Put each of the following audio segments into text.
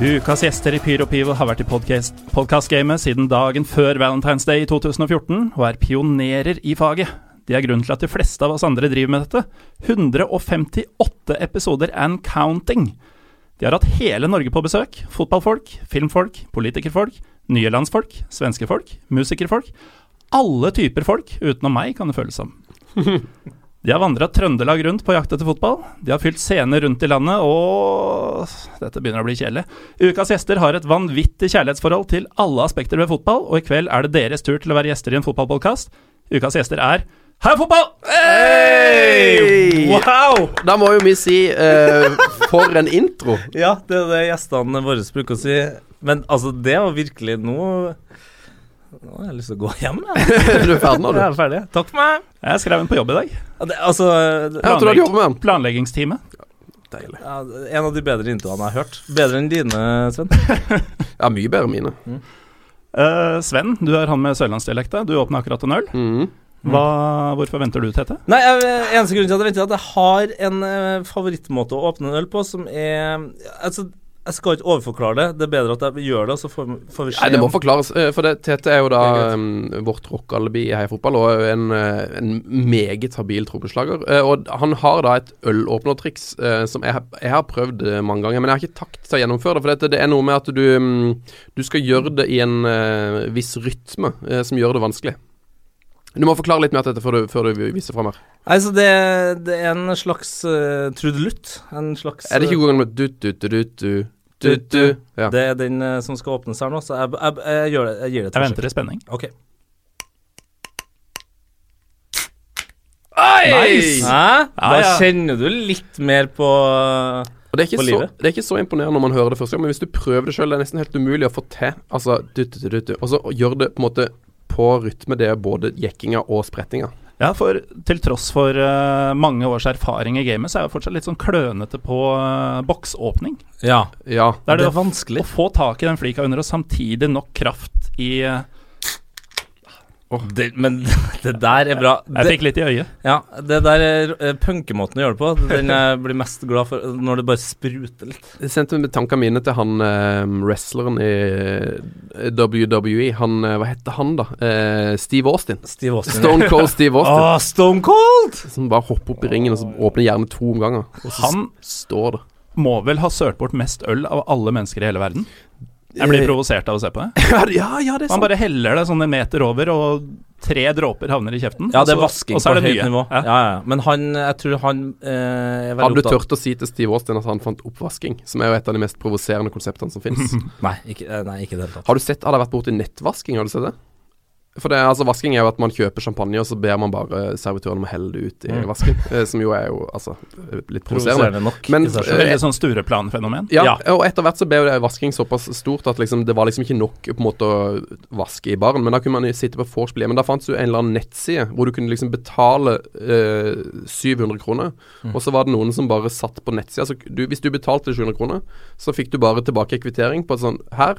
Ukas gjester i Pyro Pivo har vært i podkastgamet siden dagen før Valentine's Day i 2014, og er pionerer i faget. De er grunnen til at de fleste av oss andre driver med dette. 158 episoder and counting. De har hatt hele Norge på besøk. Fotballfolk, filmfolk, politikerfolk, nye landsfolk, svenske folk, musikerfolk. Alle typer folk, utenom meg, kan det føles som. De har vandra Trøndelag rundt på jakt etter fotball. De har fylt scener rundt i landet, og Dette begynner å bli kjedelig. Ukas gjester har et vanvittig kjærlighetsforhold til alle aspekter ved fotball, og i kveld er det deres tur til å være gjester i en fotballpodkast. Ukas gjester er Heia fotball! Hey! Wow! Da må jo vi si uh, for en intro. Ja, det er det gjestene våre bruker å si. Men altså, det var virkelig Nå Nå har jeg lyst til å gå hjem, jeg. du er ferdig nå, Jeg er ferdig. Takk for meg. Jeg skrev den på jobb i dag. Det, altså planlegg, du. Planleggingstime. Deilig. ja, En av de bedre introene jeg har hørt. Bedre enn dine, Sven. Ja, mye bedre enn mine. Eh, Sven, du er han med sørlandsdialekta. Du åpner akkurat en øl. Mm. Hva, hvorfor venter du, Tete? Nei, jeg, eneste grunn til at jeg venter, er at jeg har en eh, favorittmåte å åpne en øl på som er Altså, jeg skal ikke overforklare det. Det er bedre at jeg gjør det, så får, får vi se. Nei, det må forklares. eh, For det, Tete er jo da er vårt rockealibi i Heia Fotball, og en, eh, en meget habil trommeslager. Eh, Og han har da et ølåpnertriks som jeg, jeg har prøvd mange ganger, men jeg har ikke takt til å gjennomføre det. For dette, det er noe med at du, du skal gjøre det i en viss rytme som gjør det vanskelig. Du må forklare litt mer til dette før du, før du viser fram her. Nei, så det, det er en slags uh, trudelutt. En slags Er det ikke god gang med du-du-du-du-du? Du-du? Ja. Det er den eh, som skal åpnes her nå, så jeg, jeg, jeg, gjør det, jeg gir det et Jeg venter i spenning. Ok. Nice! Hæ? Da ja. kjenner du litt mer på Og det er, ikke på så, livet. det er ikke så imponerende når man hører det første gang, men hvis du prøver det sjøl, det er nesten helt umulig å få til. Altså, du-du-du-du, og så gjør det på en måte på rytme, det er både jekkinga og sprettinga. Ja, for til tross for uh, mange års erfaring i gamet, så er jeg fortsatt litt sånn klønete på uh, boksåpning. Ja. Ja. Det er det, Det er vanskelig. Å få tak i den flika under, og samtidig nok kraft i eh, Det, men det der er bra. Jeg Det, fikk litt i øyet. ja, det der er eh, punkemåten å gjøre det på. Den jeg blir mest glad for når det bare spruter litt. Jeg sendte med tankene mine til han eh, wrestleren i eh, WWE. Han, hva heter han, da? Eh, Steve Austin. Steve Austin. Stone Cold Steve Austin. oh, Stone Cold! Som bare hopper opp i ringen og så åpner gjerne to omganger. Og så Han står det. må vel ha sølt bort mest øl av alle mennesker i hele verden. Jeg blir provosert av å se på det. Ja, ja, det er Man bare heller det sånn en meter over, og tre dråper havner i kjeften. Ja, det er og så- vasking og så er på det høyt nivå. Ja. Ja, ja. Men han, jeg tror han eh, er veldig Hadde du turt å si til Steve Austin at han fant oppvasking, som er jo et av de mest provoserende konseptene som finnes? Nei, ikke, eh, nei, ikke i det hele tatt. Har du sett, har det vært borti nettvasking, har du sett det? For det, altså Vasking er jo at man kjøper champagne, og så ber man bare servitøren om å helle det ut i Mm. vasken. Eh, som jo er jo altså litt provoserende. Nok. Men, i seg selv. eh, Veldig sånn Stureplan-fenomen. Ja, Ja. og etter hvert så ble jo det vasking såpass stort at liksom, det var liksom ikke nok på en måte å vaske i baren. Men da kunne man sitte på vorspiel. Men da fantes jo en eller annen nettside hvor du kunne liksom betale eh, 700 kroner. Mm. Og så var det noen som bare satt på nettsida. Så du, hvis du betalte 700 kroner, så fikk du bare tilbake kvittering på et sånn Her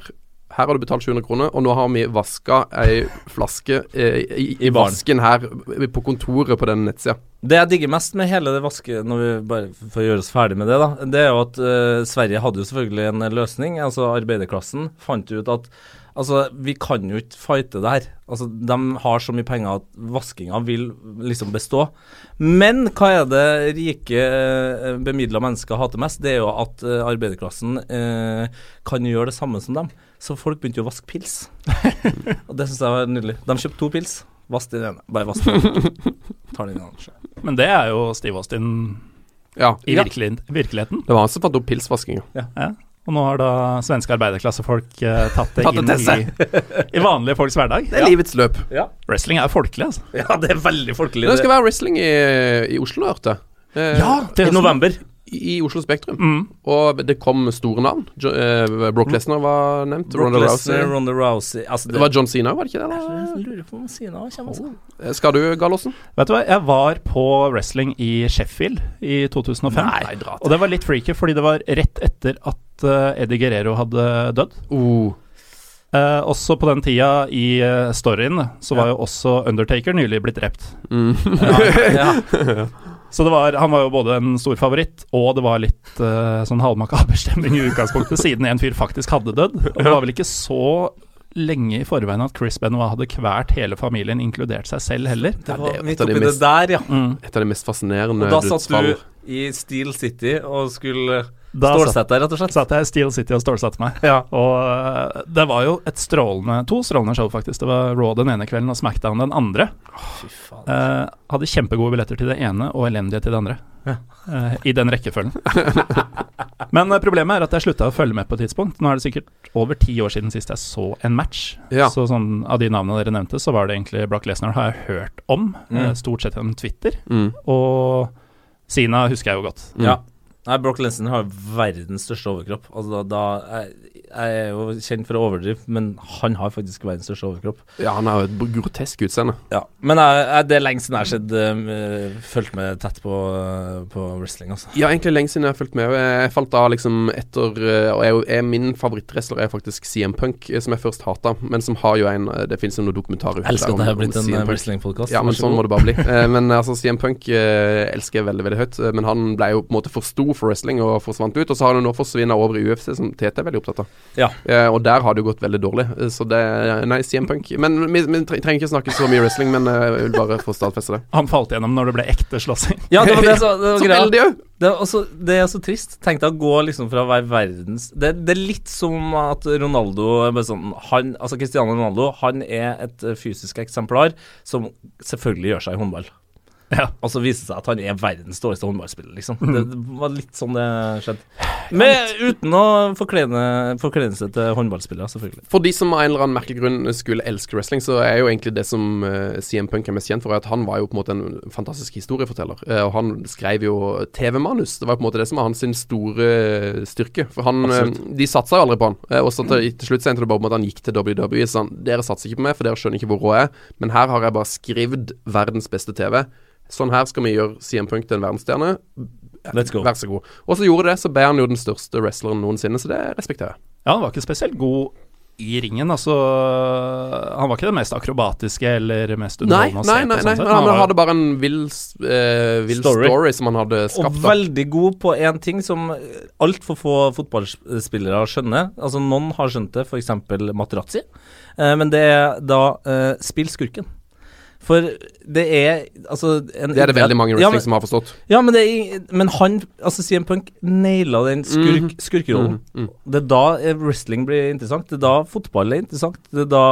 her har du betalt 700 kroner, og nå har vi vaska ei flaske eh, i, i, I vasken her på kontoret på den nettsida. Det jeg digger mest med hele det vaske... Når vi bare får gjøre oss ferdig med det, da. Det er jo at eh, Sverige hadde jo selvfølgelig en løsning. Altså arbeiderklassen fant ut at Altså, vi kan jo ikke fighte det her. Altså, De har så mye penger at vaskinga vil liksom bestå. Men hva er det rike, uh, bemidla mennesker hater mest? Det er jo at eh, arbeiderklassen eh, kan gjøre det samme som dem. Så folk begynte jo å vaske pils. Og det syns jeg var nydelig. De kjøpte to pils. Vask den ene. Bare vask den. Tar den andre. Men det er jo Steve Austin Ja. i virkelig, virkeligheten. Det var han som fant opp pilsvaskinga. Ja. Og nå har da svenske arbeiderklassefolk uh, tatt det inn til i, i vanlige folks hverdag. Det er livets løp. Ja. Wrestling er folkelig, altså. Ja, det er veldig folkelig. Det skal være wrestling i, i Oslo, hørte jeg. Eh, I november. I Oslo Spektrum. Mm. Og det kom store navn. Jo, eh, Brock Lesnar var nevnt. Brock Ronda Lesnar, Rousey. Ronda Rousey altså, Det var John Cena, var det ikke det? Jeg lurer på om Sina kommer, altså. Eh, Skal du, Gallosen? Vet du hva, jeg var på wrestling i Sheffield i 2005. Nei. Og det var litt freaky, fordi det var rett etter at eh, Eddie Guerrero hadde dødd. Oh. Eh, også på den tida i eh, storyen så var jo også Undertaker nylig blitt drept. Mm. Ja, ja. Så det var, han var jo både en stor favoritt, og det var litt uh, sånn halvmakaber stemning i utgangspunktet, siden en fyr faktisk hadde dødd. Og det var vel ikke så lenge i forveien at Chris Benoit hadde kvært hele familien, inkludert seg selv heller. Det Ja, var det midt oppi det mest- der, ja. Mm. Et av de mest fascinerende Og da satt du i Steel City og skulle stålsette deg, rett og slett. satt jeg i Steel City og stålsatte meg. Ja. Og uh, det var jo et strålende to strålende show, faktisk. Det var Raw den ene kvelden og Smackdown den andre. Faen. Eh, hadde kjempegode billetter til det ene og elendige til det andre. Ja. Eh, I den rekkefølgen. Men eh, problemet er at jeg slutta å følge med på et tidspunkt. Nå er det sikkert over ti år siden sist jeg så en match. Ja. Så sånn, av de navnene dere nevnte, så var det egentlig Brock Lesnar har jeg hørt om. Mm. eh, stort sett gjennom Twitter. Mm. Og Sina husker jeg jo godt. Ja. Nei, Brock Lesnar har verdens største overkropp. Altså, da, da jeg, jeg er jo kjent for å overdrive, men han har faktisk verdens største overkropp. ja, han har jo et grotesk utseende. Ja, Men jeg, jeg, det er lenge siden jeg har sett uh, fulgt med tett på, eh, på wrestling, altså. Ja, egentlig lenge siden jeg har fulgt med. Jeg falt av liksom etter eh, Og jeg, jeg, min favorittwrestler er faktisk CM Punk, eh, som jeg først hata, men som har jo en eh, Det finnes jo noen dokumentarer ute Elsker at det har blitt en wrestling-podkast. Ja, men sånn må det bare bli. Eh, men altså, CM Punk eh, elsker jeg veldig, veldig høyt. eh, Men han ble jo på en måte for stor for wrestling og forsvant ut. Og så har han jo nå forsvunnet over i UFC, som TT er veldig opptatt av. Ja. Uh, og der har det jo gått veldig dårlig. eh, Så det Nei, CM Punk. Men vi, vi trenger ikke snakke så mye wrestling, men uh, jeg vil bare få stadfeste det. Han falt gjennom når det ble ekte slåssing. Ja, det var det, så, det var Så veldig òg! Det er, også, det er så trist. Tenk deg å gå liksom fra å være verdens det, det er litt som at Ronaldo er sånn, han, Altså Cristiano Ronaldo Han er et fysisk eksemplar som selvfølgelig gjør seg i håndball. Ja. Og så viste det seg at han er verdens dårligste håndballspiller, liksom. Det, det var litt sånn det skjedde. Men uten å forklene, forklene seg til håndballspillere, selvfølgelig. For de som av en eller annen merkelig grunn skulle elske wrestling, så er jo egentlig det som eh, CM Punk er mest kjent for, at han var jo på en måte en fantastisk historieforteller. Eh, og han skrev jo TV-manus. Det var på en måte det som var hans store styrke. For han eh, Absolutt. De satsa jo aldri på han. Eh, og så til, til slutt så endte det bare på at han gikk til WWE. Så han, dere satser ikke på meg, for dere skjønner ikke hvor rå jeg er. Men her har jeg bare skrevet verdens beste TV. Sånn her skal vi gjøre CM Punk til en verdensstjerne. Let's go. Vær så god. Og så gjorde det, så ble han jo den største wrestleren noensinne, så det respekterer jeg. Ja, han var ikke spesielt god i ringen. Altså, han var ikke den mest akrobatiske eller mest underholdende å se på. nei, nei, nei, nei, han hadde bare en vill, eh, vill Story. story. som han hadde skapt. Og veldig god på én ting som altfor få fotballspillere skjønner. Altså Noen har skjønt det, f.eks. Materazzi. Eh, men det er da eh, spill skurken. For det er altså en Det er det veldig mange ja, wrestling men, som har forstått. ja, men, det er, men han, altså CM Punk, naila den skurk, mm. skurkerollen. Mm, mm. Det er da eh, wrestling blir interessant. Det er da fotball er interessant. Det er da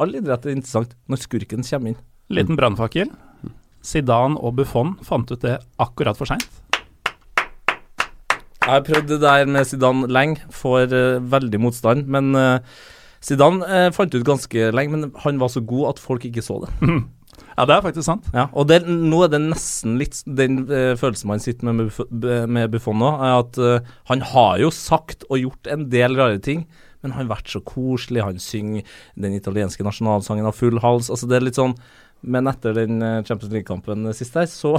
all idrett er interessant, når skurken kommer inn. Liten brannfakkel. Zidane og Buffon fant ut det akkurat for seint. Jeg har prøvd det der med Zidane lenge, får uh, veldig motstand. Men uh, Zidane uh, fant ut ganske lenge, men han var så god at folk ikke så det. Ja, det er faktisk sant. Ja, og det, nå er det nesten litt den eh, følelsen man sitter med med, Buffon nå, er at eh, han har jo sagt og gjort en del rare ting, men han har vært så koselig. Han synger den italienske nasjonalsangen av full hals. Altså det er litt sånn Men etter den eh, Champions League-kampen sist her, så.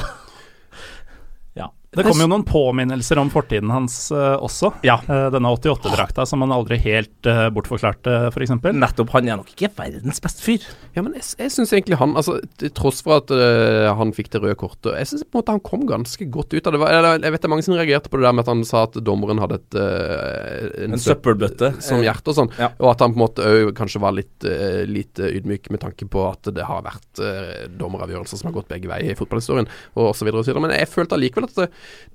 Det kom jo noen påminnelser om fortiden hans uh, også. Ja. Uh, denne 88-drakta som han aldri helt uh, bortforklarte, f.eks. Nettopp. Han er nok ikke verdens beste fyr. Ja, men jeg, jeg syns egentlig han Altså, til tross for at han fikk det røde kortet Jeg syns på en måte han kom ganske godt ut av det. Var- Jeg vet det er mange som reagerte på det der med at han sa at dommeren hadde et eh, En søppelbøtte. som hjerte og sånn. Ja. Og at han på en måte òg kanskje var litt, litt ydmyk med tanke på at det har vært uh, dommeravgjørelser som har gått begge veier i fotballhistorien, og osv. Men jeg følte allikevel at det,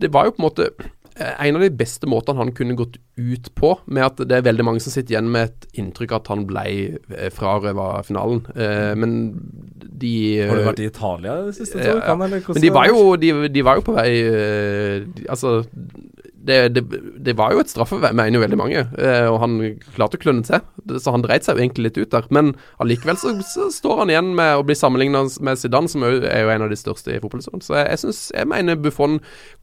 det var jo på en måte eh, en av de beste måtene han kunne gått ut på, med at det er veldig mange som sitter igjen med et inntrykk at han ble eh, frarøva finalen. Eh, men de Har du vært i Italia det siste Ja, ja. Men de var jo, de, de var jo på vei eh, Altså det, det, det var jo et straffevei, mener jo veldig mange. Eh, og han klarte å klønne til, så han dreit seg jo egentlig litt ut der. Men allikevel så, så står han igjen med å bli sammenligna med Zidane, som jo er jo en av de største i fotballhistorien. Så jeg, jeg synes, jeg mener Buffon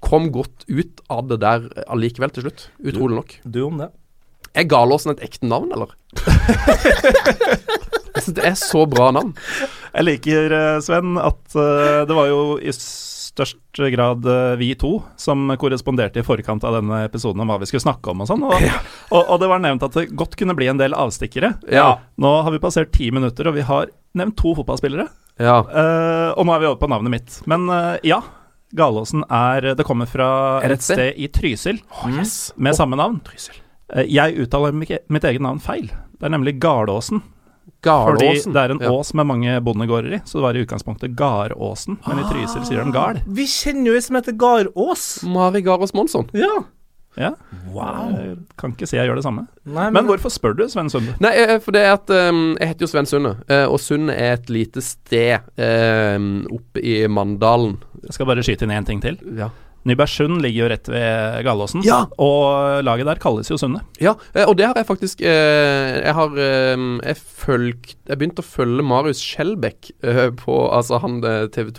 kom godt ut av det der allikevel til slutt. Utrolig nok. Du om det? Er Galåsen et ekte navn, eller? jeg synes det er så bra navn. Jeg liker, eh, Sven, at eh, det var jo i størst grad eh, vi to som korresponderte i forkant av denne episoden om hva vi skulle snakke om og sånn. Og, og, og det var nevnt at det godt kunne bli en del avstikkere. Ja. Nå har vi passert ti minutter, og vi har nevnt to fotballspillere. Ja. Uh, og nå er vi over på navnet mitt. Men uh, ja, Galåsen er Det kommer fra et sted? i Trysil oh, yes. med oh. samme navn. Eh, Jeg uttaler mitt eget navn feil. Det er nemlig Gardåsen. Fordi det er en Ja. ås med mange bondegårder i, så det var i utgangspunktet Garåsen. Men i Trysil sier de Gard. Vi kjenner jo ei som heter Garås. Mari Garås Monsson. Ja. Ja. Wow. Jeg kan ikke si jeg gjør det samme. Nei, Men men... hvorfor spør du, Sven Sunde? Nei, eh, for det er at um, Jeg heter jo Sven Sunde, eh, og Sunde er et lite sted um, oppe i Mandalen. Jeg skal bare skyte inn én ting til. Ja. Nybergsund ligger jo rett ved Gallåsen, Ja. og laget der kalles jo Sunde. Ja, eh, og det har jeg faktisk eh, Jeg har eh, Jeg følg, Jeg begynte å følge Marius Skjelbæk eh, på Altså han TV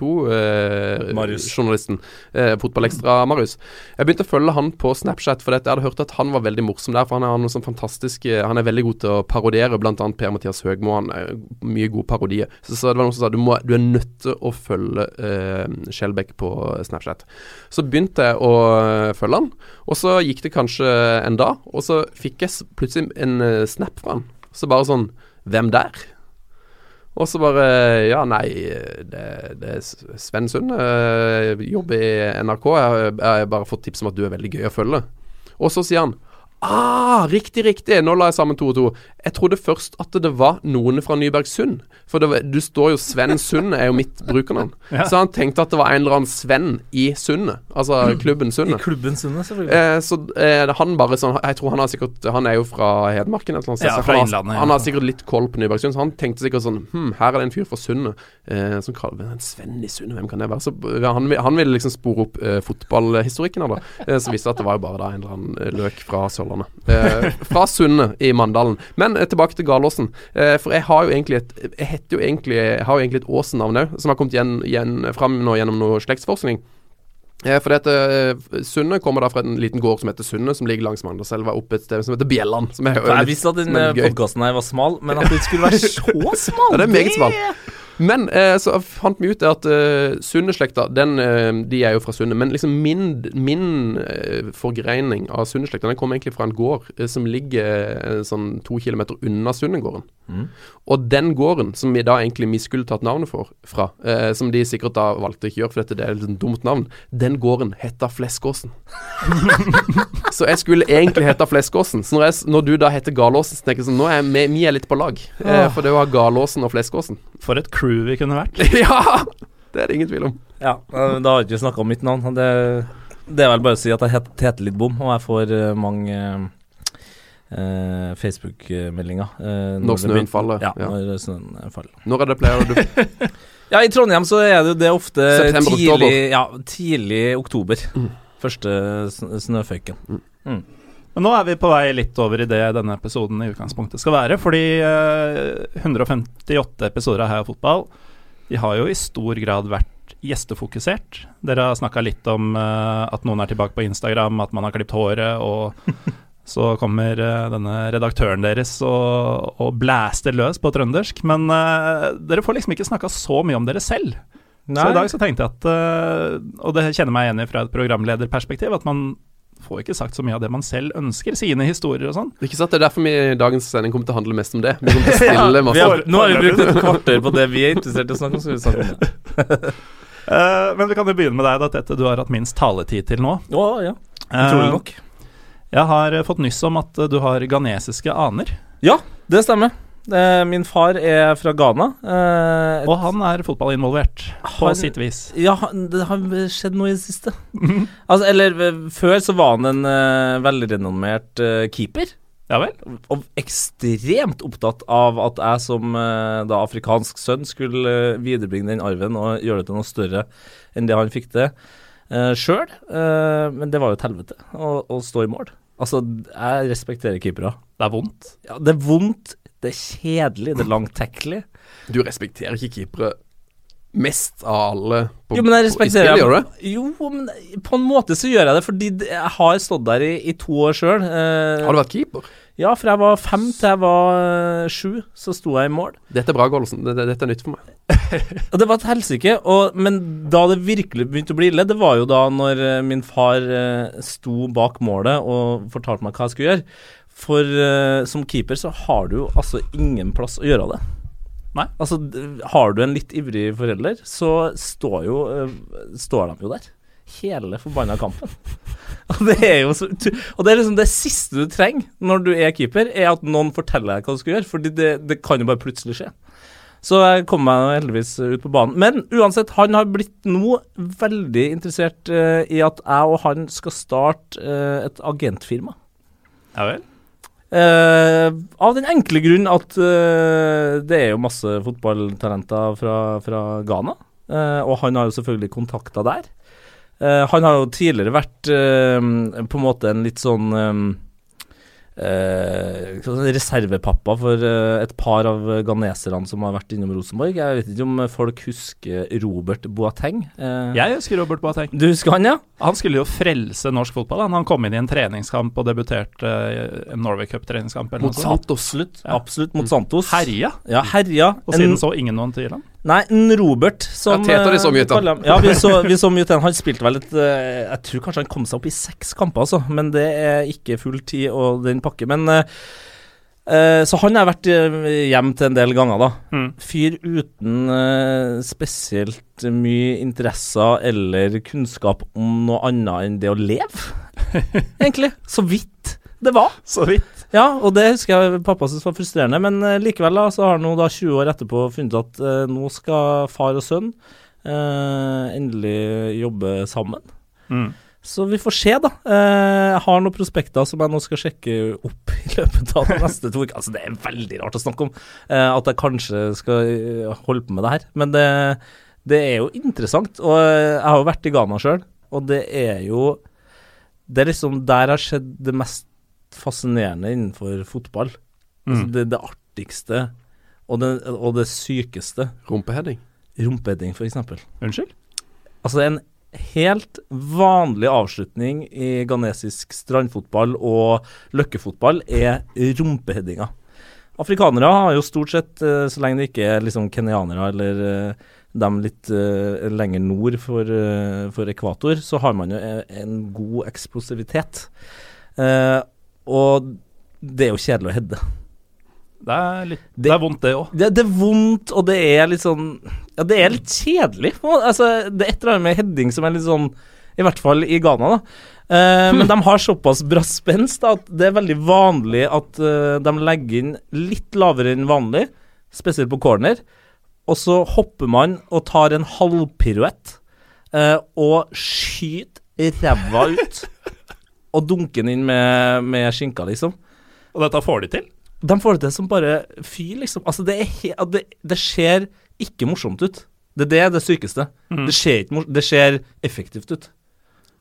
Marius. 2-journalisten. Eh, Fotballekstra-Marius. Jeg begynte å følge han på Snapchat, for jeg hadde hørt at han var veldig morsom der. For han er, noe sånn fantastisk Han er veldig god til å parodiere, bl.a. Per-Mathias Høgmo. Han er mye god parodie. Så, så det var noen som sa du, må, du er nødt til å følge eh, Skjelbæk på Snapchat. Så begynte jeg å eh, følge han, og så gikk det kanskje en dag, og så fikk jeg plutselig en eh, snap fra han. Så bare sånn Hvem der? Og så bare Ja, nei, det, det er Sven Sund. eh, jobber i NRK. Jeg har bare fått tips om at du er veldig gøy å følge. Og så sier han Ah, riktig, riktig. Nå la jeg sammen to og to. Jeg trodde først at det var noen fra Nybergsund. For det var, du står jo Sven Sund, er jo mitt brukernavn. Ja. Så han tenkte at det var en eller annen Sven i Sundet. Altså klubben I Sundet. klubben Sunne, selvfølgelig. Eh, så eh, han bare sånn Jeg tror han har sikkert Han er jo fra Hedmarken eller annet sted. Ja, fra han, har, han har sikkert litt koll på Nybergsund, så han tenkte sikkert sånn Hm, her er det en fyr fra Sundet eh, som kaller en Sven i Sundet, hvem kan det være? Så han, han ville liksom spore opp eh, fotballhistorikken her, da. Eh, så viste det at det var jo bare da en eller annen eh, løk fra Sørlandet. Eh, fra Sundet i Mandalen. Men eh, tilbake til Galåsen. Eh, for jeg har jo egentlig et Jeg heter jo egentlig Jeg har jo egentlig et Åsen-navn òg, som har kommet igjen, igjen fram nå gjennom noe slektsforskning. Eh, for dette eh, Sunne kommer da fra en liten gård som heter Sunne, som ligger langs Mandalselva, oppe et sted som heter Bjelland. Som er Jeg visste at den podkasten her var smal, men at den skulle være så smal Ja, det er meget smal. Men eh, så fant vi ut at uh, Sunde-slekta, den, eh, de er jo fra Sunne. Men liksom min, min uh, forgreining av Sunde-slekta, den kommer egentlig fra en gård uh, som ligger sånn to kilometer unna Sundegården. Mm. Og den gården, som vi da egentlig vi skulle tatt navnet for, fra, som de sikkert da valgte ikke gjøre, for dette det er et liksom dumt navn, den gården heta Fleskåsen. så jeg skulle egentlig hete Fleskåsen. Så når, jeg, når du da heter Galåsen, så tenker jeg sånn Nå er vi, vi er litt på lag. For det var Galåsen og Fleskåsen. For et crew vi kunne vært. ja! Det er det ingen tvil om. Ja, eh, da har vi ikke snakka om mitt navn. Det, det er vel bare å si at jeg het- heter litt bom, og jeg får eh, mange eh, Facebook-meldinger. eh, Når når snøen begynner- faller, Ja, ja. når snøen faller. Når er det pleier du Ja, i Trondheim så er det jo det ofte tidlig, ja, tidlig oktober. Mm. Første sn- snøføyken. Men nå er vi på vei litt over i det denne episoden i utgangspunktet skal være. Fordi eh, 158 episoder av Heia Fotball De har jo i stor grad vært gjestefokusert. Dere har snakka litt om eh, at noen er tilbake på Instagram, at man har klipt håret, og så kommer eh, denne redaktøren deres og, og blæster løs på trøndersk. Men uh, dere får liksom ikke snakka så mye om dere selv. Så i dag så tenkte jeg at, uh, og det kjenner meg igjen i fra et programlederperspektiv, at man får ikke sagt så mye av det man selv ønsker, sine historier og sånn. Ikke sant? Det er derfor vi i dagens sending kommer til å handle mest om det. Vi kommer til å stille masse ja, har, nå har vi brukt et kvarter på det vi er interessert i å snakke om. Så vi snakker om det. Eh, men vi kan jo begynne med deg, da, Tete. Du har hatt minst taletid til nå. Oh, ja. Utrolig nok. Uh, Jeg har eh, fått nyss om at eh, du har ghanesiske aner, Ja, det stemmer. Eh, min far er fra Ghana. Eh, og han er fotballinvolvert på sitt vis. Ja, det har skjedd noe i det siste. altså, eller eh, før så var han en uh, velrenommert uh, keeper. Ja vel? Og ekstremt opptatt av at jeg som uh, da afrikansk sønn skulle viderebringe den arven og gjøre det til noe større enn det han fikk til uh, sjøl. men det var jo et helvete å, å stå i mål. Altså, jeg respekterer keepere. Det er vondt. Ja, det er vondt, det er kjedelig, det er langtekkelig. Du respekterer ikke keepere mest av alle på, Jo, men jeg på- i spillet, gjør du det? Jo, men på en måte så gjør jeg det, fordi jeg har stått der i, i to år sjøl. Har du vært keeper? Ja, fra jeg var fem til jeg var eh, sju, så sto jeg i mål. Dette er bra, Gollesen. Det- det- Dette er nytt for meg. Og det var et helsike. Men da det virkelig begynte å bli ille, det var jo da når eh, min far eh, sto bak målet og fortalte meg hva jeg skulle gjøre. For som keeper så har du jo altså ingen plass å gjøre det. Nei. Altså, har du en litt ivrig forelder, så står jo Står de jo der. Hele forbanna kampen. Og det er jo så Og det er liksom det siste du trenger når du er keeper, er at noen forteller deg hva du skal gjøre, Fordi det, det kan jo bare plutselig skje. Så jeg kom meg heldigvis ut på banen. Men uansett, han har blitt nå veldig interessert uh, i at jeg og han skal starte uh, et agentfirma. Ja vel? Uh, av den enkle grunn at det er jo masse fotballtalenter fra, fra Ghana. og han har jo selvfølgelig kontakter der. Eh, han har jo tidligere vært eh, på en måte en litt sånn eh, eh, reservepappa for eh, et par av ganeserne som har vært innom Rosenborg. Jeg vet ikke om folk husker Robert Boateng. Eh, Jeg husker Robert Boateng. Du husker han, ja? Han skulle jo frelse norsk fotball. Han, han kom inn i en treningskamp og debuterte i en Norway Cup-treningskamp. Mot. Santos. Absolutt, Ja. absolutt mot Santos. Herja. Ja, herja. Og siden så ingen noen til han. Nei, en Robert som Ja, Teter de så eh, mye til. kaller Ja, vi så, vi så mye til han. Spilte vel et eh, Jeg tror kanskje han kom seg opp i seks kamper, altså. Men det er ikke full tid og den pakke. Men eh, eh, Så han har vært eh, hjem til en del ganger, da. Mm. Fyr uten eh, spesielt mye interesser eller kunnskap om noe annet enn det å leve, egentlig. Så vidt det var. Så vidt. Ja, og det husker jeg pappa syntes var frustrerende, men eh, likevel da, så har han da 20 år etterpå funnet at eh, nå skal far og sønn eh, endelig jobbe sammen. Mm. Så vi får se, da. Eh, jeg har noen prospekter som jeg nå skal sjekke opp i løpet av de neste to ukene. Altså, det er veldig rart å snakke om eh, at jeg kanskje skal holde på med det her, men det, det er jo interessant. Og jeg har jo vært i Ghana sjøl, og det er jo Det er liksom der har skjedd det mest fascinerende innenfor fotball. Altså Mm. det, det artigste og det, og det sykeste. Rumpeheading. Rumpeheading, f.eks. Unnskyld? Altså en helt vanlig avslutning i ghanesisk strandfotball og løkkefotball er rumpeheadinga. Afrikanere har jo stort sett, eh, så lenge det ikke er liksom kenyanere eller eh, dem litt eh, lenger nord for, for ekvator, så har man jo en god eksplosivitet. Og det er jo kjedelig å heade. Det er, litt, Det- det er vondt, det òg. Det, det er vondt, og det er litt sånn Ja, det er litt kjedelig. Altså, det er et eller annet med heading som er litt sånn I hvert fall i Ghana, da. Eh, Men de har såpass bra spenst at det er veldig vanlig at uh, de legger inn litt lavere enn vanlig, spesielt på corner. Og så hopper man og tar en halvpiruett eh, og skyter ræva ut. og dunker den inn med, med skinka, liksom. Og dette får de til. De får det til som bare fy, liksom. Altså, det, er det, det ser ikke morsomt ut. Det er det det sykeste. Mm. Det, ser ikke det ser effektivt ut.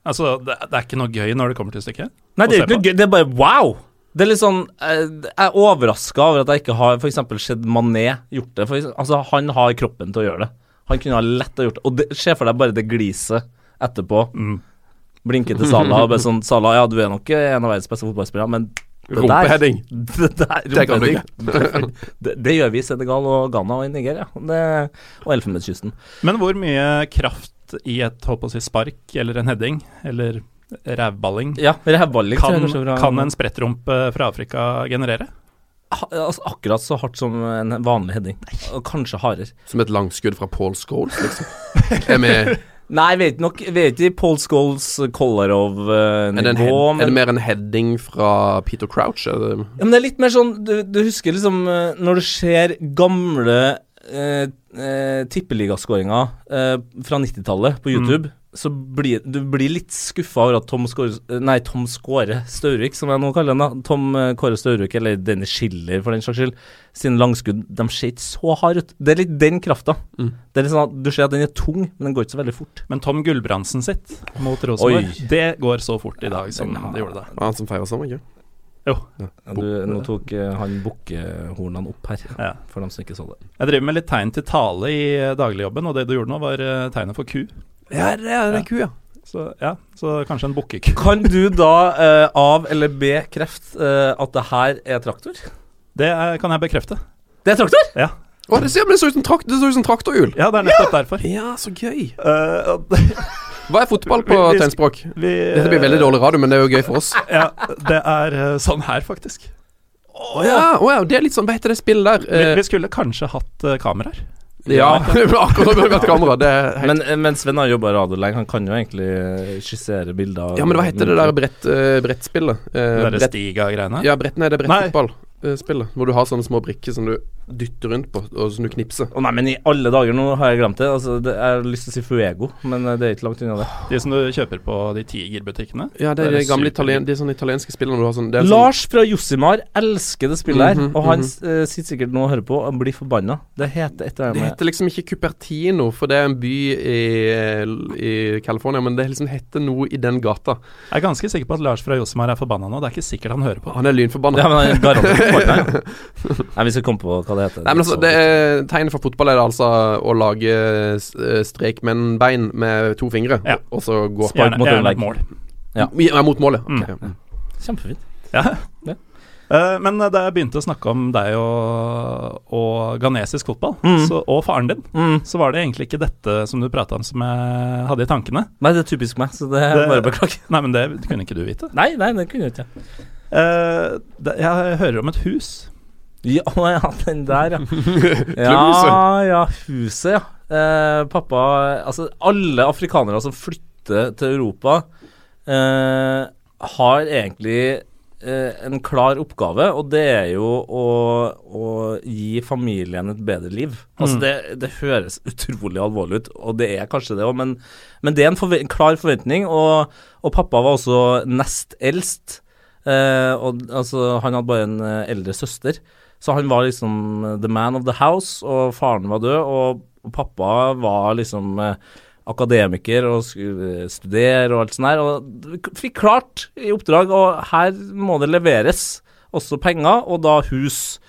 Altså, det, det er ikke noe gøy når det kommer til stykket. Nei, det er ikke noe gøy. Det er bare wow! Det er litt sånn eh, Jeg er overraska over at jeg ikke har f.eks. sett Mané gjort det. For, altså, han har kroppen til å gjøre det. Han kunne ha lett ha gjort det. Og det, se for deg bare det gliset etterpå. Mm. Blinke til Salah og bare sånn Salah, ja, du er nok en av verdens beste fotballspillere, men det Rumpeheading. Det, Det det, det gjør vi i Senegal og Ghana og i Nigeria. Det, og Elfenbenskysten. Men hvor mye kraft i et håper å si, spark eller en heading eller rævballing Ja, rævballing kan, kan en sprettrumpe fra Afrika generere? Ha- altså, Akkurat så hardt som en vanlig heading. Og kanskje hardere. Som et langskudd fra Paul Scholes, liksom. Er, vi, Nei, vet nok vet ikke Paul Scholes er, det en Kolarov-nivå, head, er det mer en heading fra Peter Crouch? Er det, Ja, men det er litt mer sånn Du, du husker liksom eh, når du ser gamle eh, eh, tippeligaskåringer eh, fra 90-tallet på YouTube, så blir du blir litt skuffa over at Tom Skåre Nei, Tom Skåre Staurvik, som jeg nå kaller han, da. Tom eh, Kåre Staurvik, eller Dennis Schiller for den saks skyld, sine langskudd, de ser ikke så harde ut. Det er litt den krafta. Mm. Det er litt sånn at Du ser at den er tung, men den går ikke så veldig fort. Men Tom Gulbrandsen sitt mot Rosenborg, det går så fort i dag som har- det gjorde det. han som feirer sånn, ikke? Jo. Ja, du, nå tok eh, han bukkehornene opp her, Ja. for dem som ikke så det. Jeg driver med litt tegn til tale i dagligjobben, og det du gjorde nå, var eh, tegnet for ku. Ja, det er en ku, ja. Så ja, så kanskje en bukkeku. Kan du da eh, av- eller bekrefte eh, at det her er traktor? Det er, kan jeg bekrefte. Det er traktor? Ja, Å, det ser, men det så ut som, trakt, det så ut som traktorhjul. ja det er nettopp derfor. Ja, så gøy. Eh, Hva er fotball på Vi- vi- tegnspråk? vi, Dette blir veldig dårlig radio, men det er jo gøy for oss. Ja, det er eh, sånn her, faktisk. Å ja, å ja, det er litt sånn Hva heter det spillet der? Vi, Eh, vi skulle kanskje hatt uh, kameraer. Ja, akkurat som et kamera. Det er helt Men, men Sven har jobba i radio lenge, han kan jo egentlig skissere bilder. Ja, men hva heter det der brett, eh, brettspillet? Uh, brett, Stiga-greiene. ja, brett, nei, det er Nei. Brettfotballspillet. hvor du har sånne små brikker som du dytter rundt på, og som du knipser. Å nei, men i alle dager, nå har jeg glemt det. Altså, det jeg har lyst til å si Fuego, men eh, det er ikke langt unna det. De som du kjøper på de Tiger-butikkene. Ja, det er Det er de gamle italien, de sånne italienske spillene du har sånn det er sånn, Lars fra Jossimar elsker det spillet her, Mhm, og han mm -hmm. uh, sitter sikkert nå og hører på og blir forbanna. Det heter et eller annet Det heter liksom ikke Cupertino, for det er en by i, i California, men det liksom heter noe i den gata. Jeg er ganske sikker på at Lars fra Jossimar er forbanna nå. Det er ikke sikkert han hører på. Han er lynforbanna. Ja, men han er Nei, vi skal komme på hva det heter. Nei, men altså, det er, Tegnet for fotball er det altså å lage strek med en strekmennbein med to fingre, Ja. og så gå Spark Gjerne, mot gjerne et mål. Ja. ja, mot målet. Mm. Ja. Kjempefint. Ja. Ja. Uh, men da jeg begynte å snakke om deg og, og ghanesisk fotball, Mm. så, og faren din, Mm. så var det egentlig ikke dette som du prata om som jeg hadde i tankene. Nei, det er typisk meg, så det er Det- bare beklager. Nei, men det kunne ikke du vite. Nei, nei, det kunne jeg ikke. Eh, det, jeg hører om et hus. Ja, ja, den der, ja. Ja, ja, huset, ja. Uh, pappa Altså, alle afrikanere som flytter til Europa, uh, har egentlig en klar oppgave, og det er jo å, å gi familien et bedre liv. Altså, Mm. det, det høres utrolig alvorlig ut, og det er kanskje det òg, men, men det er en, forve en klar forventning, og, og pappa var også nest eldst. Eh, og altså, han hadde bare en eh, eldre søster. Så han var liksom eh, the man of the house, og faren var død, og, pappa var liksom akademiker og studere og alt sånt der, og fikk klart i oppdrag, og her må det leveres også penger, og da hus.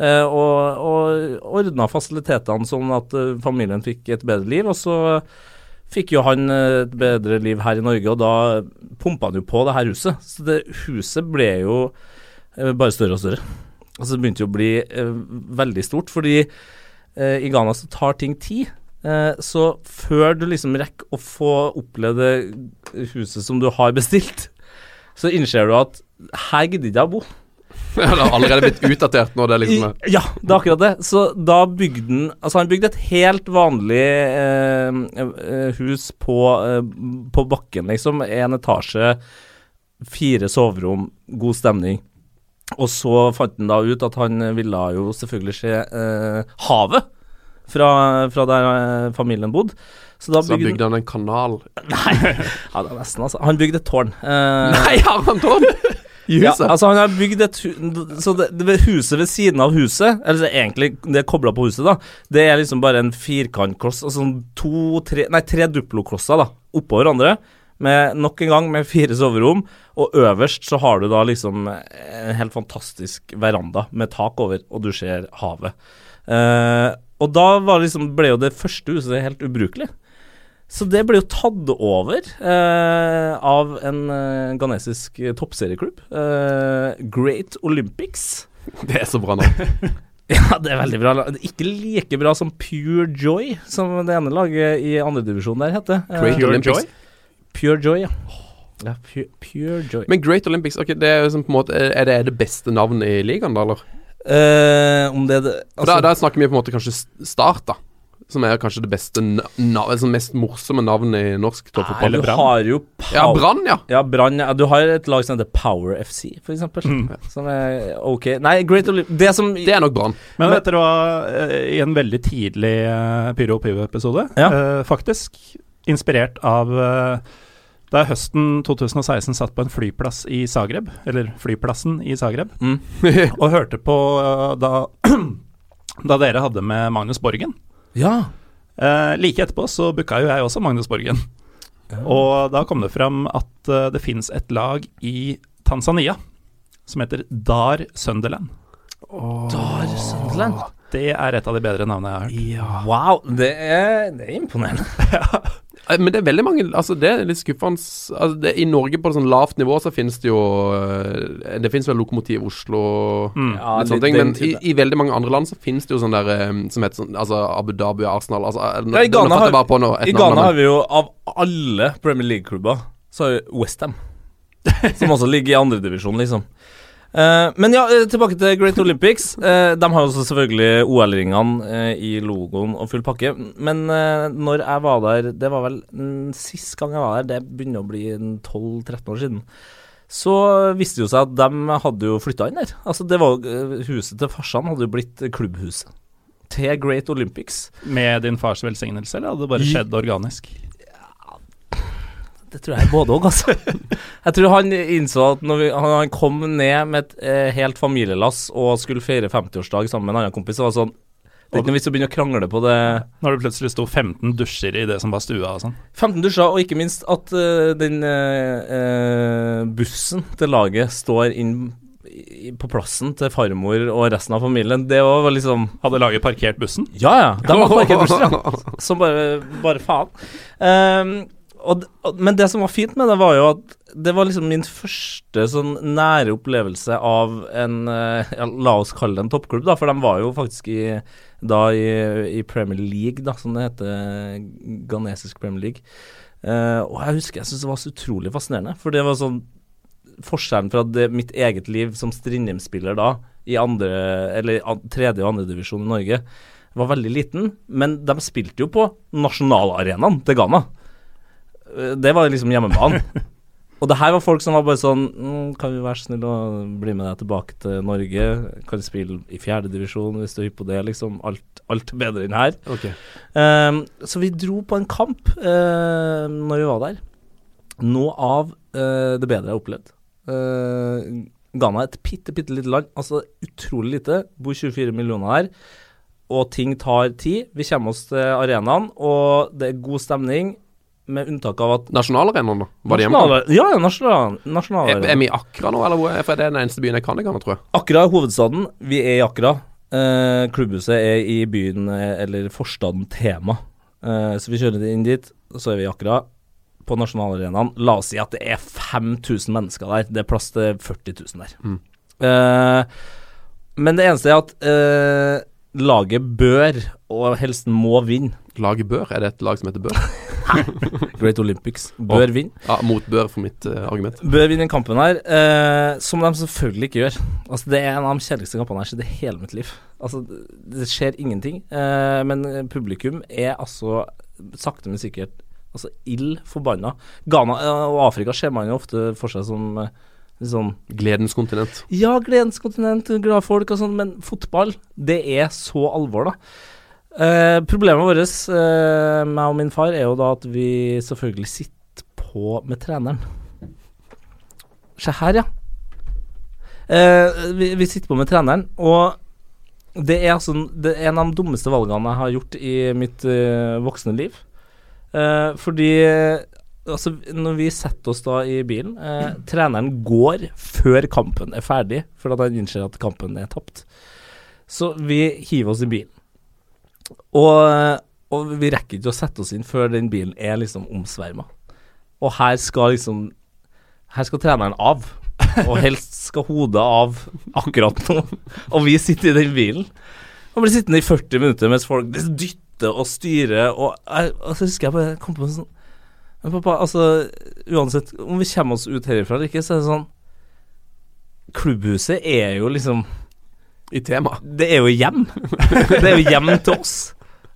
Eh, og, og ordna fasilitetene sånn at familien fikk et bedre liv, og så fikk jo han eh, et bedre liv her i Norge, og da pumpa han jo på det her huset. Så det huset ble jo eh, bare større og større. Altså det begynte jo å bli eh, veldig stort, fordi i Ghana så tar ting tid. Så før du liksom rekker å få oppleve det huset som du har bestilt, så innser du at her gidder ikke jeg å bo. det har allerede blitt utdatert nå, det liksom I, ja, det er akkurat det. Så da bygde han Altså, han bygde et helt vanlig eh, eh, hus på, eh, på bakken, liksom. Én etasje, fire soverom, god stemning. Og så fant han da ut at han ville jo selvfølgelig se eh, havet fra, fra der eh, familien bodde. Så da Så bygde bygde han en kanal. Nei, ja, det er nesten, altså. Han bygde et tårn. Eh, Nei, har han tårn? I huset. ja, altså han har bygd et Så det, det huset ved siden av huset, eller det er egentlig det er kobla på huset, da, det er liksom bare en firkantkloss, altså sånn to, tre Nei, tre duploklosser da, oppå hverandre. Med nok en gang med fire soverom, og øverst så har du da liksom en helt fantastisk veranda med tak over, og du ser havet. Eh, og da var liksom, ble jo det første huset helt ubrukelig. Så det ble jo tatt over eh, av en eh, ghanesisk eh, toppserieklubb. Eh, Great Olympics. Det er så bra navn. Ja, det er veldig bra. Er Ikke like bra som Pure Joy, som det ene laget i andredivisjon der heter. Eh, Great Pure Olympics. Joy? Pure Joy, ja. ja pure, pure Joy. Men Great Olympics, okay, det er en måte Er det det beste navnet i ligaen, da, eller? Eh, om det, det altså, da, da snakker vi på en måte kanskje Start, da. Som er kanskje det beste na na altså mest morsomme navnet i norsk toppfotball. Du har jo Ja, Brann, ja. Ja, Brann. Ja. Du har et lag som heter Power FC, for eksempel. Mm. Som er ok. Nei, Great Olympics Det som Det er nok Brann. Men vet dere hva, eh, i en veldig tidlig uh, Pyro og Pivo-episode, Ja. uh, faktisk inspirert av uh, da jeg høsten 2016 satt på en flyplass i Zagreb, eller flyplassen i Zagreb, Mm. og hørte på da, da dere hadde med Magnus Borgen. Ja. Eh, like etterpå så booka jo jeg også Magnus Borgen. Og da kom det fram at eh, det fins et lag i Tanzania som heter Dar Sunderland. Dar Sunderland. Det er et av de bedre navnene jeg har hørt. Wow, det er, det er imponerende. Eh, Men det er veldig mange Altså Det er litt skuffende altså det, I Norge på et sånn lavt nivå så finnes det jo eh, Det finnes vel Lokomotiv Oslo Mm. Ja, litt sånne ting, Men i, i veldig mange andre land så finnes det jo sånn der eh, Som heter sånn Altså Abu Dhabi, Arsenal altså, eh, Ja, i Ghana har- noe, I Ghana har vi jo av alle Premier League-klubber, så har vi Westham. som også ligger i andredivisjon, liksom. Eh, men ja, eh, tilbake til Great Olympics. Eh, de har jo også selvfølgelig OL-ringene i logoen og full pakke. Men når jeg var der Det var vel sist gang jeg var der, det begynner å bli 12-13 år siden. Så viste det jo seg at de hadde jo flytta inn der. Altså det var Huset til farsan hadde jo blitt klubbhuset til Great Olympics. Med din fars velsignelse, eller hadde det bare skjedd organisk? Det tror jeg både òg, altså. Jeg tror han innså at når vi, han, han kom ned med et eh, helt familielass og skulle feire 50-årsdag sammen med en annen kompis, så var sånn Det er ikke noe vits å begynne å krangle på det. Når det plutselig sto 15 dusjer i det som var stua og sånn. 15 dusjer, og ikke minst at uh, den eh, bussen til laget står inn på plassen til farmor og resten av familien. Det var liksom Hadde laget parkert bussen? Ja, ja. De hadde parkert bussen, ja. Som bare, bare faen. Ehm, og, og, men det som var fint med det, var jo at det var liksom min første sånn nære opplevelse av en eh, ja, La oss kalle det en toppklubb, da, for de var jo faktisk i, da i, i Premier League, da, som det heter. Ghanesisk Premier League. Uh, og jeg husker jeg syntes det var så utrolig fascinerende, for det var sånn Forskjellen fra det, mitt eget liv som Strindheim-spiller da, i andre, eller an- tredje og andredivisjon i Norge, var veldig liten, men de spilte jo på nasjonalarenaen til Ghana. Det var liksom hjemmebanen. Og det her var folk som var bare sånn mm, Kan vi være snill og bli med deg tilbake til Norge? Kan spille i fjerdedivisjon hvis du er hypp på det, liksom. Alt, alt bedre enn her. Okay. Um, så vi dro på en kamp uh, når vi var der. Noe av uh, det bedre jeg har opplevd. Uh, Ghana er et bitte, bitte lite land. Altså utrolig lite. Bor 24 millioner her. Og ting tar tid. Vi kommer oss til arenaen, og det er god stemning. Med unntak av at Nasjonalarenaen, da? Var det hjemme? Ja, nasjonal, Er, er vi i Akra nå, eller hvor er, for det er den eneste byen jeg kan i Ghana, tror jeg. Akra er hovedstaden. Vi er i Akra. Eh, klubbhuset er i byen, eh, eller forstaden Tema. Eh, så vi kjører inn dit, så er vi i Akra På nasjonalarenaen. La oss si at det er 5000 mennesker der. Det er plass til 40 000 der. Mm. Eh, men det eneste er at eh, laget bør, og helst må, vinne. Laget Bør, er det et lag som heter Bør? Great Olympics bør vinne. Ja, Motbør for mitt uh, argument. bør vinne den kampen her, uh, som de selvfølgelig ikke gjør. Altså Det er en av de kjedeligste kampene jeg har sett i hele mitt liv. Altså Det, skjer ingenting. Uh, men publikum er altså sakte, men sikkert Altså ild forbanna. Ghana og Afrika ser man jo ofte for seg som sånn Gledens kontinent. Ja, gledens kontinent, glade folk og sånn, men fotball, det er så alvor, da. Eh, problemet vårt, eh, meg og min far, er jo da at vi selvfølgelig sitter på med treneren. Se her, ja. Eh, vi, vi sitter på med treneren, og det er altså det er en av de dummeste valgene jeg har gjort i mitt uh, voksne liv. Eh, fordi eh, altså, når vi setter oss da i bilen Treneren går før kampen er ferdig, fordi han innser at kampen er tapt. Så vi hiver oss i bilen. Og, og vi rekker ikke å sette oss inn før den bilen er liksom omsverma. Og her skal liksom Her skal treneren av. Og helst skal hodet av akkurat nå. Og vi sitter i den bilen. Og blir sittende i 40 minutter mens folk dytter og styrer, og, og så husker jeg bare kom på sånn Men pappa, altså Uansett om vi kommer oss ut herifra eller ikke, så er det sånn Klubbhuset er jo liksom I tema. Det er jo hjem. det er jo hjem til oss.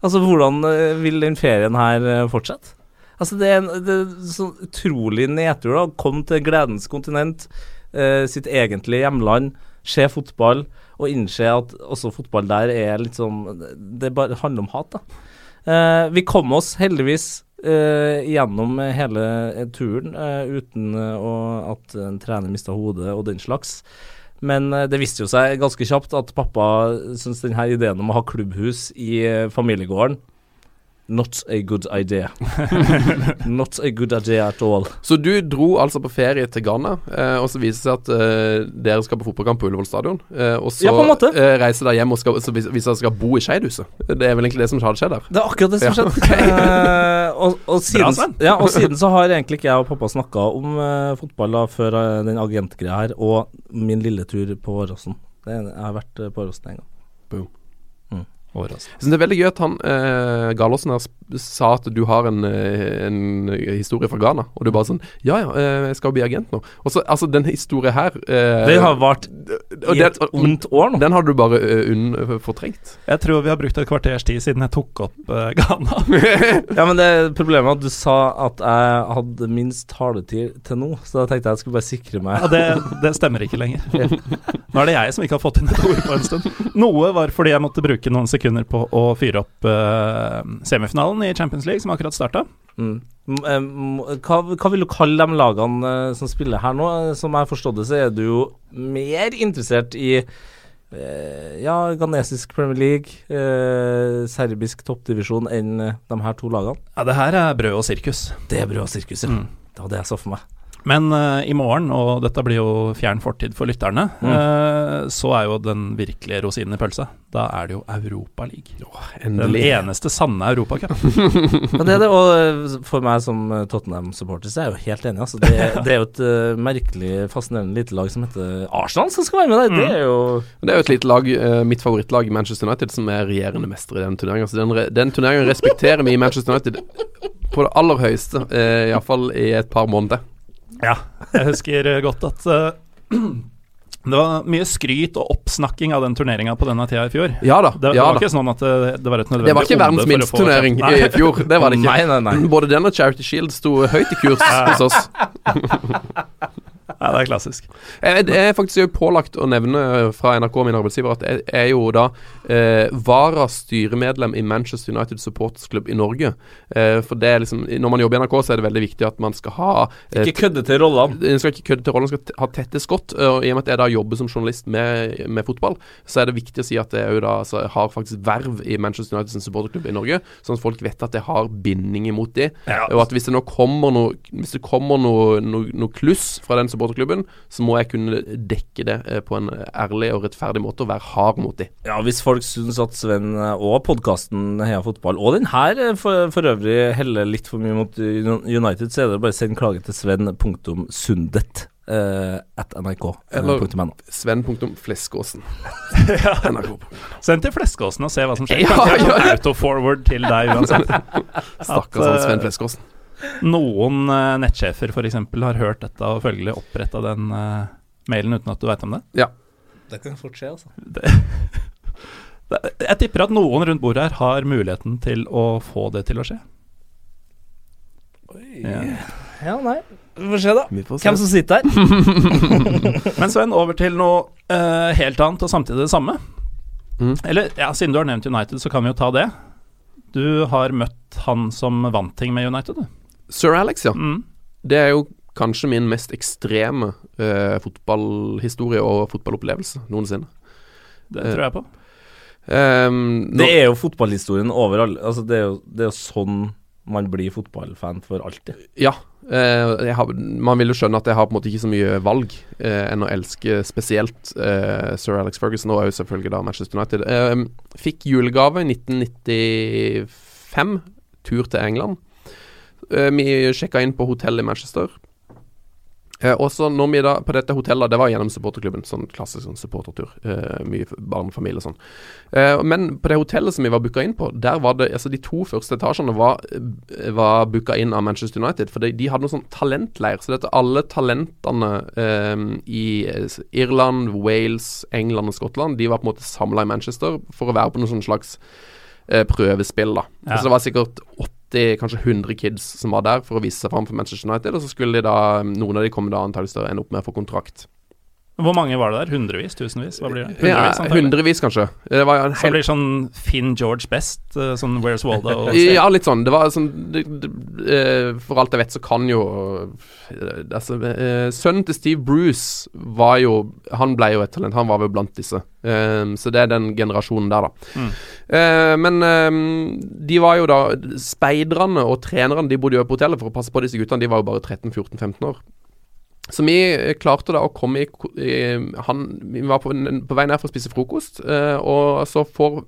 Altså, hvordan eh, vil den ferien her eh, fortsette? Altså, det er, en, det er sånn utrolig nedtur, da. Komme til gledens kontinent, eh, sitt egentlige hjemland, se fotball, og innse at også fotball der er litt sånn Det bare handler om hat, da. Eh, vi kom oss heldigvis eh, gjennom hele turen eh, uten at en trener mista hodet og den slags. Men eh, det viste jo seg ganske kjapt at pappa syntes denne ideen om å ha klubbhus i eh, familiegården Not a good idea. Not a good idea at all. Så du dro altså på ferie til Ghana, eh, og så viser det seg at eh, dere skal på fotballkamp på Ullevål stadion. Eh, og så Ja, på en måte. eh, reiser dere hjem og skal, så viser det seg at dere skal bo i Skeidhuset. Det er vel egentlig det som hadde skjedd der. Det er akkurat det som Ja, skjedde. Eh, og, og, siden, ja, og siden så har egentlig ikke jeg og pappa snakka om eh, fotball da, før eh, den agentgreia her, og min lille tur på Åråsen. Det Jeg har vært på Åråsen en gang. Jeg synes det er veldig gøy at han eh, Galåsen her sa at du har en, eh, en historie fra Ghana, og du bare sånn Ja ja, eh, jeg skal jo bli agent nå. Og så, altså, den historien her eh, Det har vart i et ondt år nå. Den har du bare uh, fortrengt. Jeg tror vi har brukt et kvarters tid siden jeg tok opp uh, Ghana. Ja, men det problemet er at du sa at jeg hadde minst taletid til nå, så da tenkte jeg jeg skulle bare sikre meg Ja, det, det stemmer ikke lenger. Nå er det jeg som ikke har fått inn et ord på en stund. Noe var fordi jeg måtte bruke noen sekunder på å fyre opp uh, semifinalen i Champions League, som akkurat starta. Mm. Eh, Hva, hva vil du kalle de lagene eh, som spiller her nå? Som jeg forstått det, så er du jo mer interessert i uh, ja, ghanesisk Premier League, uh, serbisk toppdivisjon enn de her to lagene. Ja, det her er brød og sirkus. Det er brød og sirkus, ja. Mm. Det var det jeg så for meg. Men uh, i morgen, og dette blir jo fjern fortid for lytterne, Mm. uh, så er jo den virkelige rosinen i pølsa. Da er det jo Europaliga. Den eneste sanne europacup. Det er det, og eh, for meg som eh, Tottenham-supporter, så er jeg jo helt enig. Altså. Det, det er jo et uh, merkelig, fascinerende lite lag som heter Arsenal, som skal være med der. Det er jo Det er jo et lite lag, eh, mitt favorittlag, Manchester United, som er regjerende mester i den turneringen. Så den, re- den turneringen respekterer vi i Manchester United på det aller høyeste, uh, iallfall i et par måneder. Ja, jeg husker eh, godt at uh, det var mye skryt og oppsnakking av den turneringa på denne tida i fjor. Ja da. Det, det ja var da. ikke sånn at det, det var et nødvendig Det var ikke verdens minste turnering Nei. i fjor. Det var det ikke. Nei, nei. Både den og Charity Shield sto høyt i kurs hos oss. Ja, det er klassisk. Jeg, jeg er faktisk jo pålagt å nevne fra NRK, min arbeidsgiver, at jeg er jo da eh, vara-styremedlem i Manchester United Supporters Club i Norge. Eh, for det er liksom Når man jobber i NRK, så er det veldig viktig at man skal ha eh, Ikke kødde til rollene. en skal ikke kødde til rollene, skal ha tette skott. eh, Og I og med at jeg da jobber som journalist med, med fotball, så er det viktig å si at jeg jo da altså, har faktisk verv i Manchester United supporterklubb i Norge, sånn at folk vet at jeg har bindinger mot de. Ja. Og at hvis det nå kommer noe Hvis det kommer noe, noe, noe kluss fra den supporterklubben, så må jeg kunne dekke det eh, på en ærlig og rettferdig måte og være hard mot de. Ja, hvis folk syns at Sven eh, og podkasten Heia fotball, og den her eh, for, for øvrig heller litt for mye mot United, så er det bare å sende klage til sven.sundet Uh, at nrk. Eller- no. Sven.fleskåsen. ja. Send til Fleskåsen og se hva som skjer. Ja, Kanskje ja. ja. autoforward til deg uansett. Stakkars Sven Fleskåsen. Noen uh, nettsjefer f.eks. har hørt dette og følgelig oppretta den uh, mailen uten at du veit om det. Ja. Det kan fort skje, altså. det. det- Jeg tipper at noen rundt bordet her har muligheten til å få det til å skje. Ja. Ja, nei. Vi får se, da. Får se. Hvem som sitter her. Men Sven, over til noe uh, helt annet og samtidig det samme. Mm. Eller, ja, siden du har nevnt United, så kan vi jo ta det. Du har møtt han som vant ting med United, du. Sir Alex, ja. Mm. Det er jo kanskje min mest ekstreme uh, fotballhistorie og fotballopplevelse noensinne. Det tror jeg på. Um, Det er jo fotballhistorien overalt. Altså, det er jo, det er jo sånn man blir fotballfan for alltid. Ja. Uh, jeg har, man vil jo skjønne at jeg har på en måte ikke så mye valg uh, enn å elske spesielt uh, sir Alex Ferguson, og jo selvfølgelig da Manchester United. Eh, fikk julegave i 1995, tur til England. Eh, vi sjekka inn på hotell i Manchester. Eh, og så når vi da på dette hotellet Det var gjennom supporterklubben. Sånn klassisk sånn supportertur. Eh, mye barn familie og sånn. Eh, men på det hotellet som vi var booka inn på, der var det Altså de to første etasjene var, eh, var booka inn av Manchester United. For de, de hadde noen sånn talentleir. Så dette alle talentene eh, i Irland, Wales, England og Skottland, de var på en måte samla i Manchester for å være på noe sånn slags eh, prøvespill, da. Ja. Så det var sikkert 80, kanskje 100 kids som var der for å vise seg fram for Manchester United, og så skulle de da Noen av de kommer da antakeligvis ende opp med å få kontrakt. Hvor mange var det der? Hundrevis? Tusenvis? Hva blir det? Hundrevis, ja, hundrevis, kanskje. Det var en hel... Så det blir sånn Finn George Best, eh, sånn Where's Waldo? Ja, litt sånn. Det var sånn det, det, eh, For alt jeg vet, så kan jo eh, altså, Sønnen til Steve Bruce var jo Han ble jo et talent. Han var vel blant disse. Så det er den generasjonen der, da. Mm. Men de var jo da Speiderne og trenerne De bodde jo på hotellet for å passe på disse guttene. De var jo bare 13-14-15 år. Så vi eh, klarte da å komme i, i han, Vi var på, på vei ned for å spise frokost, eh, og så får,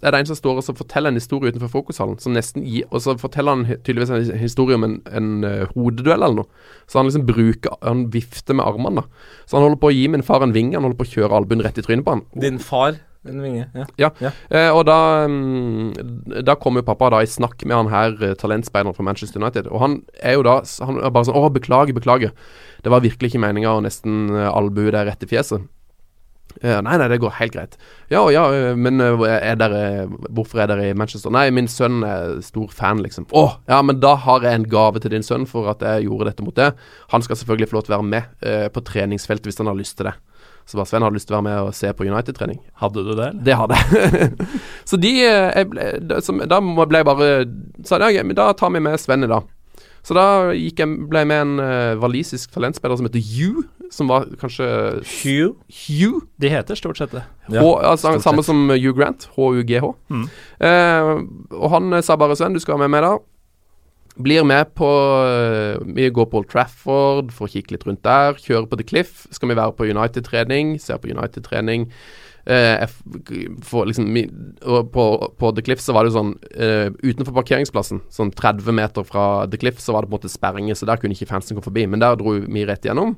er det en som står og så forteller en historie utenfor frokosthallen. Som nesten gir, Og så forteller han tydeligvis en historie om en, en uh, hodeduell eller noe. Så han liksom bruker Han vifter med armene. da Så han holder på å gi min far en vinge. Han holder på å kjøre albuen rett i trynet på han. Din far En vinge. Ja. Eh, og da, mm, da kom jo pappa da i snakk med han her eh, talentspeideren fra Manchester United. Og han er jo da Han er bare sånn Å, beklager, beklager. Det var virkelig ikke meninga å nesten uh, albue deg rett i fjeset. Uh, nei, nei, det går helt greit. Ja, ja, eh, men eh, er dere, hvorfor er dere i Manchester? Nei, min sønn er stor fan, liksom. Å, ja, men da har jeg en gave til din sønn for at jeg gjorde dette mot det. Han skal selvfølgelig få lov til å være med uh, på treningsfeltet hvis han har lyst til det. Så bare Sven hadde lyst til å være med og se på United-trening. Hadde du det, eller? Det hadde jeg. så de eh, ble, da, ble jeg bare sa jeg, ja, men da tar vi med Sven i dag. Så da gikk jeg, ble jeg med en uh, walisisk talentspiller som heter Hugh, som var kanskje Hugh. Hugh? De heter stort sett det. Ja, H, altså, stort samme sett. som Hugh Grant. H-U-G-H. Mm. Uh, og han eh, sa bare Sven, du skal være med meg da. Blir med på Vi går på Old Trafford får kikke litt rundt der. Kjører på The Cliff. Skal vi være på United-trening? Ser på United-trening. Eh, jeg liksom på, på The Cliff så var det jo sånn eh, Utenfor parkeringsplassen, sånn 30 meter fra The Cliff, så var det på en måte sperringer, så der kunne ikke fansen gå forbi. Men der dro vi rett igjennom.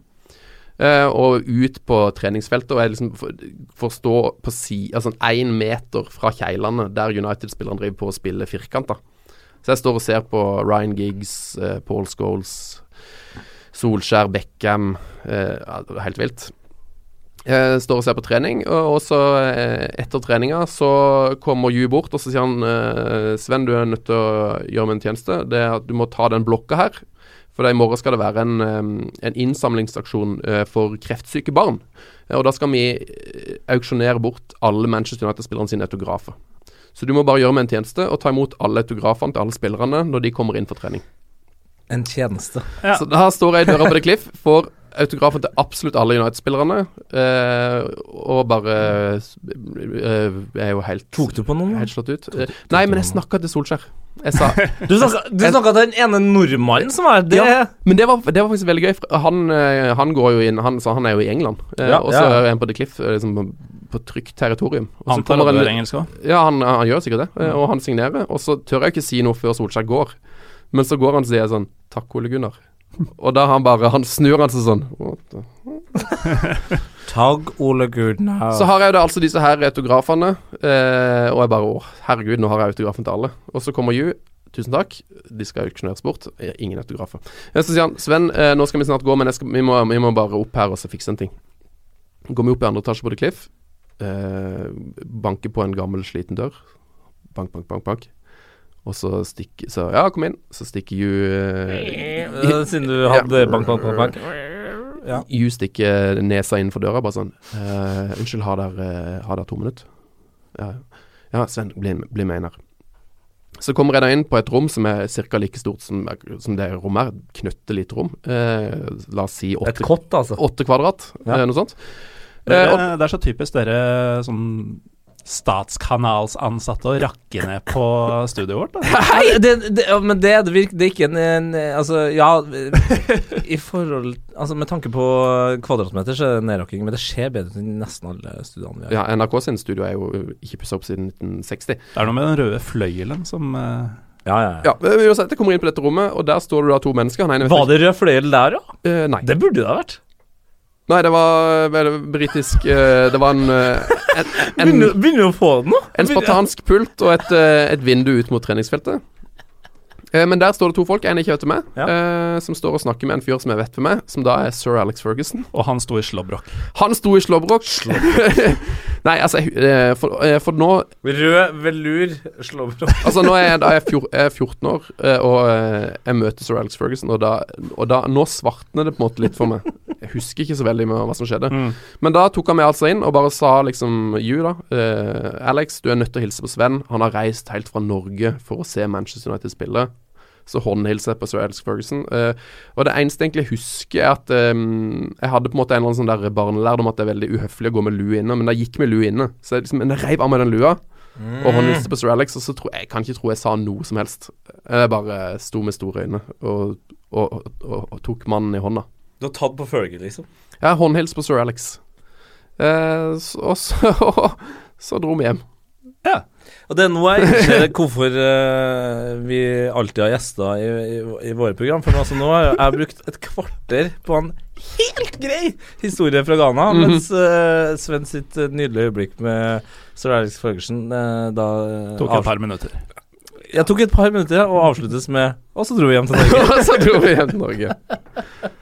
Eh, og ut på treningsfeltet, og jeg liksom får, stå på si, altså én meter fra keglene der United-spilleren driver på å spille firkanter. Så jeg står og ser på Ryan Giggs, eh, Paul Scholes, Solskjær, Beckham eh, Helt vilt. Jeg står og ser på trening, og og så eh, etter treninga så kommer Ju bort, og så sier han eh, Sven, du er nødt til å gjøre meg en tjeneste. Det er at du må ta den blokka her. For i morgen skal det være en, eh, en innsamlingsaksjon eh, for kreftsyke barn. Eh, Og da skal vi eh, auksjonere bort alle Manchester United-spillerne sine autografer. Så du må bare gjøre meg en tjeneste og ta imot alle autografene til alle spillerne når de kommer inn for trening. En tjeneste. Ja. Så da står jeg i døra på The Cliff, får autografen til absolutt alle United-spillerne, eh, og bare eh, Jeg er jo helt Tok du på noen? Helt slått ut. Eh, nei, men jeg snakka til Solskjær. Jeg sa Du snakka, til den ene nordmannen som er det Ja. Men det var, det var faktisk veldig gøy. Han, eh, han går jo inn Han, så han er jo i England, eh, Ja, og så ja. er han på The Cliff, eh, liksom på, trygt territorium. Og så Antar kommer en- engelsk òg. Ja, han, han gjør sikkert det, og han signerer. Og så tør jeg ikke si noe før Solskjær går. Men så går han og sier sånn Takk, Ole Gunnar. Og da han bare Han snur han seg sånn. Takk, Tag Ole Gudna. Så har jeg jo da altså disse her autografene, eh, og jeg bare Å, herregud, nå har jeg autografen til alle. Og så kommer Ju. Tusen takk. De skal auksjoneres bort. Ingen autografer. Så sier han Sven, eh, nå skal vi snart gå, men jeg skal, vi, må, vi må bare opp her og så fikse en ting. Går vi opp i andre etasje på The Cliff. Eh, banker på en gammel, sliten dør. Bank, bank, bank, bank. Og så stikker Så ja, kom inn. Så stikker Ju eh, Siden du hadde bank, bank, bank, bank. Ja. Ju stikker nesa innenfor døra, bare sånn eh, 'Unnskyld, har dere har to minutter?' Ja, ja Sven, bli, bli med inn her. Så kommer jeg da inn på et rom som er ca. like stort som, som det rommet her. Knøttelite rom. Eh, la oss si Et kott, altså. åtte kvadrat, Ja. eh, noe sånt. Det, Eh, og, det er så typisk dere sånn statskanalsansatte og rakke ned på studioet vårt. Da. Nei, det, det, ja, men det, det, virker, det er ikke en, en Altså, ja I forhold Altså, med tanke på kvadratmeter, så er det nedrakking, men det skjer bedre enn nesten alle studiene vi har. ja, NRK sin studio er jo ikke pussa opp siden 1960. Det er noe med den røde fløyelen som uh... Ja, ja, Ja, ja uansett, Jeg kommer inn på dette rommet, og der står det da to mennesker. Nei, Var det rød fløyel der, ja? jeg- eh, Nei. Det burde det ha vært. Nei, det var vel britisk eh, Det var en, eh, en, en, Begynner begynner du å få det nå? En spartansk pult og et, eh, et vindu ut mot treningsfeltet. Eh, men der står det to folk, en jeg ikke vet hvem er, Ja. eh, som står og snakker med en fyr som jeg vet hvem er, som da er sir Alex Ferguson. Og han sto i slåbrok. Han sto i slåbrok. Nei, altså for, for nå Rød velur slåbrok. Altså nå er jeg, da er jeg, fjor, jeg er 14 år, og eh, jeg møter sir Alex Ferguson, og da, og da Nå svartner det på en måte litt for meg. Jeg husker ikke så veldig med hva som skjedde. Mm. Men da tok han meg altså inn og bare sa liksom You, da. eh, Alex, du er nødt til å hilse på Sven. Han har reist helt fra Norge for å se Manchester United spille. Så håndhilser jeg på sir Alex Ferguson. eh, og det eneste jeg egentlig husker, er at eh, jeg hadde på en måte en eller annen sånn der barnelærdom at det er veldig uhøflig å gå med lue inne, men da gikk med lue inne. Så jeg, liksom, men jeg reiv av meg den lua. Og håndhilste på sir Alex, og så tror jeg, jeg kan ikke tro jeg sa noe som helst. Jeg bare sto med store øyne og, og, og, og, og tok mannen i hånda. Du har tatt på Fergie, liksom. Ja, håndhils på sir Alex. Eh, så, og så, så dro vi hjem. Ja. Og det er nå jeg innser hvorfor eh, vi alltid har gjester i, i, i våre program. For altså, nå har jeg, brukt et kvarter på en helt grei historie fra Ghana, Mhm. mens uh, Sven sitt eh, nydelige øyeblikk med Sir Alex Ferguson eh, da Tok et par minutter. Jeg tok et par minutter, og avsluttes med Og så dro vi hjem til Norge. Og så dro vi hjem til Norge.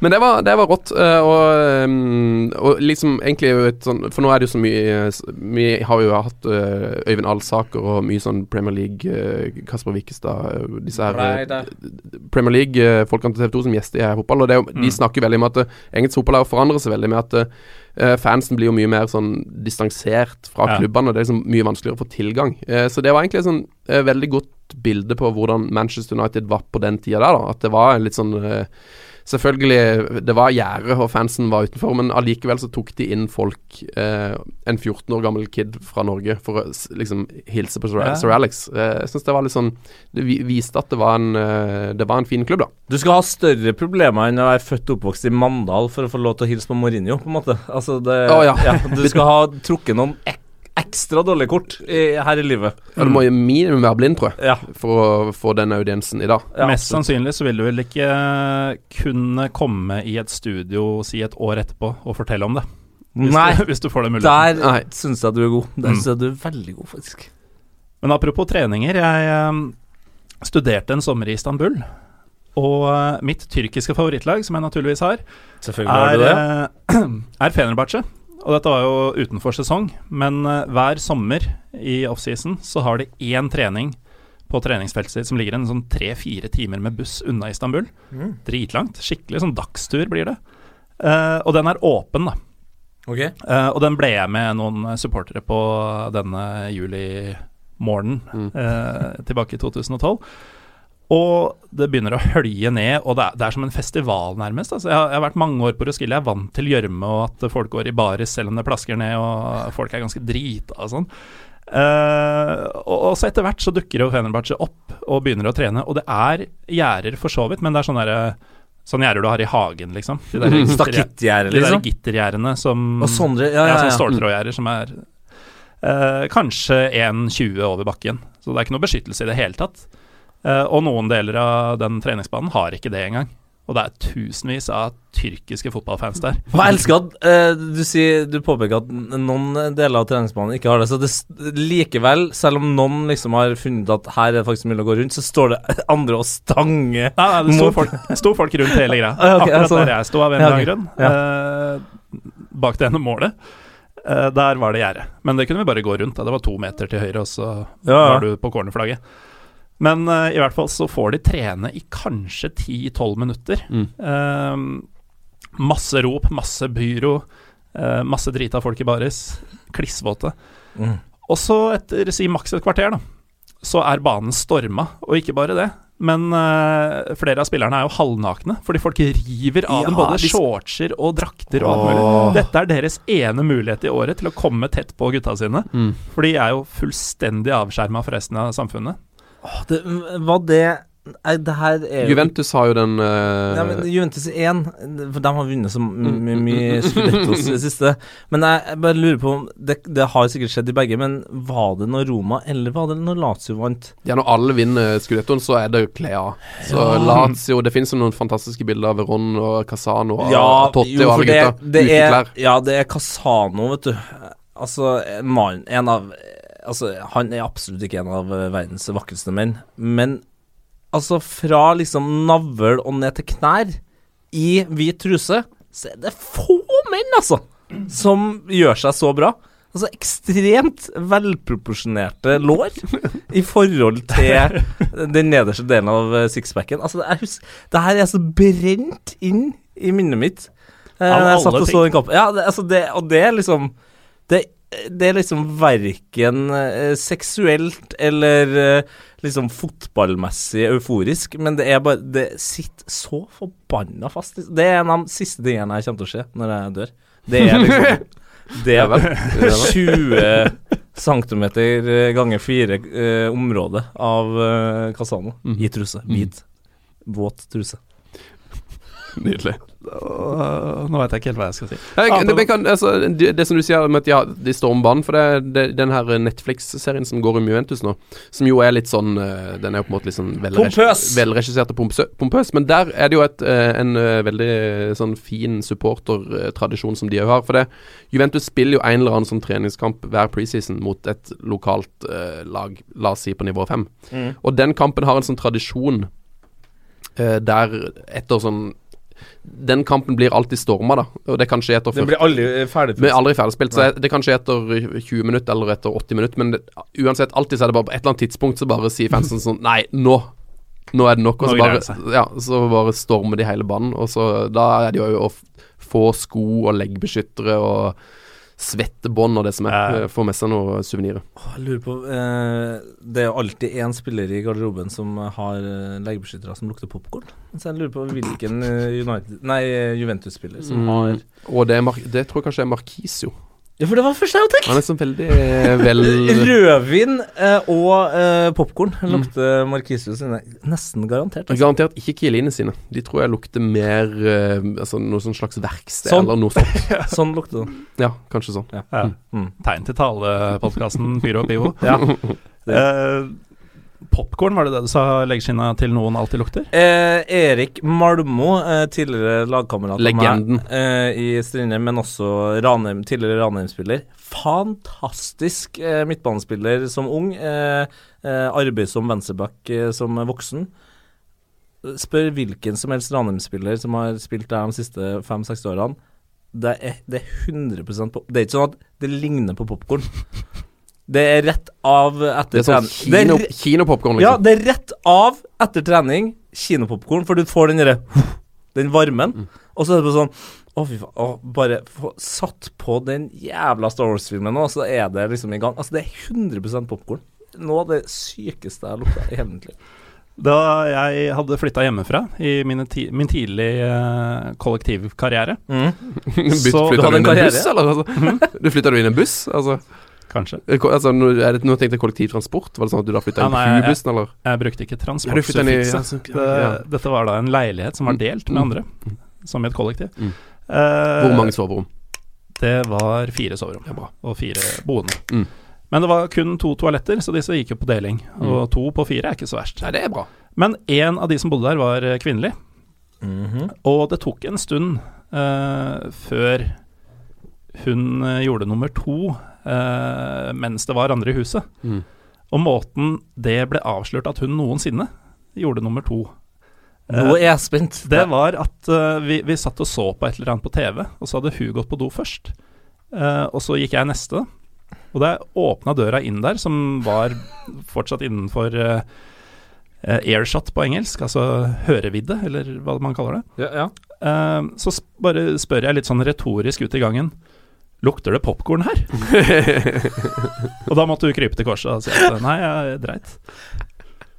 Men det var, det var rått. eh, Og, um, og liksom egentlig sånn For nå er det jo så mye Vi har jo hatt eh, Øyvind Alsaker og mye sånn Premier League, eh, Kasper Wikestad Disse her Nei, Premier League-folkene til TV 2 som gjester i fotball. Og det er jo, De Mm. snakker veldig om at engelsk fotball har forandret seg veldig med at fansen blir jo mye mer sånn distansert fra Ja. klubbene. og Det er liksom mye vanskeligere å få tilgang. Eh, så det var egentlig sånn eh, veldig godt bilde på hvordan Manchester United var på den tida der. da At det var litt sånn eh, Selvfølgelig, det var gjerde, og fansen var utenfor, men allikevel så tok de inn folk eh, En 14 år gammel kid fra Norge for å liksom hilse på Sir, Ja. Sir Alex. Eh, jeg synes det var litt sånn Det viste at det var, en, eh, det var en fin klubb, da. Du skal ha større problemer enn å være født og oppvokst i Mandal for å få lov til å hilse på Mourinho, på en måte. Altså, det Å, ja. Du skal ha trukket noen ek ekstra dårlig kort i, her i livet. Ja, du må jo minimum være blind, tror jeg, Ja. for å få den audiensen i dag. ja Mest absolutt. sannsynlig så vil du vel ikke kunne komme i et studio si et år etterpå og fortelle om det. Hvis, Nei, du, hvis du får det muligheten. der syns jeg du er god. Der Mm. syns jeg du er veldig god, faktisk. Men apropos treninger, jeg eh, studerte en sommer i Istanbul. Og eh, mitt tyrkiske favorittlag, som jeg naturligvis har, Selvfølgelig har er, du eh, er Fenerbahçe. Og dette var jo utenfor sesong, men eh, hver sommer i offseason så har de én trening på treningsfeltet sitt som ligger en sånn tre-fire timer med buss unna Istanbul. Mm. Dritlangt. Skikkelig sånn dagstur blir det. Uh, og den er åpen, da. Ok. Uh, og den ble jeg med noen supportere på denne julimorgenen Mm. uh, tilbake i 2012. Og det begynner å hølje ned, og det er, det er som en festival, nærmest. Altså, jeg, har, jeg har vært mange år på Roskilde, jeg er vant til gjørme og at folk går i baris selv om det plasker ned, og folk er ganske drita og sånn. Uh, og, og så etter hvert så dukker jo Fenerbahçe opp og begynner å trene, og det er gjerder for så vidt, men det er sånne derre Sånne gjerder du har i hagen, liksom. De der gittergjer- Stakittgjerde, de der liksom. gittergjerdene som Og sånne, ja, ja, ja, sånn ja. ståltrådgjerder som er uh, kanskje 1,20 over bakken. Så det er ikke noe beskyttelse i det hele tatt. Eh, og noen deler av den treningsbanen har ikke det engang. Og det er tusenvis av tyrkiske fotballfans der. Jeg elsker at eh, du, sier, du påpeker at noen deler av treningsbanen ikke har det. Så det, likevel, selv om noen liksom har funnet at her er det faktisk mulig å gå rundt, så står det andre og stanger. Nei, nei, det sto folk, sto folk rundt hele greia. Akkurat altså- der jeg sto av en Ja, eller annen grunn. Eh, bak det ene målet. Eh, der var det gjerde. Men det kunne vi bare gå rundt. Da. Det var to meter til høyre, og så Ja, var du på cornerflagget. Men uh, i hvert fall så får de trene i kanskje 10-12 minutter. Mm. Uh, masse rop, masse byro, uh, masse drita folk i baris. Klissvåte. Mm. Og så, etter si maks et kvarter, da, så er banen storma. Og ikke bare det, men uh, flere av spillerne er jo halvnakne, fordi folk river av Ja, dem både de- shortser og drakter og alt mulig. Dette er deres ene mulighet i året til å komme tett på gutta sine. Mm. For de er jo fullstendig avskjerma fra resten av samfunnet. Åh, det, var det Nei, det her er Juventus har jo den uh... Nei, men Juventus 1, for de har vunnet så mye my- my- mye Scudettos i det siste. Men jeg, jeg bare lurer på om det, det har sikkert skjedd i begge, men var det når Roma eller var det når Lazio vant? Ja, når alle vinner Scudettoen, så er det jo kle av. Så Ja. Lazio Det finnes jo noen fantastiske bilder av Veron og Casano og Ja, Totti jo, og alle det, gutta. det Uten er, klær. ja, det er Casano, vet du. Altså, en En av Altså, han er absolutt ikke en av eh, verdens vakreste menn, men altså, fra liksom navl og ned til knær i hvit truse, så er det få menn, altså, som gjør seg så bra. Altså ekstremt velproporsjonerte lår i forhold til den nederste delen av eh, sixpacken. Altså, jeg husker, det her er så brent inn i minnet mitt. Eh, Av jeg alle satt og ting. så den kampen. Ja, det, altså det, og det er liksom Det, det er liksom verken eh, seksuelt eller eh, liksom fotballmessig euforisk, men det er bare Det sitter så forbanna fast. Det er en av de siste tingene jeg kommer til å se når jeg dør. Det er liksom Det er vel. 20 cm ganger 4 eh, område av eh, Casano Mhm. i truse. Hvit, våt truse. Nydelig. Nå vet jeg ikke helt hva jeg skal si. Jeg, det, men kan, altså, det, det som du sier om at ja, de om banen For det, det, den her Netflix-serien som går om Juventus nå, som jo er litt sånn eh, Den er jo på en måte litt sånn velregi- velregissert og pompøs, men der er det jo et, eh, en eh, veldig sånn fin supportertradisjon som de òg har. For det Juventus spiller jo en eller annen sånn treningskamp hver preseason mot et lokalt uh, lag, la oss si på nivå fem. Mm. Og den kampen har en sånn tradisjon der etter sånn Den kampen blir alltid storma, da. Og det kan skje etter Den blir aldri ferdig. vi er aldri ferdigspilt, så det kan skje etter 20 minutter eller etter 80 minutter, men det, uansett, alltid så er det bare på et eller annet tidspunkt så bare sier fansen sånn Nei, nå! Nå er det nok. Og så bare, ja, så bare stormer de hele banen. Og så Da er det jo å få sko og leggbeskyttere og svettebånd og det som er. Ja. Eh, Få med seg noen suvenirer. Jeg lurer på eh, Det er jo alltid én spiller i garderoben som har eh, legebeskyttere som lukter popkorn. Så jeg lurer på hvilken eh, United Nei, Juventus-spiller som har Mm. Og det, er Mar det tror jeg kanskje er Markisio. Ja, for det var første tenkt! Han er sånn veldig eh, vel Rødvin eh, og eh, popkorn lukter Markisio sine. Nesten garantert. Altså. Garantert ikke Kieline sine. De tror jeg lukter mer eh, Altså noe sånn slags verksted Sånn. eller noe sånt. Sånn lukter det. Ja, kanskje sånn. Ja. Ja. Mm. Tegn til tale-podkasten Pyro og Pivo. ja. Eh, Popkorn, var det det du sa leggskinna til noen alltid lukter? Eh, Erik Malmo, eh, tidligere lagkamerat av Legenden. meg eh, i Strindheim, men også Ranheim, tidligere Ranheim-spiller. Fantastisk eh, midtbanespiller som ung. Eh, eh, arbeid som venstreback eh, som voksen. Spør hvilken som helst Ranheim-spiller som har spilt der de siste fem-seks årene. Det er, det er 100 på Det er ikke sånn at det ligner på popkorn. Det er rett av etter er sånn trening. Det er kino, re- kinopopkorn, ja, liksom. det er rett av etter trening, kinopopkorn, for du får den derre Den varmen. Mm. Og så er det bare sånn Å, fy faen. Å, bare få satt på den jævla Star Wars-filmen nå, så er det liksom i gang. Altså, det er 100 popkorn. Noe av det sykeste jeg har lukta i hele mitt liv. Da jeg hadde flytta hjemmefra i mine ti min tidlige uh, kollektivkarriere, mm. Så- Flytta Du hadde en inn en karriere? buss, eller? Altså? Du flytta du inn i en buss? Altså, kanskje eh, altså nå, er det, nå tenkte jeg kollektivtransport. Var det sånn at du da flytta Ja, inn i på jeg- eller? Jeg brukte ikke Ja, du flyttet inn i- transportsufikset. ja, Det, ja. Dette var da en leilighet som var Mm. delt med andre, som i et kollektiv. Mm. Uh, Hvor mange soverom? Det var fire soverom Ja, og fire boende. Mm. Men det var kun to toaletter, så disse gikk jo på deling. Mm. Og to på fire er ikke så verst. Nei, det er bra. Men én av de som bodde der, var kvinnelig. kvinnelig. -hmm. Og det tok en stund uh, før hun eh, gjorde nummer to eh, mens det var andre i huset. Mm. Og måten det ble avslørt at hun noensinne gjorde nummer to Nå er jeg spent. Det var at eh, vi, vi satt og så på et eller annet på TV, og så hadde hun gått på do først. Eh, og så gikk jeg neste. Og da jeg åpna døra inn der, som var fortsatt innenfor eh, eh, airshot på engelsk, altså hørevidde, eller hva man kaller det, Ja, ja. eh, så bare spør jeg litt sånn retorisk ut i gangen Lukter det popkorn her? og da måtte hun krype til korset og si at nei, jeg dreit.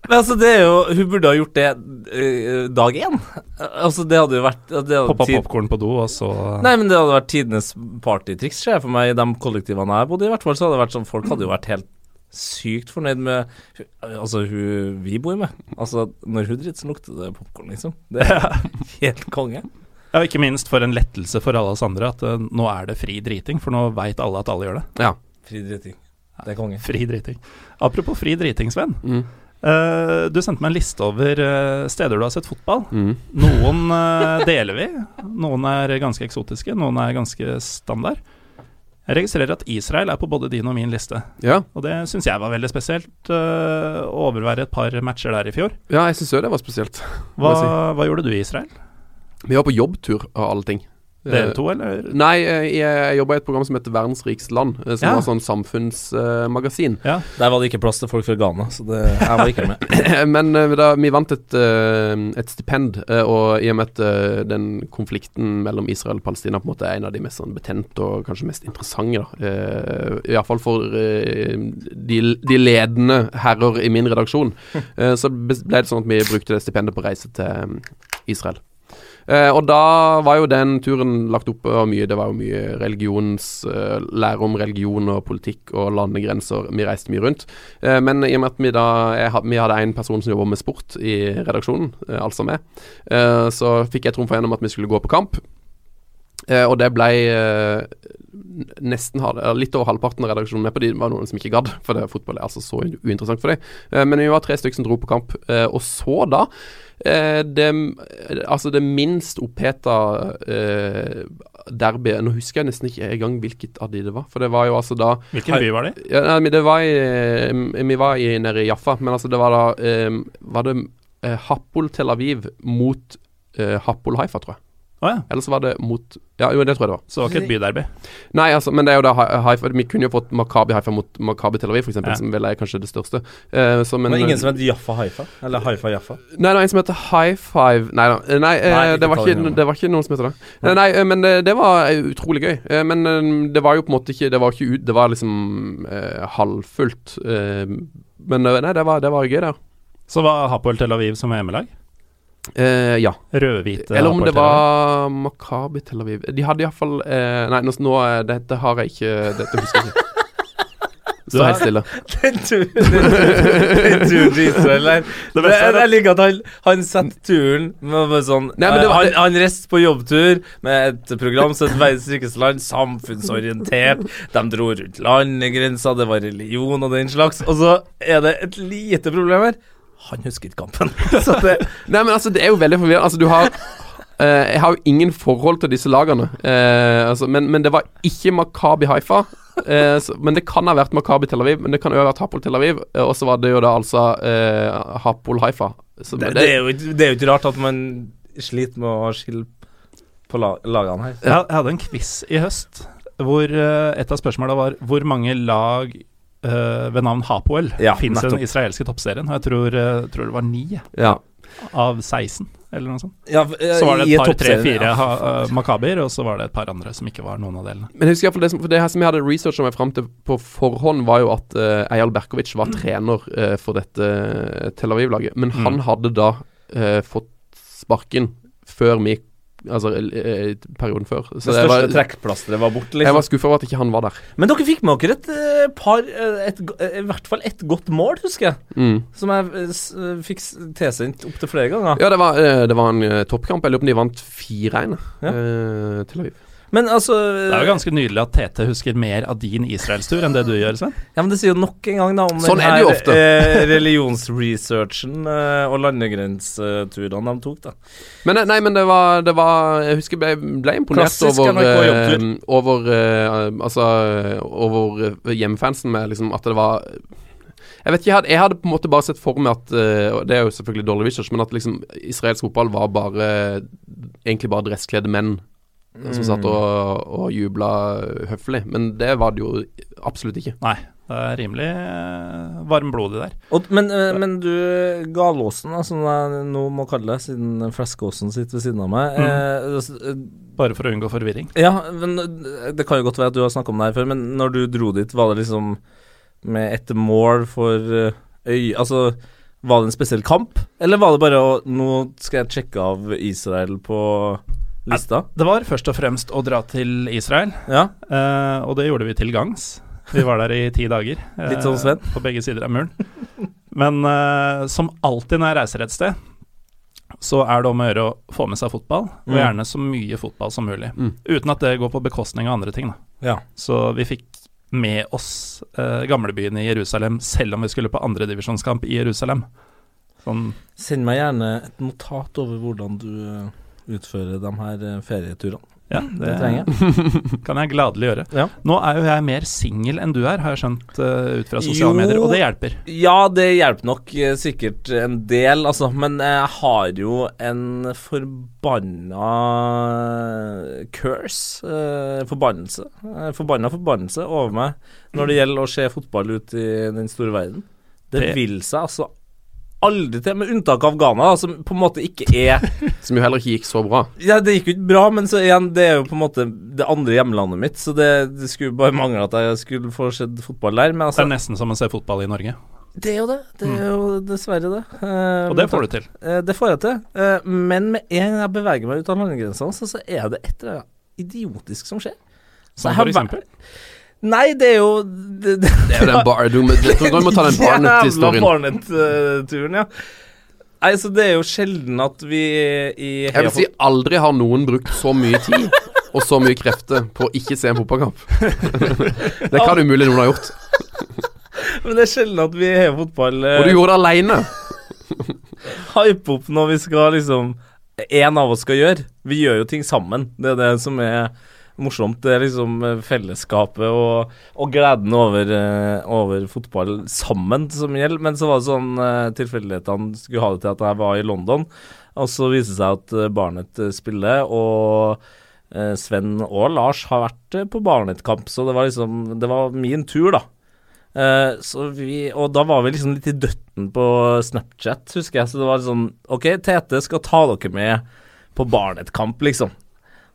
Men altså, det er jo Hun burde ha gjort det eh, dag én. Altså, det hadde jo vært Poppa tid- popkorn på do, og så Nei, men det hadde vært tidenes partytriks, ser jeg for meg, i de kollektivene jeg bodde i. hvert fall så hadde det vært sånn Folk hadde jo vært helt sykt fornøyd med Altså, hun vi bor med. Altså, når hun driter, så lukter det popkorn, liksom. Det er helt konge. Ja, ikke minst for en lettelse for alle oss andre at uh, nå er det fri driting, for nå veit alle at alle gjør det. Ja. Fri driting. Det er konge. Fri driting. Apropos fri driting, Sven. Mm. Uh, du sendte meg en liste over uh, steder du har sett fotball. Mm. Noen deler vi. Noen er ganske eksotiske, noen er ganske standard. Jeg registrerer at Israel er på både din og min liste, Ja. og det syns jeg var veldig spesielt. å overvære et par matcher der i fjor. ja, jeg syns òg det var spesielt. Hva, si. hva gjorde du i Israel? Vi var på jobbtur, av alle ting. Dere Eh, to, eller? Nei, eh, jeg, jeg jobba i et program som heter Verdens rikeste land, eh, som Ja. var sånn samfunnsmagasin. Ja. Der var det ikke plass til folk fra Ghana, så det, jeg var ikke med. Men uh, da, vi vant et, uh, et stipend, og i og med at den konflikten mellom Israel og Palestina på en måte er en av de mest sånn betente og kanskje mest interessante, da. Uh, Iallfall for eh, de, de ledende herrer i min redaksjon, så ble det sånn at vi brukte det stipendet på reise til Israel. Eh, og da var jo den turen lagt opp av mye Det var jo mye religions eh, Lære om religion og politikk og landegrenser. Vi reiste mye rundt. Eh, men i og med at vi da jeg, Vi hadde en person som jobba med sport i redaksjonen, eh, altså meg, eh, så fikk jeg trumfa gjennom at vi skulle gå på kamp. Eh, og det ble nesten litt over halvparten av redaksjonen med på de. Var noen som ikke gadd, for det, fotball er altså så uinteressant for dem. Men vi var tre stykker som dro på kamp. Og så da eh, det, altså det minst oppheta eh, derbyet Nå husker jeg nesten ikke engang hvilket av de det var. For det var jo altså da Hvilken by var det? ja, nei, det var i, eh, Vi var i, nede i Jaffa, men altså det var da eh, Var det eh, Happol Tel Aviv mot eh, Happol Haifa, tror jeg. Å ja. Eller så var det mot Ja, jo, det tror jeg det var. Så det var ikke et byderby. Nei, altså, men det er jo da Haifa Vi kunne jo fått Makabi Haifa mot Makabi Tel Aviv, f.eks., Ja. som vel er kanskje det største. Uh, så, men, Men ingen som heter Jaffa Haifa? Eller Haifa Jaffa? Nei, det var en som heter High Five Nei da. eh, Nei, eh, Nei, det, var ikke, det var ikke noen som heter det. Nei, Nei, eh, men det, det var eh, utrolig gøy. Eh, Men eh, det var jo på en måte ikke Det var ikke ut Det var liksom uh, halvfullt. Uh, men eh, nei, det var, det var gøy, det. Så var Hapoel Tel Aviv som hjemmelag? Eh, ja. Rødhvite Eller om det var Makabi Tel Aviv. De hadde iallfall uh, Nei, nå, nå eh, Dette har jeg ikke Dette husker jeg ikke. Du helt stille. Den turen til Israel der. Jeg, liker at han, han setter turen med med sånn Nei, eh, var- Han, han reiste på jobbtur med et program som het Verdens rikeste land, samfunnsorientert. De dro rundt landegrensa, det var religion og den slags. Og så er det et lite problem her. Han husker ikke kampen. Så det Nei, men altså, det er jo veldig forvirrende. Altså, du har Uh, Jeg har jo ingen forhold til disse lagene. uh, altså, men, men det var ikke Makabi Haifa. Uh, så, men det kan ha vært Makabi Tel Aviv. Men det kan jo ha vært Hapol Tel Aviv. og så var det jo da altså eh, Hapol Haifa. Så, det, men det, er jo, det er jo ikke rart at man sliter med å skille på lag, lagene her. Jeg jeg hadde en quiz i høst hvor et av spørsmåla var hvor mange lag ved navn Hapoel Ja, fins den israelske toppserien. Og jeg tror, eh, tror det var ni ja. av 16, eller noe sånt. Ja, Så var det et par, toppserien, tre, fire ja. eh, Makabier, og så var det et par andre som ikke var noen av delene. Men jeg husker det, som, for det her som jeg hadde researcha meg fram til på forhånd, var jo at uh, Eyal Berkovic var trener uh, for dette eh, Tel Aviv-laget. Men han Mm. hadde da uh, fått sparken før vi Altså perioden før. Det største jeg var, trekkplasteret var borte, jeg liksom. var skuffa over at ikke han var der. Men dere fikk med dere et eh, par eh, et, eh, I hvert fall ett godt mål, husker jeg. Mm. Som jeg fikk tilsendt opptil flere ganger. Ja, det var, det var en toppkamp. Jeg lurer på om de vant 4-1 Ja. eh, Tel Aviv. Men altså Det er jo ganske nydelig at Tete husker mer av din israelstur enn det du gjør, Sven. Ja, men Det sier jo nok en gang da om Sånn den er her, eh, religionsresearchen eh, og landegrenseturene de tok, da. Men eh, nei, men det var, det var Jeg husker jeg ble, ble imponert Klassisk over eh. Over eh, Altså Over eh, hjemmefansen med liksom at det var jeg vet ikke, jeg hadde, jeg hadde på en måte bare sett for meg at eh, og Det er jo selvfølgelig dårlig research, men at liksom israelsk fotball var bare Egentlig bare dresskledde menn som satt og, og jubla høflig. Men det var det jo absolutt ikke. Nei, det er rimelig eh, varmblodig der. Og, men, eh, men du, Galåsen, da, som jeg nå må kalle det, siden Fleskåsen sitter ved siden av meg Mm. eh, eh, Bare for å unngå forvirring. Ja, men det kan jo godt være at du har snakka om det her før, men når du dro dit, var det liksom med et mål for øy... Altså, var det en spesiell kamp, eller var det bare å Nå skal jeg sjekke av Israel på lista? Det var først og fremst å dra til Israel, Ja. uh, og det gjorde vi til gangs. Vi var der i ti dager. eh, Litt sånn Sven. På begge sider av muren. Men uh, som alltid når jeg reiser et sted, så er det om å gjøre å få med seg fotball, og Mm. gjerne så mye fotball som mulig. Mm. Uten at det går på bekostning av andre ting. Da. ja. Så vi fikk med oss eh, gamlebyen i Jerusalem, selv om vi skulle på andredivisjonskamp i Jerusalem. Sånn Send meg gjerne et notat over hvordan du eh, utfører de her eh, ferieturene. Ja, Det trenger jeg. kan jeg gladelig gjøre. Ja. Nå er jo jeg mer singel enn du er, har jeg skjønt uh, ut fra sosiale Jo. medier, og det hjelper. Ja, det hjelper nok uh, sikkert en del, altså. Men jeg har jo en forbanna curse, uh, forbannelse, forbanna forbannelse over meg når det gjelder å se fotball ut i den store verden. Det, Det- vil seg altså aldri til, med unntak av Ghana, da, som på en måte ikke er Som jo heller ikke gikk så bra. Ja, det gikk jo ikke bra, men så igjen, det er jo på en måte det andre hjemlandet mitt, så det, det skulle bare mangle at jeg skulle få sett fotball der. Men altså Det er nesten som å se fotball i Norge. Det er jo det. Det er jo dessverre det. Eh, Og det får du til. Eh, det får jeg til. Eh, men med en gang jeg beveger meg ut av landegrensene, så, så er det et eller annet idiotisk som skjer. Som for eksempel? vært-. Nei, det er jo det, det, Det er jo den bar... Du, må- du må ta den Barnet-historien. Barnet-turen, ja. Nei, så det er jo sjelden at vi i Jeg vil si aldri har noen brukt så mye tid og så mye krefter på å ikke se en fotballkamp. Det kan umulig noen ha gjort. Men det er sjelden at vi Heia Fotball Og du eh, gjorde det aleine. Hype opp når vi skal liksom En av oss skal gjøre. Vi gjør jo ting sammen. Det er det som er morsomt. Det er liksom eh, fellesskapet og, og gleden over, eh, over fotball sammen som gjelder. Men så var det sånn eh, tilfeldighetene skulle ha det til at jeg var i London, og så viste det seg at Barnet spiller, og Sven og Lars har vært på Barnet-kamp, så det var liksom Det var min tur, da. Så vi, og da var vi liksom litt i døtten på Snapchat, husker jeg. Så det var sånn OK, Tete skal ta dere med på Barnet-kamp, liksom.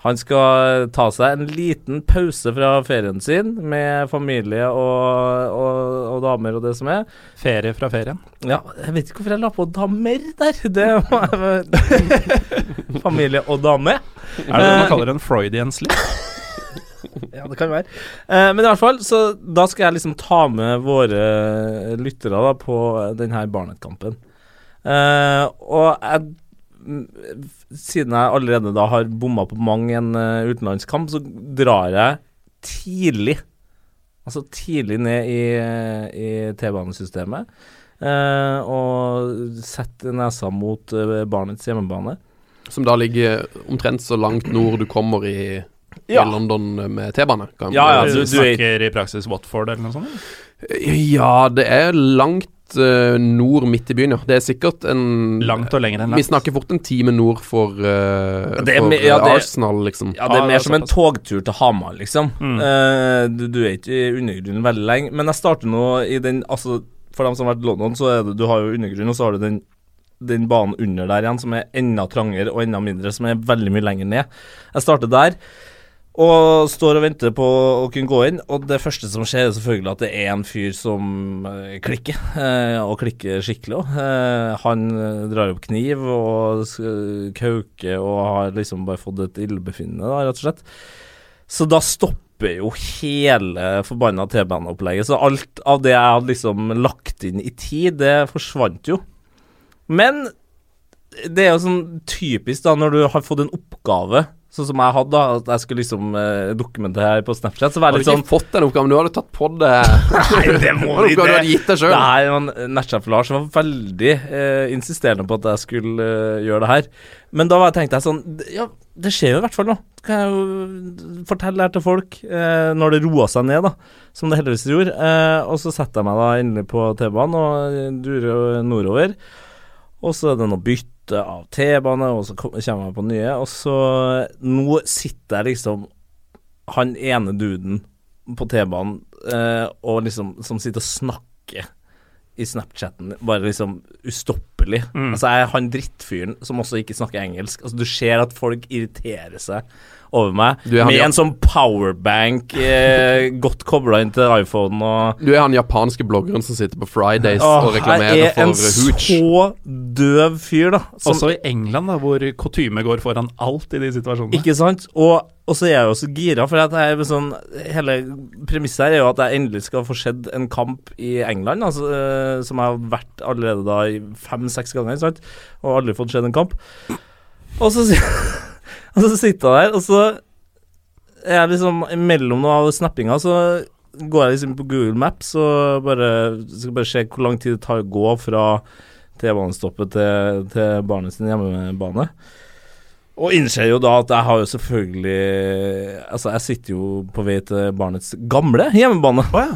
Han skal ta seg en liten pause fra ferien sin med familie og, og, og damer og det som er. Ferie fra ferien. Ja, jeg vet ikke hvorfor jeg la på damer der. Det var Familie og dame. Er det det Eh, man kaller en Freudian slip? Ja, det kan være. Eh, men i hvert fall, så da skal jeg liksom ta med våre lyttere da på denne Barnet-kampen. Eh, og jeg Siden jeg allerede da har bomma på mang en uh, utenlandskamp, så drar jeg tidlig Altså tidlig ned i, i T-banesystemet. Uh, og setter nesa mot uh, barnets hjemmebane. Som da ligger omtrent så langt nord du kommer i, Ja. i London med T-bane. Ja, ja, du, du- du er- snakker i praksis Watford eller noe sånt? eller? Ja, det er langt eh, nord midt i byen, ja. Det er sikkert en Langt og lenger enn Vi snakker fort en time nord for, uh, Det er for ja, eh, det- Arsenal, liksom. Ja, det er mer det er som en togtur til Hamar, liksom. Mm. Uh, du, du er ikke i undergrunnen veldig lenge. Men jeg starter nå i den Altså, for dem som har vært i London, så er det Du har jo undergrunnen, og så har du den den banen under der igjen, som er enda trangere og enda mindre, som er veldig mye lenger ned. Jeg starter der, og står og venter på å kunne gå inn. Og det første som skjer, er selvfølgelig at det er en fyr som eh, klikker, eh, og klikker skikkelig òg. han eh, drar opp kniv og kauker og har liksom bare fått et illebefinnende, da, rett og slett. Så da stopper jo hele forbanna T-baneopplegget. Så alt av det jeg hadde liksom lagt inn i tid, det forsvant jo. Men det er jo sånn typisk da, når du har fått en oppgave, sånn som jeg hadde, da, at jeg skulle liksom eh, dokumentere på Snapchat, så var Har du litt ikke sånn fått den oppgaven? Du hadde tatt på det Nei, det må du ikke. du hadde gitt deg sjøl. Det men Natchaf Lars var veldig eh, insisterende på at jeg skulle eh, gjøre det her. Men da var- tenkte jeg sånn d- Ja, det skjer jo i hvert fall nå. Kan jeg jo fortelle det her til folk eh, når det roer seg ned, da. Som det heldigvis gjorde. Eh, og så setter jeg meg da endelig på T-banen og durer nordover. Og så er det noe bytte av T-bane, og så kommer jeg på nye. Og så Nå sitter jeg liksom Han ene duden på T-banen eh, og liksom som sitter og snakker i Snapchatten, bare liksom ustoppelig. Mm. Altså, jeg er han drittfyren som også ikke snakker engelsk. Altså, du ser at folk irriterer seg over meg Du er han med en sånn powerbank eh, godt kobla inn til iPhone og Du er han japanske bloggeren som sitter på Fridays Åh, og reklamerer for Hooch. Jeg er en Hooch. så døv fyr, da. Som, Også i England, da, hvor kutyme går foran alt i de situasjonene. Ikke sant? Og, og så er jeg jo så gira, for at jeg er sånn Hele premisset her er jo at jeg endelig skal få sett en kamp i England, altså, eh, som jeg har vært allerede da i fem-seks ganger, sant? og aldri fått sett en kamp. Og så, si- og så sitter jeg der, og så er jeg liksom mellom noe av snappinga, så går jeg liksom på Google Maps og bare skal bare se hvor lang tid det tar å gå fra T-banestoppet til, til barnet sin hjemmebane. Og innser jo da at jeg har jo selvfølgelig Altså, jeg sitter jo på vei til barnets gamle hjemmebane. Å ja.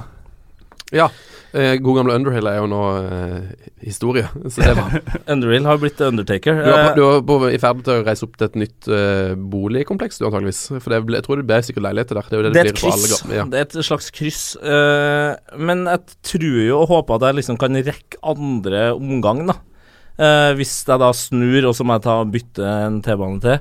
Ja. Eh, god gamle Underhill er jo nå eh, historie. Så det var Underhill har blitt Undertaker. Du er, Eh, på, du er på, i ferd til å reise opp til et nytt eh, boligkompleks, du antageligvis. For det, ble- jeg tror det blir sikkert leiligheter der. Det er det det er et kryss. Ja. Det er et slags kryss. eh, men jeg tror jo og håper at jeg liksom kan rekke andre omgang, da. Eh, hvis jeg da snur, og så må jeg ta bytte en T-bane til.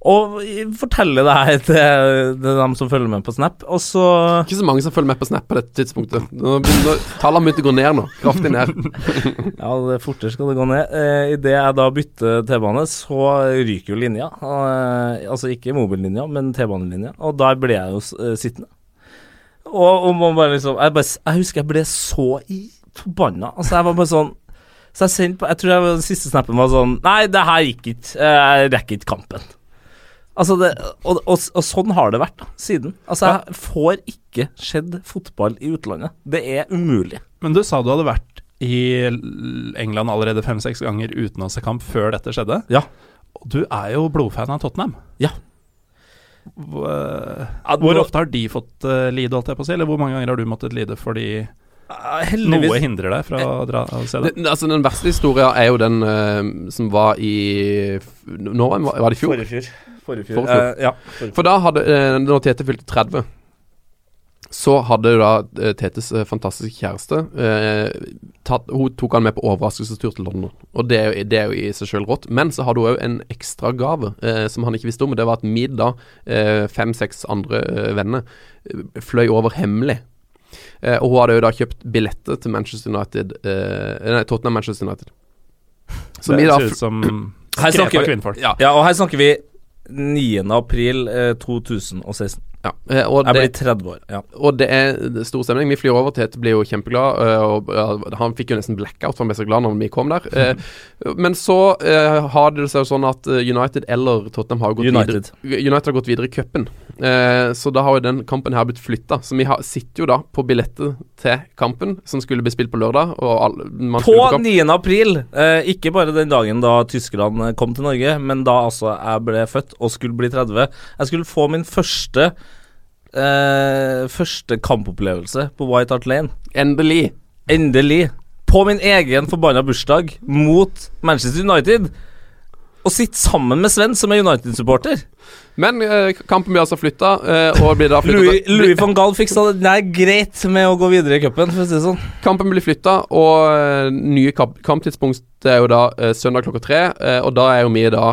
Og fortelle det her til, til dem som følger med på Snap. Og så Ikke så mange som følger med på Snap på dette tidspunktet. Nå begynner Tallene begynte å gå ned nå. Kraftig ned. Ja, det fortere skal det gå ned. Eh, Idet jeg da bytter T-bane, så ryker jo linja. Eh, altså ikke mobillinja, men T-banelinja. Og der ble jeg jo eh, sittende. Og, og man bare liksom jeg, bare, jeg husker jeg ble så i forbanna. Altså, jeg var bare sånn Så jeg sendte på Jeg tror jeg, den siste snappen var sånn Nei, det her gikk ikke. Jeg rekker ikke kampen. Altså det, og, og, og sånn har det vært da, siden. Altså, jeg får ikke skjedd fotball i utlandet. Det er umulig. Men du sa du hadde vært i England allerede fem-seks ganger uten å se kamp før dette skjedde. Ja. Og du er jo blodfan av Tottenham. Ja. Hvor, eh, hvor ofte har de fått uh, lide, holdt jeg på å si? Eller hvor mange ganger har du måttet lide fordi Eh, Heldigvis noe hindrer deg fra å dra og se det? Det, altså Den verste historien er jo den uh, som var i Når Nå var, var det i fjor? Forrige fyr. Forrige fjor. Forrige fjor. Eh, ja. forrige For da hadde eh, Når Tete fylte 30, så hadde da eh, Tetes eh, fantastiske kjæreste eh, tatt, Hun tok han med på overraskelsestur til London. Og det er jo, det er jo i seg sjøl rått. Men så hadde hun òg en ekstra gave som han ikke visste om. Det var at middag, da, eh, fem-seks andre eh, venner, fløy over hemmelig. Eh, og hun hadde jo da kjøpt billetter til Manchester United eh, Nei, Tottenham Manchester United. Så det ser ut som skrepa kvinnfolk. Ja. Ja, og her snakker vi 9. april eh, 2016. ja. eh, og Jeg det, blir 30 år. Ja. Og det er stor stemning. Vi flyr over til Tete, blir jo kjempeglad. øh, Og han fikk jo nesten blackout, for han ble så glad når vi kom der. Eh, Men så eh, har det seg jo sånn at eh, United eller Tottenham har gått United. videre United har gått videre i cupen. Eh, Så da har jo den kampen her blitt flytta. Så vi har, sitter jo da på billettet til kampen, som skulle bli spilt på lørdag. Man På på 9. april, eh, ikke bare den dagen da Tyskland kom til Norge, men da altså jeg ble født og skulle bli 30. Jeg skulle få min første eh, Første kampopplevelse på White Hart Lane. Endelig. Endelig. På min egen forbanna bursdag mot Manchester United. Og sitte sammen med Sven, som er United-supporter. Men eh, kampen blir altså flytta, eh, og blir da flytta Louis, Louis van Gaal fiksa det der greit med å gå videre i cupen, for å si det sånn. Kampen blir flytta, og eh, nye kamp kamptidspunkt er jo da eh, søndag klokka tre. eh, og da er jo vi da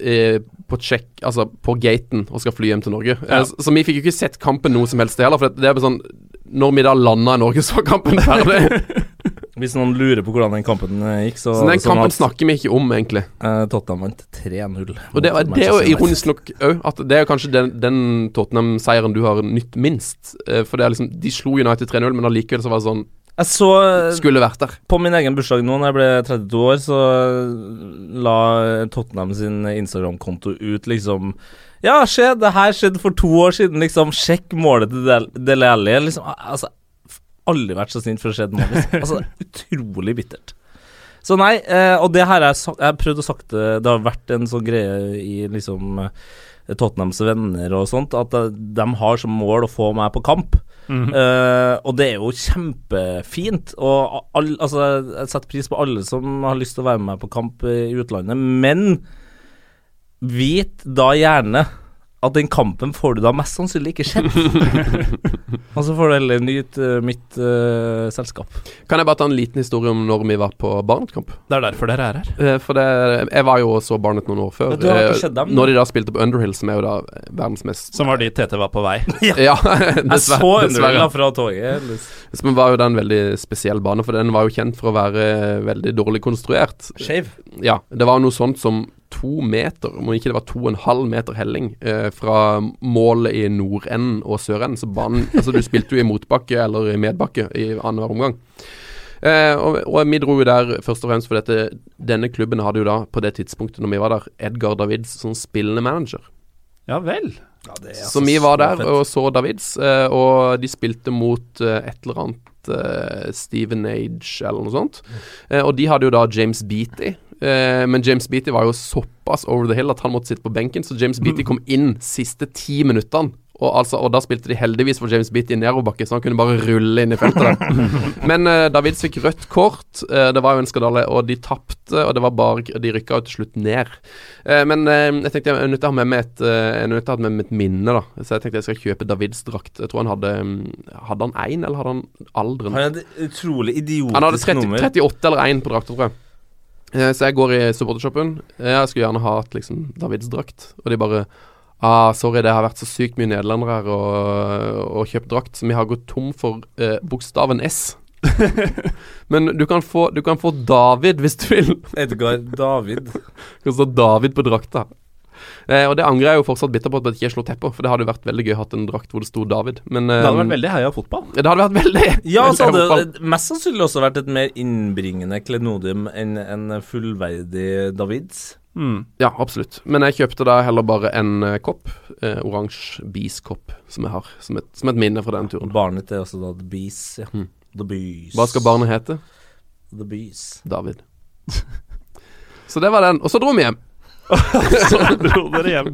eh, på check, altså på gaten og skal fly hjem til Norge. Ja. så, så vi fikk jo ikke sett kampen noe som helst heller. For det, det er sånn Når vi da landa i Norge, så var kampen ferdig. Hvis noen lurer på hvordan den kampen eh, gikk, så så den sånn kampen at, snakker vi ikke om, egentlig. eh, Tottenham vant 3-0. Og det, det er jo ironisk nok òg at det er kanskje den, den Tottenham-seieren du har nytt minst. Eh, for det er liksom De slo United 3-0, men allikevel så var det sånn Jeg så eh, Skulle vært der. På min egen bursdag nå, når jeg ble 32 år, så la Tottenham sin Instagram-konto ut liksom Ja, se, det her skjedde for to år siden, liksom. Sjekk målet til Del- Dele Alli. Liksom, altså, aldri vært så sint for å se et Altså, det er utrolig bittert. Så nei, eh, og det her har jeg, har prøvd å sagt det har vært en sånn greie i liksom eh, Tottenhams venner og sånt, at eh, de har som mål å få meg på kamp. Mhm. Eh, og det er jo kjempefint. Og all, altså, jeg setter pris på alle som har lyst til å være med meg på kamp i utlandet, men vit da gjerne at den kampen får du da mest sannsynlig ikke sett. og så får du heller nyte eh, mitt uh, selskap. Kan jeg bare ta en liten historie om når vi var på Barnet-kamp? Det er derfor dere er her. Uh, For det, jeg var jo og så Barnet noen år før. Du har ikke sett dem, Når de da spilte på Underhill, som er jo da verdens mest Som var dit TT var på vei. Ja, Jeg så. Underhill dessverre. fra toget. Men var jo da en veldig spesiell bane, for den var jo kjent for å være veldig dårlig konstruert. Skeiv. Ja, det var noe sånt som to meter, om ikke det var to og en halv meter helling, eh, fra målet i nordenden og sørenden. Så banen Altså, du spilte jo i motbakke eller i medbakke i annenhver omgang. Eh, og, og vi dro jo der først og fremst fordi at denne klubben hadde jo da, på det tidspunktet når vi var der, Edgar Davids som spillende manager. Ja vel. Så vi var der og så Davids, eh, og de spilte mot eh, et eller annet eh, Steven Age eller noe sånt. Eh, og de hadde jo da James Beatty. Eh, men James Beatty var jo såpass over the hill at han måtte sitte på benken, så James Beatty kom inn siste ti minuttene. Og, altså, og da spilte de heldigvis for James Beatty i nedoverbakke, så han kunne bare rulle inn i feltet der. Men eh, Davids fikk rødt kort, eh, det var jo en skandale, og de tapte, og det var bare De rykka jo til slutt ned. Eh, men eh, jeg tenkte jeg er nødt til å ha med meg et, eh, med meg et minne, da. Så jeg tenkte jeg skal kjøpe Davids drakt. Jeg tror han hadde mm, Hadde han én, eller hadde han alderen? Han hadde et utrolig idiotisk nummer. Han hadde 30, 38 eller 1 på drakta, tror jeg. Eh, så jeg går i supportershoppen. Jeg skulle gjerne ha et liksom Davids-drakt, og de bare Ah, sorry, det har vært så sykt mye nederlendere her og, og kjøpt drakt, så vi har gått tom for eh, bokstaven S. Men du kan, få, du kan få David hvis du vil. Edgar David. Det kan stå David på drakta. Eh, og det angrer jeg jo fortsatt bitter på at jeg ikke slår teppet, for det hadde vært veldig gøy å ha en drakt hvor det sto David. Men eh, Det hadde vært veldig heia fotball. Det hadde vært veldig Ja, så hadde fotball. det mest sannsynlig også vært et mer innbringende klenodium enn en fullverdig Davids. Mm. Ja, absolutt. Men jeg kjøpte da heller bare en uh, kopp. Uh, Oransje Bees-kopp som jeg har, som et, som et minne fra den turen. Barnet er også da The Bees. Ja. Mm. The Bees. Hva skal barnet hete? The Bees. David. Så det var den. Og så dro vi hjem. Så dro dere hjem.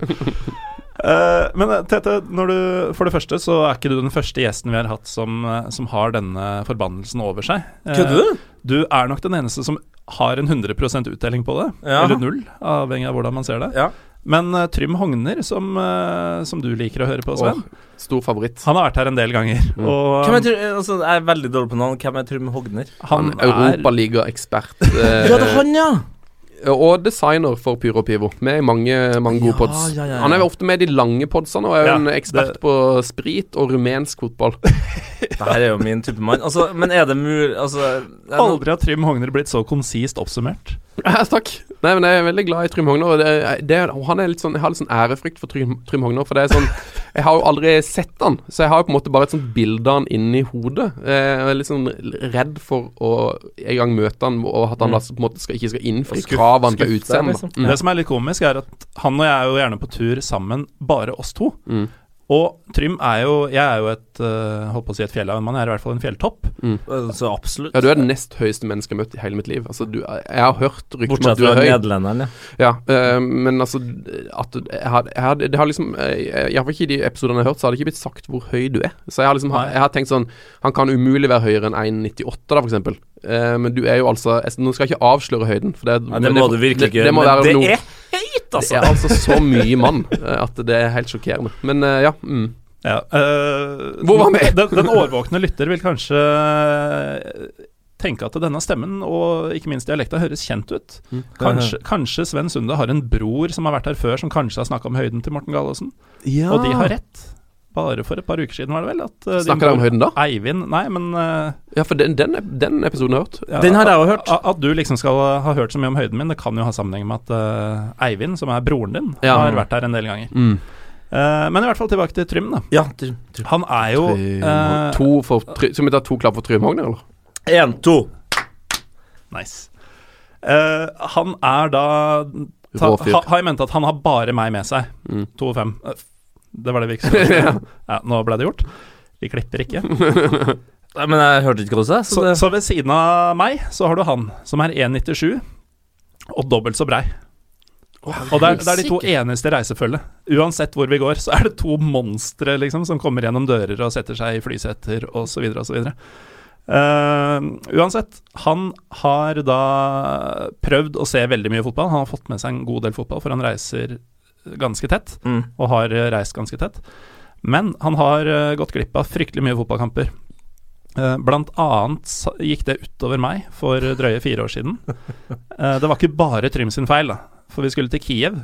Uh, men eh, Tete, når du, for det første så er ikke du den første gjesten vi har hatt som, eh, som har denne forbannelsen over seg. Kødder uh, du? Du er nok den eneste som har en 100% uttelling på det. Ja. Eller null, avhengig av hvordan man ser det. Ja. Men uh, Trym Hogner, som, uh, som du liker å høre på, Sven, oh, stor favoritt. han har vært her en del ganger. Mm. Og Hvem er, altså, jeg er veldig dårlig på navn. Hvem er Trym Hogner? Han han er er Europaliga-ekspert. Eh, Ja, det er han, ja! Og designer for Pyro Pivo, med mange, mange gode Ja, pods. ja, ja, ja. Han er ofte med i de lange podsene, og er jo Ja, en ekspert det- på sprit og rumensk fotball. Det her er jo min type mann. Altså, men er det mulig Altså er Aldri har Trym Hogner blitt så konsist oppsummert. Ja, takk. Nei, men Jeg er veldig glad i Trym Hogner. Og det, det, han er litt sånn, jeg har litt sånn ærefrykt for Trym, Trym Hogner. For det er sånn Jeg har jo aldri sett han, så jeg har jo på en måte bare et sånt bilde av han inni hodet. Eh, Jeg er litt sånn redd for å en gang møte han, og at han da på en måte skal, ikke skal innfri kravene til utseendet. liksom. Mm. Det som er litt komisk, er at han og jeg er jo gjerne på tur sammen, bare oss to. Mm. Og Trym er jo Jeg er jo et uh, holdt på å si et fjell av en mann, jeg er i hvert fall en fjelltopp. Så absolutt. Ja, du er det nest høyeste mennesket jeg har møtt i hele mitt liv. Altså, du, jeg har hørt rykter om at du er høy. Bortsett fra nederlenderen, ja. Ja, uh, men altså at jeg har, jeg har, Det har liksom Iallfall ikke i de episodene jeg har hørt, så har det ikke blitt sagt hvor høy du er. Så jeg har liksom. Jeg har tenkt sånn Han kan umulig være høyere enn 1,98, da, for eksempel. Eh, men du er jo altså jeg, Nå skal jeg ikke avsløre høyden, for det, ja, det må du virkelig ikke det, det gjøre. må være det noe, er høyt, Det altså! er altså så mye mann eh, at det er helt sjokkerende. Men eh, ja. Mm. Ja, eh, Hvor var vi? Den, den årvåkne lytter vil kanskje tenke at denne stemmen og ikke minst dialekta høres kjent ut. Mm. Kanskje, kanskje Sven Sunde har en bror som har vært her før, som kanskje har snakka om høyden til Morten Galaasen. Og de har rett. Bare for et par uker siden, var det vel? At, uh, Snakker dere om høyden da? Eivind Nei, men uh, Ja, for den, den, den episoden har jeg hørt. ja, Den har jeg òg hørt. At, at du liksom skal ha hørt så mye om høyden min, det kan jo ha sammenheng med at uh, Eivind, som er broren din, Ja. har vært her en del ganger. Mm. Eh, men i hvert fall tilbake til Trym, da. Ja, Trym. Trym. Han er jo eh, to for, try, Skal vi ta to klapp for Trym Hogner, eller? Én, to. Nice. Eh, han er da ta, ha, Har jeg ment at han har bare meg med seg? Mm. To og fem. Det var det vi ikke skulle Ja. ja, Nå ble det gjort. Vi klipper ikke. Nei, men jeg hørte ikke hva du sa. Så, så ved siden av meg så har du han som er 1,97 og dobbelt så brei. Og det er, det er de to eneste i reisefølget. Uansett hvor vi går, så er det to monstre liksom, som kommer gjennom dører og setter seg i flyseter osv. osv. Uh, uansett, han har da prøvd å se veldig mye fotball. Han har fått med seg en god del fotball, for han reiser ganske tett, mm. og har eh, reist ganske tett. Men han har eh, gått glipp av fryktelig mye fotballkamper. Eh, Blant annet gikk det utover meg for drøye fire år siden. Det var ikke bare Trym sin feil, da. For vi skulle til Kiev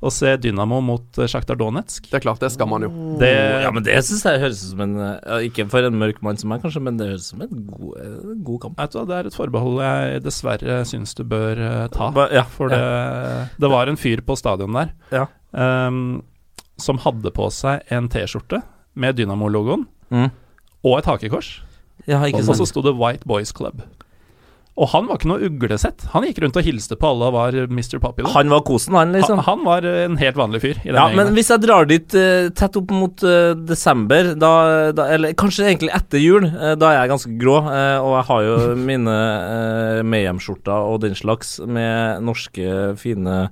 og se Dynamo mot eh, Sjaktar Donetsk. Det er klart, det skal man jo. Det, Ja, men det syns jeg høres ut som en Ikke for en mørk mann som meg, kanskje, men det høres ut som en god, en god kamp. vet du, det er et forbehold jeg dessverre syns du bør eh, ta. Ba- ja, For det, det var en fyr på stadion der Ja. um, som hadde på seg en T-skjorte med Dynamo-logoen Mm. og et hakekors. Ja, Og så sto det White Boys Club. Og han var ikke noe uglesett. Han gikk rundt og hilste på alle og var Mr. Papillon. Han var kosen, han, liksom. han, han var en helt vanlig fyr. I Ja, men gangen. hvis jeg drar dit uh, tett opp mot uh, desember, da, da Eller kanskje egentlig etter jul, uh, da er jeg ganske grå, eh, og jeg har jo mine uh, Mayhem-skjorter og den slags med norske, fine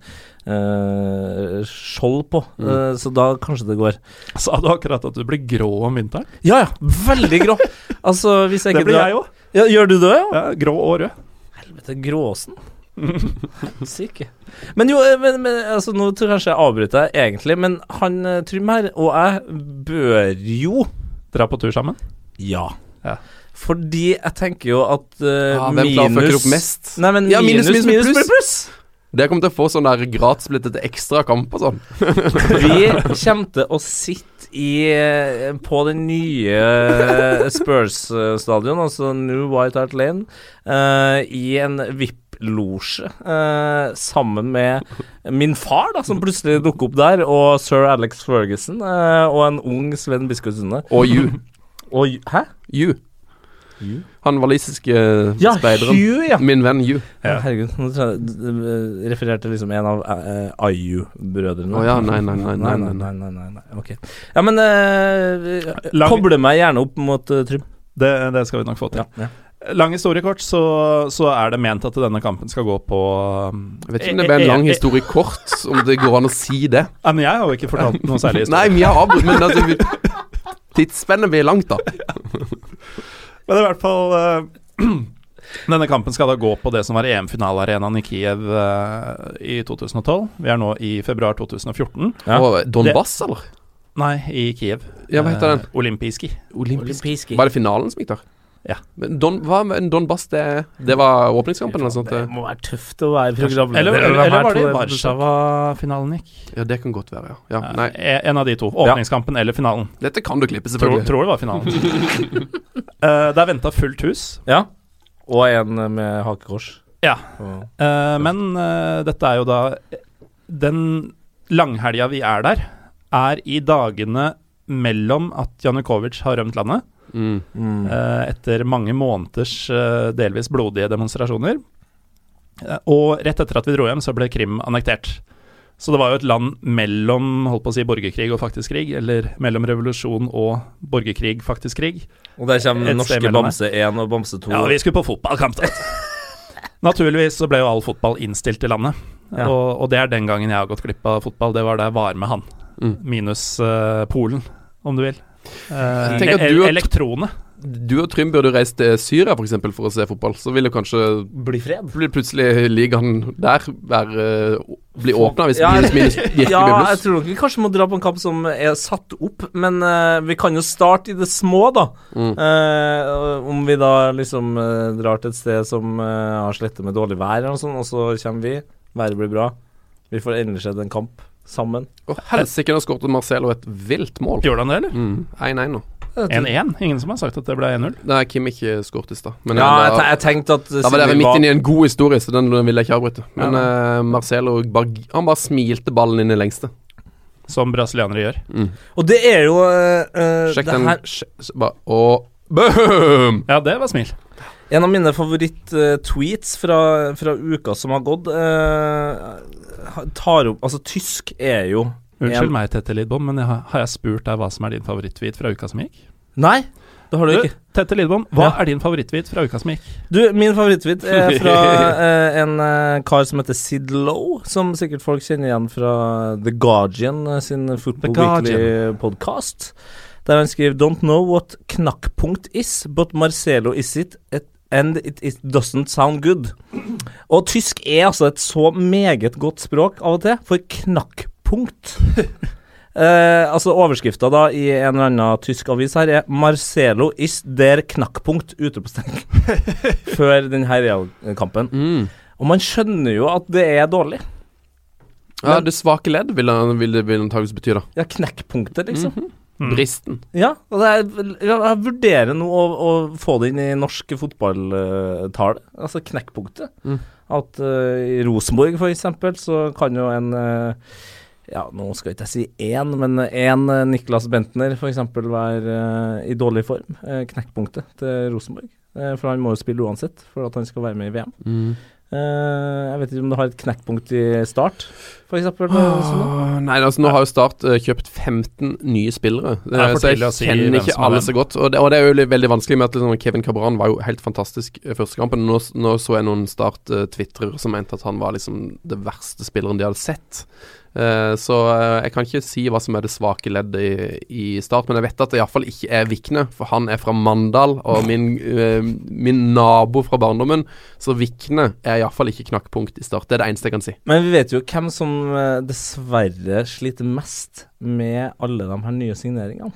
Uh, skjold på, Mm. Uh, så da kanskje det går. Sa du akkurat at du blir grå om vinteren? Ja ja, veldig grå. altså, hvis jeg Det blir drar jeg òg. Ja, Gjør du det, ja? Grå og rød. Helvete, gråsen. Syke. Men jo, eh, men, men, altså, nå tror jeg kanskje jeg avbryter deg egentlig, men han eh, Trym her og jeg bør jo Dra på tur sammen. Ja. Ja. Fordi jeg tenker jo at uh, ja, hvem klarer å fucke opp mest? Nei, men Ja, minus, minus, minus, minus, pluss. Det kommer til å få sånn der gratisbillett ekstrakamp ekstra kamp og sånn. Vi kommer til å sitte i eh, på den nye Spurs-stadion, altså New White Hart Lane, uh, i en VIP-losje eh, sammen med min far, da, som plutselig dukker opp der, og sir Alex Ferguson eh, og en ung Sven Biskud Sunde. Og you. Og Hæ? You. You? Han walisiske Ja, speideren. Hugh, ja. Min venn Hugh. Ja. Herregud, nå d- refererte liksom en av uh, Ayu-brødrene. Å ja, nei, nei, nei, nei, nei, nei. nei, nei, nei, Ok. Ja, men uh, Lang- koble meg gjerne opp mot uh, Trym. Det, det skal vi nok få til. Ja, ja. Lang historie kort, så, så er det ment at denne kampen skal gå på um, Jeg vet ikke om det ble en lang historie kort, om det går an å si det. Ja, men jeg har jo ikke fortalt noe særlig Nei, historie. jeg har avbrutt, men altså Tidsspennet blir langt, da. Men i hvert fall uh, Denne kampen skal da gå på det som var EM-finalearenaen i Kiev uh, i 2012. Vi er nå i februar 2014. Ja. Og Donbass, eller? Nei, i Kiev. Ja, hva heter den? Uh, Olympiski. Olympisk. Olympiski. Var det finalen som gikk der? Ja. Men Don, hva med Donbass? Det, det var åpningskampen eller noe sånt? Det det? må være tøft å være programleder. Eller, eller, eller, eller var det i Warszawa-finalen gikk? Ja, det kan godt være, ja. ja nei, Eh, En av de to. Åpningskampen eller finalen. dette kan du klippe, selvfølgelig. tror det var finalen. uh, det er venta fullt hus. Ja. Og en uh, med hakekors. Ja. Og- Eh, men uh, dette er jo da Den langhelga vi er der, er i dagene mellom at Janukovitsj har rømt landet, Mm. Mm. eh, etter mange måneders eh, delvis blodige demonstrasjoner. Eh, og rett etter at vi dro hjem, så ble Krim annektert. Så det var jo et land mellom holdt på å si borgerkrig og faktisk krig, eller mellom revolusjon og borgerkrig, faktisk krig. Og der kommer Et norske Bamse 1 og Bamse 2. Ja, vi skulle på fotballkamp. Naturligvis så ble jo all fotball innstilt i landet. Ja. Og, og det er den gangen jeg har gått glipp av fotball. Det var da jeg var med han. Mm. Minus uh, Polen, om du vil. Uh, og- elektrone. Du og Trym burde reist til Syria for, eksempel, for å se fotball. Så vil jo kanskje Bli fred. Blir plutselig ligaen der være, bli åpna hvis Ja, minus minus virkelig ja, blir jeg tror nok vi kanskje må dra på en kamp som er satt opp, men uh, vi kan jo starte i det små, da. Mm. Uh, om vi da liksom uh, drar til et sted som eh, har slettet med dårlig vær, eller noe sånt, og så kommer vi. Været blir bra. Vi får endelig sett en kamp sammen. Og helsike, nå skåret Marcelo et vilt mål. Gjorde han det, eller? Mm. 1-1 nå. 1-1? Ingen som har sagt at det ble 1-0? Nei, Kim ikke skåret i stad. Men ja, jeg, jeg tenkte at da var dere midt inne i en god historie, så den ville jeg ikke avbryte. Men Ja. uh, Marcelo bare, han bare smilte ballen inn i lengste. Som brasilianere gjør. Mm. Og det er jo eh, eh, Sjekk det den her, sj- bare, Og boom! Ja, det var smil. En av mine favoritt-tweets fra, fra uka som har gått, eh, tar opp Altså, tysk er jo Unnskyld En- meg, Tette Lidbom, men jeg har, har jeg spurt deg hva som er din favoritt-tweet fra uka som gikk? Nei, det har du ikke. Tette Lidbom, hva Ja. er din favoritt-tweet fra uka som gikk? Du, min favoritttvit er fra eh, en eh, kar som heter Sid Lowe, som sikkert folk kjenner igjen fra The Guardian eh, sin Football Weekly-podkast. Der han skriver Don't know what knakkpunkt is, but Marcelo is it, it and it, it doesn't sound good. Og tysk er altså et så meget godt språk av og til, for knakkpunkt Eh, altså Overskrifta da i en eller annen tysk avis her er 'Marcelo is der knakkpunkt'. Utropstegn. Før denne Real-kampen. Mm. Og man skjønner jo at det er dårlig. Ja, det svake ledd vil, det antakeligvis bety, da. Ja, knekkpunktet, liksom. Mhm. Mm. Bristen. Ja, og det er, jeg vurderer nå å, å få det inn i norsk fotballtale. Altså knekkpunktet. Mm. At uh, i Rosenborg, for eksempel, så kan jo en uh, Ja, nå skal ikke jeg si én, men én Niklas Bentner eksempel være uh, i dårlig form. Knekkpunktet til Rosenborg. Eh, for han må jo spille uansett, for at han skal være med i VM. Mm. Eh, jeg vet ikke om du har et knekkpunkt i start, for eksempel. eh, sånn Nei, altså nå har jo Start eh, kjøpt 15 nye spillere. Er så jeg kjenner ikke alle så godt. Og det, og det er jo veldig vanskelig med at liksom, Kevin Cabran var jo helt fantastisk eh, første kampen. Nå, nå så jeg noen Start-twitrere som mente at han var liksom det verste spilleren de hadde sett. Eh, så eh, jeg kan ikke si hva som er det svake leddet i, i Start, men jeg vet at det iallfall ikke er Vikne, for han er fra Mandal, og min, eh, min nabo fra barndommen. Så Vikne er iallfall ikke knakkpunkt i Start. Det er det eneste jeg kan si. Men vi vet jo hvem som dessverre sliter mest med alle de her nye signeringene.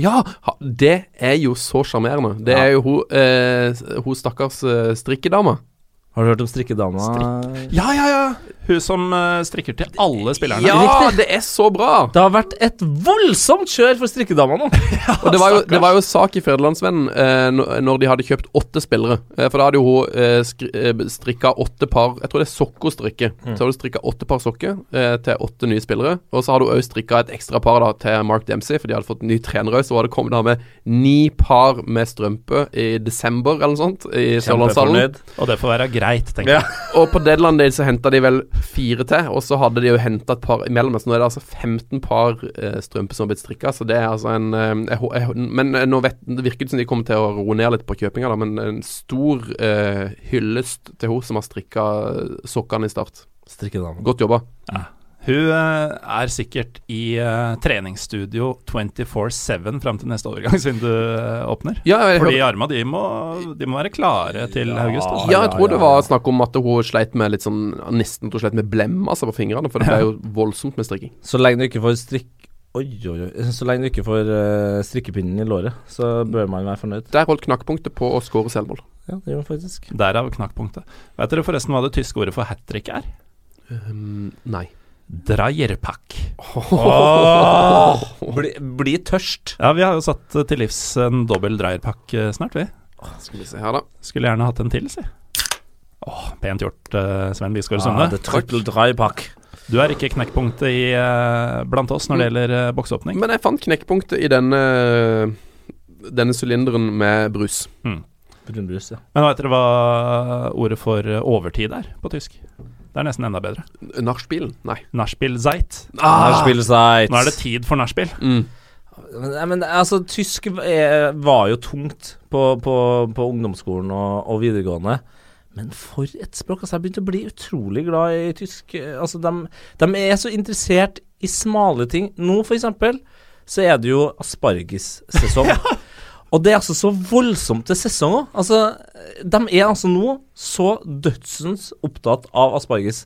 Ja, det er jo så sjarmerende. Det er jo hun, eh, hun stakkars strikkedama. Har du hørt om strikkedama? Ja, ja, ja! Hun som eh, strikker til alle spillerne. Ja, det er så bra! Det har vært et voldsomt kjør for strikkedama nå. Og det var jo, det var jo sak i Federlandsvennen eh, når- de hadde kjøpt åtte spillere. Eh, for da hadde jo hun eh, eh, strikka åtte par Jeg tror det er sokkostrikke. Så hadde hun strikka åtte par sokker eh, til åtte nye spillere. Og så hadde hun òg strikka et ekstra par da til Mark Dempsey, for de hadde fått ny trener òg. Så hun hadde kommet da med ni par med strømpe i desember eller noe sånt i Sørlandshallen. Og det får være greit, tenker jeg. Ja. Og på Deadland day så henta de vel fire til, og så hadde de jo henta et par imellom. Så nå er det altså 15 par eh, strømper som har blitt strikka, så det er altså en eh, jeg, jeg, Men eh, nå vet, det virker det som de kommer til å roe ned litt på kjøpinga, da, men en stor eh, hyllest til hun som har strikka sokkene i start. Strikkedame. Godt jobba. Hun eh, er sikkert i uh, treningsstudio 24-7 fram til neste overgangsvindu du åpner. Ja, jeg, Fordi armene arma de må, de må være klare til Ja. august. Da. ja, jeg tror det ja, var snakk om at hun sleit med litt sånn Nesten hun sleit med blem altså, på fingrene, for det ble jo voldsomt med strikking. Så lenge du ikke får strikk... Oi, oi, oi. Så lenge du ikke får uh, strikkepinnen i låret, så bør man være fornøyd. Der holdt knakkpunktet på å skåre selvmål. Ja, det gjør man faktisk. Derav knakkpunktet. Vet dere forresten hva det tyske ordet for hat trick er? Um, nei. Dreierpack. Bli, bli tørst. Ja, vi har jo satt til livs en dobbel dreierpack eh, snart, vi. Skal vi se her, da. Skulle gjerne hatt en til, si. Åh, pent gjort, eh, Sven Bisgaard Ah, Sunde. triple dry. Du er ikke knekkpunktet i, eh, blant oss når det gjelder boksåpning. Men jeg fant knekkpunktet i denne Denne sylinderen med brus. Brunbrus, ja. Men vet dere hva ordet for overtid er på tysk? Det er nesten enda bedre. Nachspielen? Nei. Nachspielzeit. Ah! Nachspielzeit. Nå er det tid for nachspiel. Mm. Men, men altså, tysk er, var jo tungt på, på, på ungdomsskolen og, og videregående. Men for et språk. Altså, jeg begynte å bli utrolig glad i tysk. Altså, de, de er så interessert i smale ting. Nå, for eksempel, så er det jo aspargessesong. Og det er altså så voldsomt til sesong òg. Altså, de er altså nå så dødsens opptatt av asparges.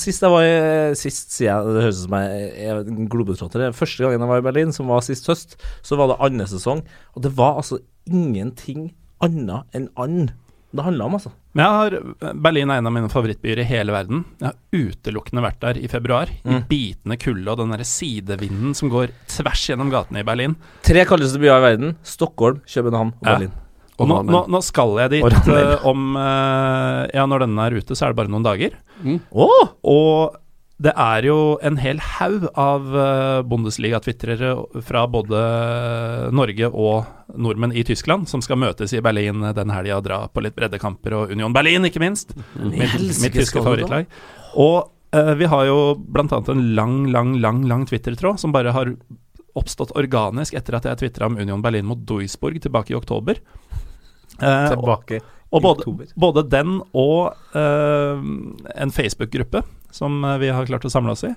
Sist jeg var i Sist, sier jeg, det høres ut som jeg er en globetrotter. Første gangen jeg var i Berlin, som var sist høst, så var det andre sesong. Og det var altså ingenting annet enn and det handla om, altså. Men jeg har, Berlin er en av mine favorittbyer i hele verden. Jeg har utelukkende vært der i februar. I Mm. bitende kulde og den derre sidevinden som går tvers gjennom gatene i Berlin. Tre kaldeste byer i verden. Stockholm, København og Ja. Berlin. Og Nå, nå, nå skal jeg dit eh, om uh, Ja, når denne er ute, så er det bare noen dager. Mm. Åh! Og det er jo en hel haug av uh, Bundesliga-tvitrere fra både Norge og nordmenn i Tyskland som skal møtes i Berlin den helga og dra på litt breddekamper, og Union Berlin, ikke minst. Mitt, mitt tyske favorittlag. Og uh, vi har jo annet en lang, lang, lang lang Twitter-tråd som bare har oppstått organisk etter at jeg tvitra om Union Berlin mot Duisburg tilbake i oktober. Uh, Tilbake og i både, oktober. både den og uh, en Facebook-gruppe som eh, vi har klart å samle oss i,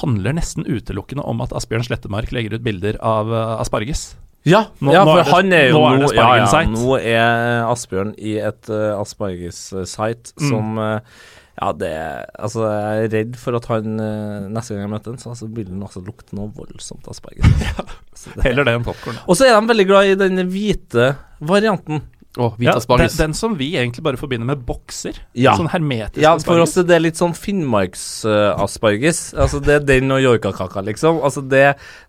handler nesten utelukkende om at Asbjørn Slettemark legger ut bilder av eh, asparges. Ja, Nå- ja nå for er det- han er jo nå er ja, ja, nå er Asbjørn i et uh, asparges-site Mm. som uh, Ja, det Altså, jeg er redd for at han uh, neste gang jeg møter ham, så altså, vil han altså lukte noe voldsomt asparges. Så det- Heller det enn popkorn. Og så er de veldig glad i den hvite varianten. Å, hvit Ja, den, asparges. den som vi egentlig bare forbinder med bokser. Ja. Sånn hermetisk Ja, for oss asparges. er det litt sånn Finnmarks-asparges. altså, det er den og joikakaka, liksom. Altså, det,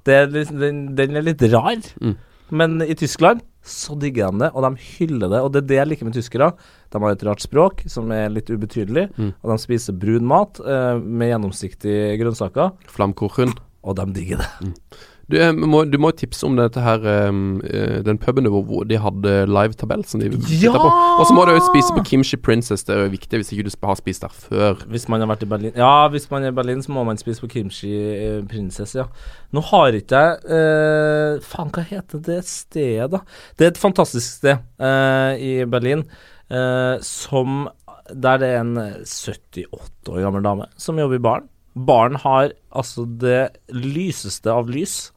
det er litt, den, den er litt rar. Mm. Men i Tyskland så digger de det, og de hyller det. Og det er det jeg liker med tyskere. De har et rart språk som er litt ubetydelig, Mm. og de spiser brun mat uh, med gjennomsiktige grønnsaker, Flamkuchen. og de digger det. Du, eh, må, du må tipse om dette her um, Den puben hvor- de hadde live-tabell som de Ja! på. Og så må du spise på Kimchi Princess. Det er jo viktig hvis ikke du har spist der før. Hvis man har vært i Berlin Ja, hvis man er i Berlin, så må man spise på Kimchi eh, Princess, ja. Nå har ikke jeg uh, Faen, hva heter det stedet, da? Det er et fantastisk sted uh, i Berlin uh, som Der det er en 78 år gammel dame som jobber i baren. Baren har altså det lyseste av lys.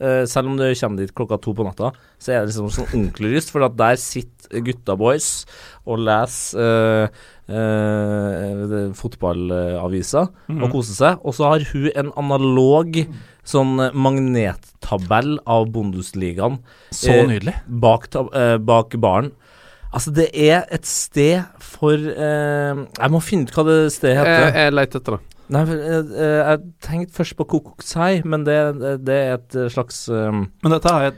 Eh, selv om du kommer dit klokka to på natta, så er det liksom sånn ordentlig lyst, for at der sitter gutta boys og leser uh, eh, fotballaviser Mhm. og koser seg. Og så har hun en analog sånn magnettabell av Bundesligaen Så nydelig. bak, bak baren. Altså, det er et sted for Jeg må finne ut hva det stedet Jeg, heter. jeg leter etter det. Nei, jeg, eh, eh, jeg tenkte først på Kokoksei, men det, det er et eh, slags um... Men dette er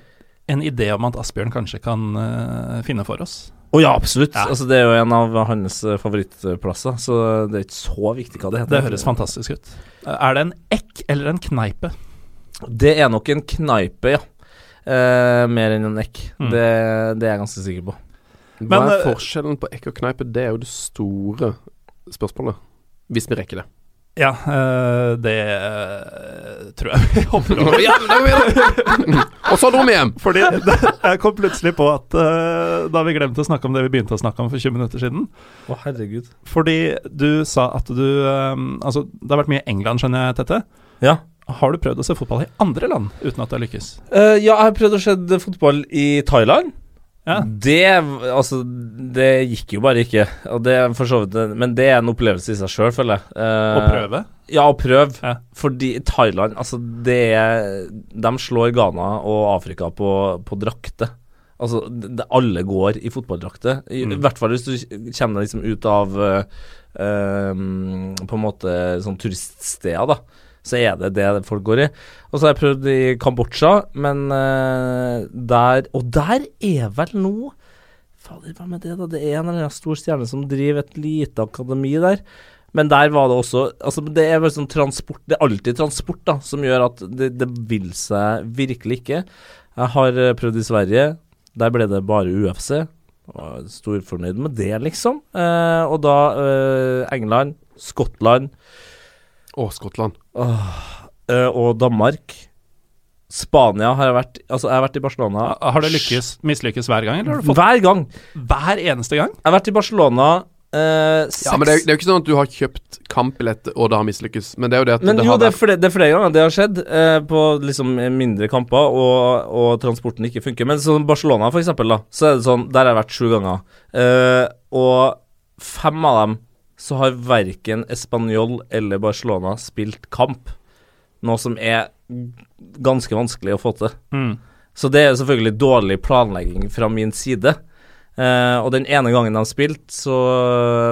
en idé om at Asbjørn kanskje kan uh, finne for oss. ja, absolutt! Ja. Altså, det er jo en av hans favorittplasser, så det er ikke så viktig hva det heter. Det høres fantastisk ut. Er det en ekk eller en kneipe? Det er nok en kneipe, ja. Uh, mer enn en ekk. Mm. Det, det er jeg ganske sikker på. Hva Men, er eh, forskjellen på ekk og kneipe? Det er jo det store spørsmålet. Hvis vi rekker det. Ja, eh, det eh, tror jeg vi hopper over. ja, da vi. Og så dro vi hjem. Fordi det, jeg kom plutselig på at eh, da vi glemte å snakke om det vi begynte å snakke om for 20 minutter siden Å, herregud. Fordi du sa at du Altså, det har vært mye England, skjønner jeg, Tette. Ja. Har du prøvd å se fotball i andre land uten at det har lykkes? Uh, ja, jeg har prøvd å se fotball i Thailand. Ja. Det Altså, det gikk jo bare ikke. Og det for så vidt Men det er en opplevelse i seg sjøl, føler jeg. Eh, Å prøve? Ja, å prøve. Ja. Fordi Thailand, altså, det De slår Ghana og Afrika på, på drakter. Altså, det, alle går i fotballdrakter. I, Mm. Hvert fall hvis du kommer deg liksom ut av uh, um, På en måte sånn turiststeder, da. Så er det det folk går i. Og så har jeg prøvd i Kambodsja, men uh, der Og der er vel nå Fader, hva med det, da? Det er en eller annen stor stjerne som driver et lite akademi der. Men der var det også Altså, det er vel sånn transport Det er alltid transport, da, som gjør at det, det vil seg virkelig ikke. Jeg har eh, prøvd i Sverige. Der ble det bare UFC. Var storfornøyd med det, liksom. Eh, og da eh, England, Skottland Å, Skottland. Eh, og Danmark. Spania har jeg vært Altså, jeg har vært i Barcelona Har det lykkes, mislykkes hver gang, eller har du fått hver gang. hver eneste gang? Jeg har vært i Barcelona Uh, seks Ja, men det er, det er jo ikke sånn at du har kjøpt kampbillett og det har mislykkes. Men det er jo det at Men det jo, har det er, flere, det er flere ganger det har skjedd uh, på liksom mindre kamper, og, og transporten ikke funker. Men sånn Barcelona, for eksempel, da, så er det sånn Der har jeg vært sju ganger. Uh, og fem av dem så har verken Español eller Barcelona spilt kamp. Noe som er ganske vanskelig å få til. Mm. Så det er selvfølgelig dårlig planlegging fra min side. Eh, og den ene gangen de spilte, så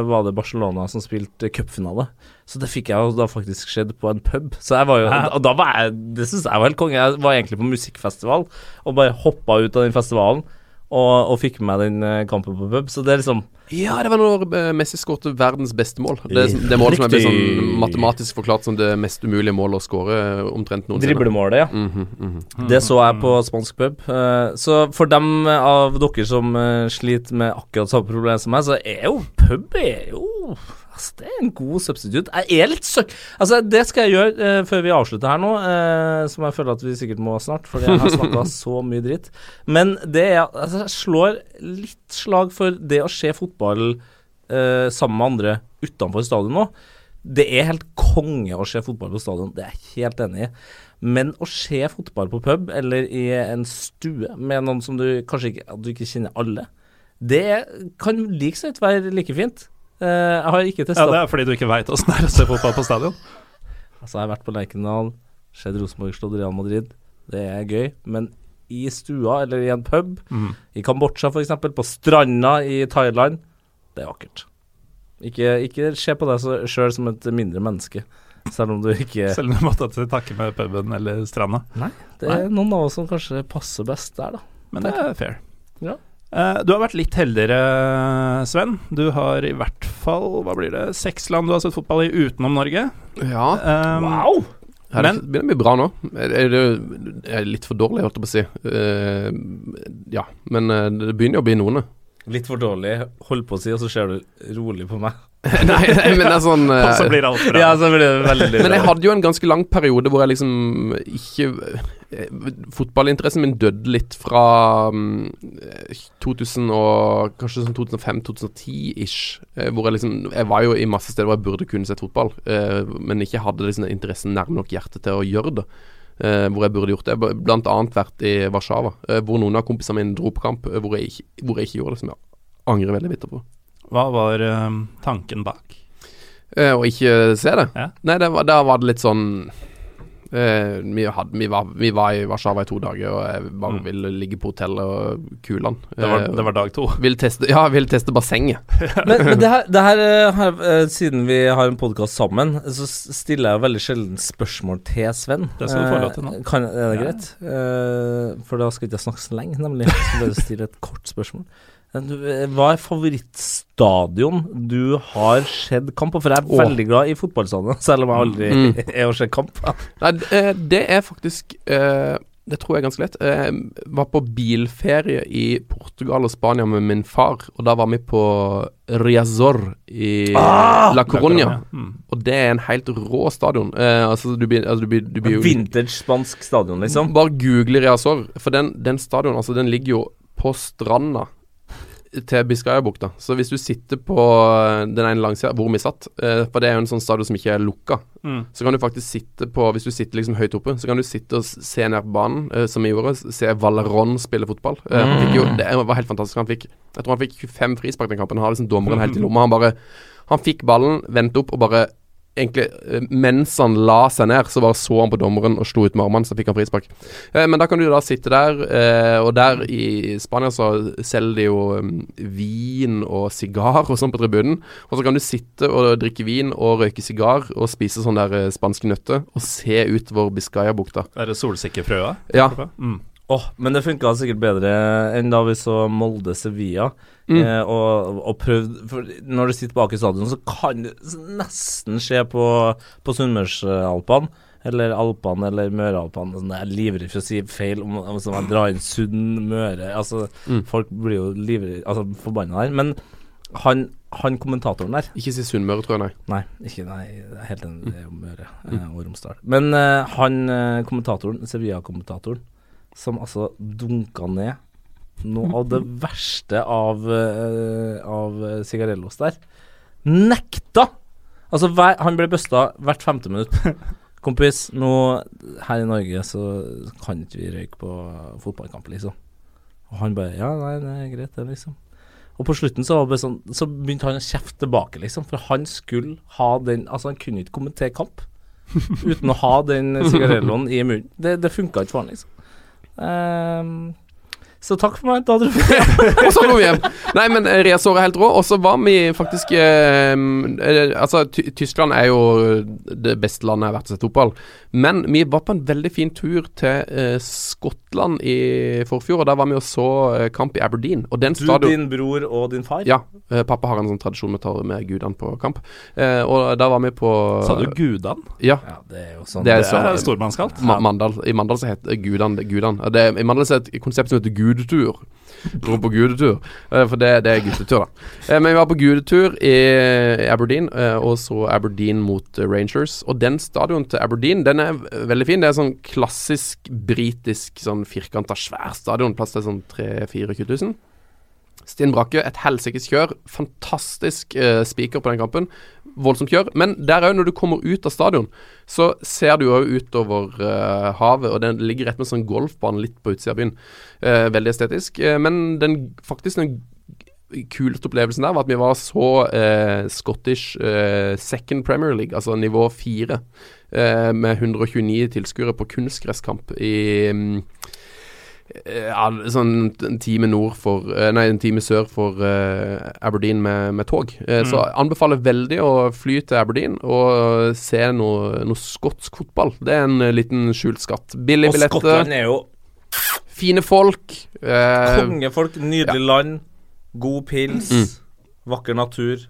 var det Barcelona som spilte cupfinale. Så det fikk jeg jo da faktisk skjedd på en pub. Så jeg var jo Hæ? Og da var jeg Det syns jeg var helt konge. Jeg var egentlig på musikkfestival og bare hoppa ut av den festivalen. Og, og fikk med meg den eh, kampen på pub. Så det er liksom Ja, det var når uh, Messi skåret verdens beste mål. Det, det målet som er blitt sånn matematisk forklart som det mest umulige målet å skåre eh, omtrent noensinne. driblemålet, ja. Mhm, mhm. Det så jeg på spansk pub. Eh, så for dem av dere som eh, sliter med akkurat samme problem som meg, så er jo pub er jo altså, Det er en god substitute. Jeg er litt søk... Altså, det skal jeg gjøre eh, før vi avslutter her nå, eh, som jeg føler at vi sikkert må snart, fordi jeg har snakka så mye dritt. Men det er Altså, jeg slår litt slag for det å se fotball eh, sammen med andre utenfor stadion nå. Det er helt konge å se fotball på stadion, det er jeg helt enig i. Men å se fotball på pub eller i en stue med noen som du kanskje ikke, du ikke kjenner alle, det kan like så godt være like fint. Eh, jeg har ikke testa Ja, det er fordi du ikke veit åssen det er å se fotball på stadion. Altså, jeg har vært på Lerkendal, sett Rosenborg slå Real Madrid. Det er gøy. Men i stua eller i en pub, Mm. i Kambodsja f.eks., på stranda i Thailand, det er vakkert. Ikke, ikke se på deg sjøl som et mindre menneske, selv om du ikke Selv om du måtte til takke med puben eller stranda. Nei, Det er noen av oss som kanskje passer best der, da. Men det er fair. Ja. Eh, du har vært litt heldigere, Sven. Du har i hvert fall hva blir det, seks land du har sett fotball i utenom Norge. Ja. Um, Wow! Ja, det begynner å bli bra nå. Jeg er det er litt for dårlig, holdt jeg på å si. Uh, ja, men eh, det begynner jo å bli noen. Litt for dårlig, hold på å si, og så ser du rolig på meg. nei, nei, men det er sånn Og så blir alt bra. Ja, så blir det veldig Men jeg hadde jo en ganske lang periode hvor jeg liksom ikke Fotballinteressen min døde litt fra mm, eh, 2000 og kanskje sånn 2005-2010-ish. eh, Hvor jeg liksom Jeg var jo i masse steder hvor jeg burde kunne sett fotball, eh, men ikke hadde liksom interessen nærme nok hjertet til å gjøre det. eh, hvor jeg burde gjort det. Blant annet vært i Warszawa, eh, hvor noen av kompisene mine dro på kamp, eh, hvor jeg, ikke, hvor jeg ikke gjorde det, som jeg angrer veldig bitter på. Hva var eh, tanken bak? å ikke se det. Ja. Nei, da var, var det litt sånn eh, vi, hadde, vi, var, vi var i Warszawa i to dager, og jeg bare Mm. ville ligge på hotellet og kule han. Det var, Eh, det var dag to. Vil teste, ja, vil teste bassenget. Men, men det her, det her, her, eh, siden vi har en podkast sammen, så stiller jeg veldig sjelden spørsmål til Sven. Det skal du få lov til nå. Eh, Kan, er det Ja. greit? Eh, for da skal ikke jeg snakke så lenge, nemlig. Jeg skal bare stille et kort spørsmål. Eh, Hva er favorittstadion du har sett kamp på? For jeg er Åh. veldig glad i fotballstadion, selv om jeg aldri Mm. er og ser kamp. Nei, eh, det er faktisk eh, Det tror jeg er ganske lett. Jeg var på bilferie i Portugal og Spania med min far, og da var vi på Riazor i Ah! La Coronia. Mm. Og det er en helt rå stadion. Eh, altså, du blir, altså, du blir, du blir jo Vintage spansk stadion, liksom. Bare google Riazor, for den, den stadion altså, den ligger jo på stranda til Biscayabukta. Så hvis du sitter på eh, den ene langsida, hvor vi satt, eh, for det er jo en sånn stadion som ikke er lukka, Mm. så kan du faktisk sitte på Hvis du sitter liksom høyt oppe, så kan du sitte og se ned på banen, eh, som vi gjorde. Se Valeron spille fotball. Eh, han fikk jo, det var helt fantastisk. Han fikk Jeg tror han fikk 25 frispark den kampen. Han har liksom dommeren helt i lomma. Han bare Han fikk ballen, vendte opp og bare Egentlig, eh, mens han la seg ned, så bare så han på dommeren og slo ut med armene, så fikk han frispark. Eh, men da kan du da sitte der, eh, og der i Spania så selger de jo um, vin og sigar og sånn på tribunen. Og så kan du sitte og drikke vin og røyke sigar og spise sånne der eh, spanske nøtter og se utover Biscayabukta. Er det solsikkefrøa? Ja. Mm. Åh, men det funka sikkert bedre enn da vi så Molde Sevilla. Mm. Eh, og, og prøvd For når du sitter bak i stadion, så kan det nesten skje på, på Sunnmørsalpene. Eller Alpene eller Mørealpene. Sånn, jeg er livredd for å si feil om, om sånn jeg drar inn Sunnmøre Altså, Mm. Folk blir jo livredd Altså forbanna der. Men han, han kommentatoren der Ikke si Sunnmøre, tror jeg, nei. Nei, ikke, nei, helt enig, Møre eh, og Romsdal. Men eh, han eh, kommentatoren, Sevilla-kommentatoren, som altså dunka ned noe av det verste av, uh, av eh, Sigarellos der, nekta! Altså, hver, han ble busta hvert femte minutt. Kompis, nå her i Norge så kan ikke vi røyke på fotballkamp, liksom. Og han bare Ja, nei, det er greit, det, liksom. Og på slutten så, var det sånn, så begynte han å kjefte tilbake, liksom. For han skulle ha den Altså, han kunne ikke kommentere kamp uten å ha den sigarelloen i munnen. Det, det funka ikke for han, liksom. Um, så takk for meg. Da dro vi Og så dro vi hjem. Nei, men eh, Riazor er helt rå. Og så var vi faktisk eh, eh, Altså, Tyskland er jo det beste landet jeg har vært og sett fotball. Men vi var på en veldig fin tur til eh, Skottland i forfjor, og der var vi og så eh, kamp i Aberdeen. Og den Du, din bror og din far? Ja. eh, pappa har en sånn tradisjon med å ta med gudene på kamp. Eh, og da var vi på Sa du Gudan? Ja. Ja, det er jo sånn Det er Det så- er stormannskalt. Ma Mandal. I Mandal så heter gudene gudene. I Mandal så er det et konsept som heter gudetur. Dro på gudetur. Eh, For det, det er guttetur, da. Eh, Men vi var på gudetur i Aberdeen, eh, og så Aberdeen mot Rangers. Og den stadion til Aberdeen, den er veldig fin. Det er sånn klassisk britisk sånn firkanta, svær stadion. Plass til sånn 3000-4000 000. Stinn Brakke, et helsikes kjør. Fantastisk spiker på den kampen. Voldsomt kjør. Men der òg, når du kommer ut av stadion, så ser du òg utover uh, havet, og den ligger rett med sånn golfbane litt på utsida av byen. Uh, veldig estetisk. Uh, men den faktisk den kuleste opplevelsen der var at vi var så Scottish second Premier League, altså nivå fire, med 129 tilskuere på kunstgresskamp i ja, sånn en time nord for eh, Nei, en time sør for uh, Aberdeen med, med tog. Eh, Så Mm. anbefaler veldig å fly til Aberdeen og se noe, noe skotsk fotball. Det er en eh, liten skjult skatt. Billige Og billetter, Skottland er jo fine folk. Uh, kongefolk, nydelig land, god pils, Mm. vakker natur.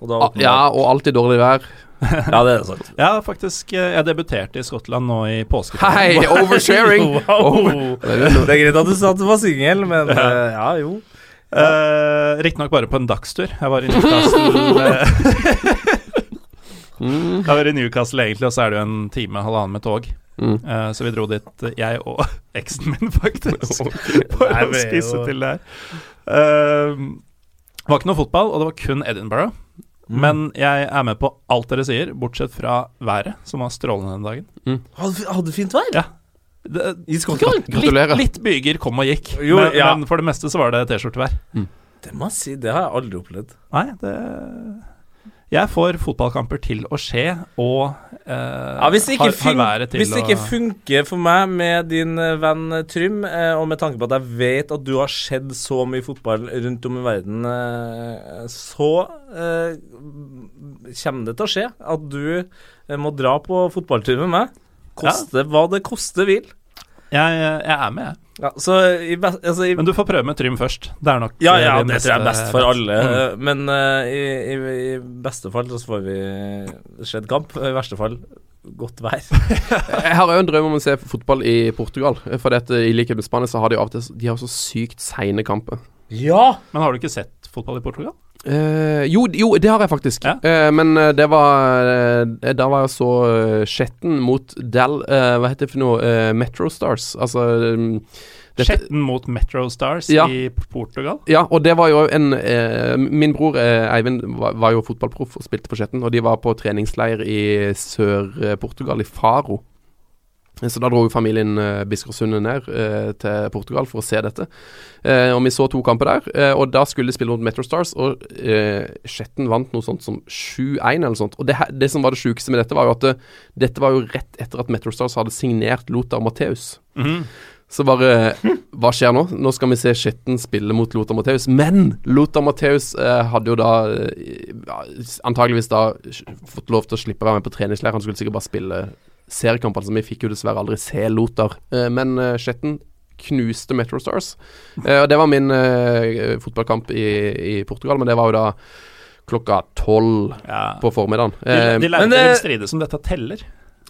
Og da ah, ja, og alltid dårlig vær. ja, det er sant. Ja, faktisk. eh, Jeg debuterte i Skottland nå i påske. Hei, oversharing! Wow. Det er greit at du sa at du var singel, men uh, ja, jo. Uh, Riktignok bare på en dagstur. Jeg var i Newcastle eh, Mm. Jeg var i Newcastle egentlig, og så er det jo en time, halvannen med tog. Mm. Eh, så vi dro dit, eh, jeg og eksen min, faktisk, Ok. for Nei, å spise jo- til der. Eh, det var ikke noe fotball, og det var kun Edinburgh. Men jeg er med på alt dere sier, bortsett fra været, som var strålende den dagen. Hadde, hadde fint vær? Ja. Det, I Skottland? Gratulerer. Litt, litt byger kom og gikk, Jo, men, ja. men for det meste så var det T-skjortevær. Det må jeg si, det har jeg aldri opplevd. Nei, det Jeg får fotballkamper til å skje, og eh, Ja, hvis det ikke, har, har fun været til hvis det ikke å funker for meg med din eh, venn eh, Trym, eh, og med tanke på at jeg vet at du har sett så mye fotball rundt om i verden, eh, så eh, kommer det til å skje at du må dra på fotballtur med meg. Koste hva det koste vil. jeg, jeg er med, jeg. Ja, så i, best, altså, i Men du får prøve med Trym først. Det er nok Ja, eh, ja, det det tror jeg er best for alle. Mm. eh, Men uh, i, i, i beste fall så får vi skjedd kamp. I verste fall godt vær. Jeg har òg en drøm om å se fotball i Portugal. For dette, i likhet med Spania så har de av og til De har så sykt seine kamper. Ja! Men har du ikke sett fotball i Portugal? Eh, jo, jo, det har jeg faktisk. Ja. Uh, men uh, det var Da var jeg så uh, Skjetten mot Dal Hva heter det for noe? Metro Stars. Altså um, Skjetten mot Metro Stars Ja. i Portugal. Ja, og det var jo en Min bror Eivind var, var jo fotballproff og spilte for Skjetten, og de var på treningsleir i Sør-Portugal, i Faro. Så da dro familien eh, Biskersundet ned eh, til Portugal for å se dette. Eh, og vi så to kamper der, eh, og da skulle de spille mot Metro Stars, og eh, Skjetten vant noe sånt som 7-1 eller sånt. Og det, det som var det sjukeste med dette, var jo at det, dette var jo rett etter at Metro Stars hadde signert Lothar Matheus. Mhm. Så bare Hva skjer nå? Nå skal vi se Skitten spille mot Lothar Matheus. Men Lothar Matheus eh, hadde jo da eh, antageligvis da fått lov til å slippe å være med på treningsleir. Han skulle sikkert bare spille seriekamp. Altså, vi fikk jo dessverre aldri se Lothar. Eh, men eh, Skjetten knuste Metro Stars. Eh, og det var min fotballkamp i, i Portugal, men det var jo da klokka tolv Ja. på formiddagen. De, Eh, de lærte men det- stride som dette teller.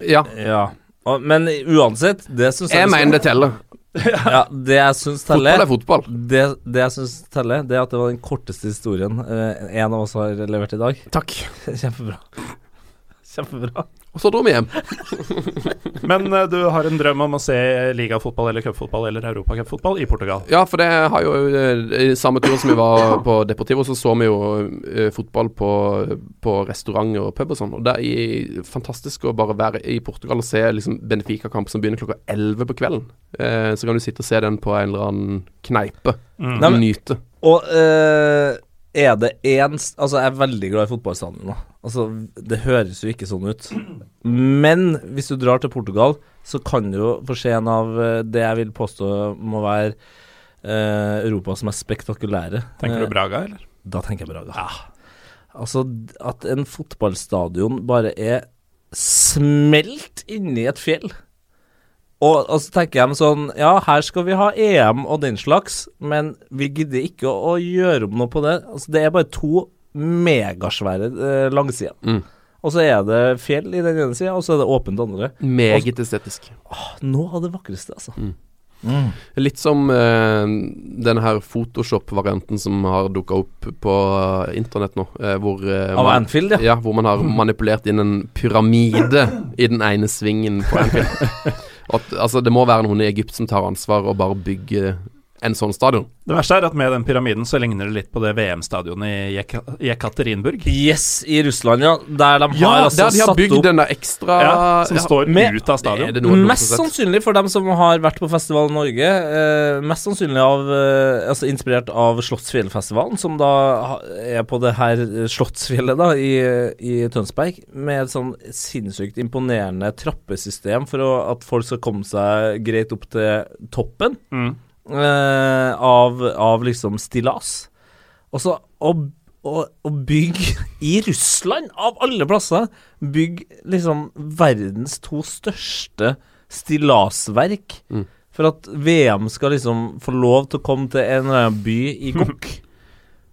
ja, Ja. Og, men uansett, det syns jeg mener det teller. Ja, det jeg syns Fotball er fotball. det, det jeg syns teller, det er at det var den korteste historien eh, en av oss har levert i dag. Takk. Kjempebra. Kjempebra. Og så dro vi hjem. Men uh, du har en drøm om å se ligafotball eller cupfotball eller europacupfotball i Portugal. Ja, for det har jo uh, I samme tur som vi var på Deportivo, så så vi jo uh, fotball på, på restauranter og pub og sånn. Og det er fantastisk å bare være i Portugal og se liksom Benfica-kamp som begynner klokka 11 på kvelden. Eh, så kan du sitte og se den på en eller annen kneipe. Mm. Nyte. Og eh, er det én Altså, jeg er veldig glad i fotballstadion. Altså, det høres jo ikke sånn ut. Men hvis du drar til Portugal, så kan du jo få se en av eh, det jeg vil påstå må være eh, Europas mest spektakulære. Tenker Eh, du Braga, eller? Da tenker jeg Braga. Altså, at en fotballstadion bare er smelt inni et fjell. Og, og så tenker jeg sånn Ja, her skal vi ha EM og den slags, men vi gidder ikke å, å gjøre om noe på det. Altså, det er bare to megasvære eh, langsider. Mm. Og så er det fjell i den ene sida, og så er det åpent andre. Meget estetisk. Noe av det vakreste, altså. Mm. Litt som eh, denne her Photoshop-varianten som har dukka opp på eh, internett nå. eh, hvor, eh, Av man- Anfield, ja. Ja, hvor man har manipulert inn en pyramide i den ene svingen på Anfield. At, altså, det må være noen i Egypt som tar ansvar og bare bygger en sånn stadion. Det verste er at med den pyramiden så ligner det litt på det VM-stadionet i Jek- Jekaterinburg. Yes, i Russland, ja. Der de har Ja, altså der de har bygd opp den der ekstra Ja, som står Med- ut av stadion. det noe Mest sannsynlig for dem som har vært på festival i Norge. Eh, mest sannsynlig av eh, Altså inspirert av Slottsfjellfestivalen, som da er på det her eh, Slottsfjellet da i, i Tønsberg, med et sånn sinnssykt imponerende trappesystem for å, at folk skal komme seg greit opp til toppen Mm. Eh, av, av liksom stillas. Og så å, å, å bygge i Russland, av alle plasser, bygge liksom verdens to største stillasverk. Mm. For at VM skal liksom få lov til å komme til en eller annen by i Gokk.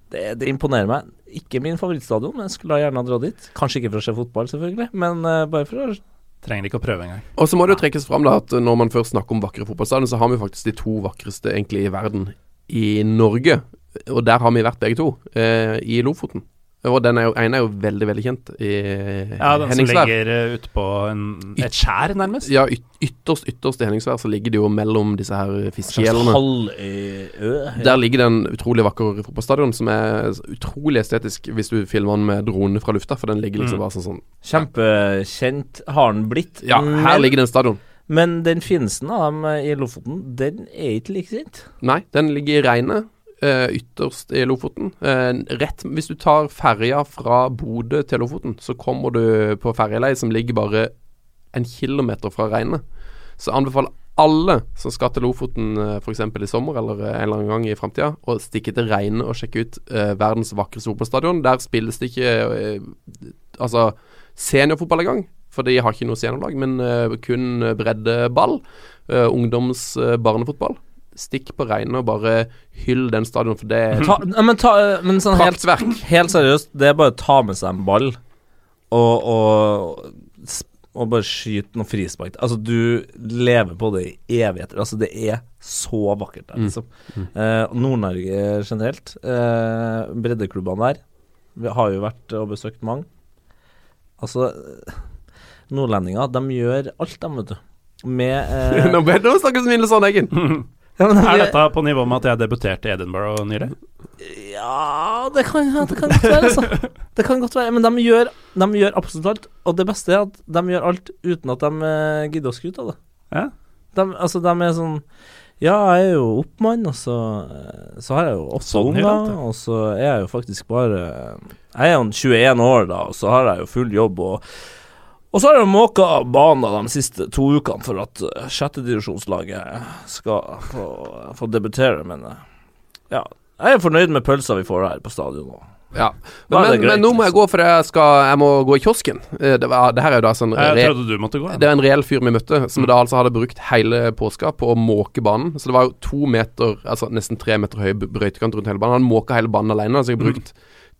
Det, det imponerer meg. Ikke min favorittstadion, men jeg skulle gjerne ha dratt dit. Kanskje ikke for å se fotball, selvfølgelig, men uh, bare for å Trenger ikke å prøve engang. Og så må det jo trekkes fram da at når man først snakker om vakre fotballstadioner, så har vi faktisk de to vakreste egentlig i verden i Norge. Og der har vi vært begge to, eh, i Lofoten. Og den er jo, ene er jo veldig, veldig kjent i Ja, den som Henningsvær. ligger uh, ute på en, et skjær, nærmest. Ja, yt ytterst, ytterst i Henningsvær så ligger det jo mellom disse her fiskegjellene. halvøy Der ligger det en utrolig vakker fotballstadion som er utrolig estetisk hvis du filmer den med drone fra lufta, for den ligger liksom Mm. bare sånn sånn Kjempekjent har den blitt. Ja, her men, ligger det en stadion. men den finsten av dem eh, i Lofoten, den er ikke like kjent. Nei, den ligger i regnet. Eh, ytterst i Lofoten. Eh, rett Hvis du tar ferja fra Bodø til Lofoten, så kommer du på ferjeleie som ligger bare en kilometer fra regnet. Så anbefaler alle som skal til Lofoten uh, f.eks. i sommer eller eh, en eller annen gang i framtida, å stikke til Reine og sjekke ut eh, verdens vakreste fotballstadion. Der spilles det ikke eh, altså seniorfotball engang, for de har ikke noe seniorlag, men eh, kun breddeball. Uh, ungdoms eh, barnefotball. Stikk på regnet og bare hyll den stadion, for det er Ta, men, ta, men sånn helt, helt seriøst, det er bare å ta med seg en ball og, og, og bare skyte noe frispark. Altså, du lever på det i evigheter. Altså, det er så vakkert der, Mm. liksom. Eh, Nord-Norge generelt. Eh, breddeklubbene der. Vi har jo vært og besøkt mange. Altså, nordlendinger, de gjør alt, de, vet du. Med eh, Nå ble det å snakke som Mille Sandeggen. ja, men Er dette på nivå med at jeg debuterte i Edinburgh nylig? Ja, det kan, det kan godt være, altså. Det kan godt være, men de gjør, de gjør absolutt alt. Og det beste er at de gjør alt uten at de eh, gidder å skryte av det. Ja. De, altså, de er sånn Ja, jeg er jo oppmann, og så, eh, så har jeg jo åtte Sånn unger, og så er jeg jo faktisk bare Jeg er jo 21 år, da, og så har jeg jo full jobb, og og så har de måka banen de siste to ukene for at uh, sjettedivisjonslaget skal få, få debutere, men eh, ja. Jeg er fornøyd med pølsa vi får her på stadion. Og. Ja. Men, men, greit, men nå må jeg liksom. gå, for jeg, skal, jeg må gå i kiosken. Eh, Det, var, det her er jo da sånn re, trodde du måtte gå. Det er en reell fyr vi møtte, som da altså hadde brukt hele påska på å måke banen. Så det var jo to meter, altså nesten tre meter høy brøytekant rundt hele banen. Han måka hele banen alene. Altså jeg har brukt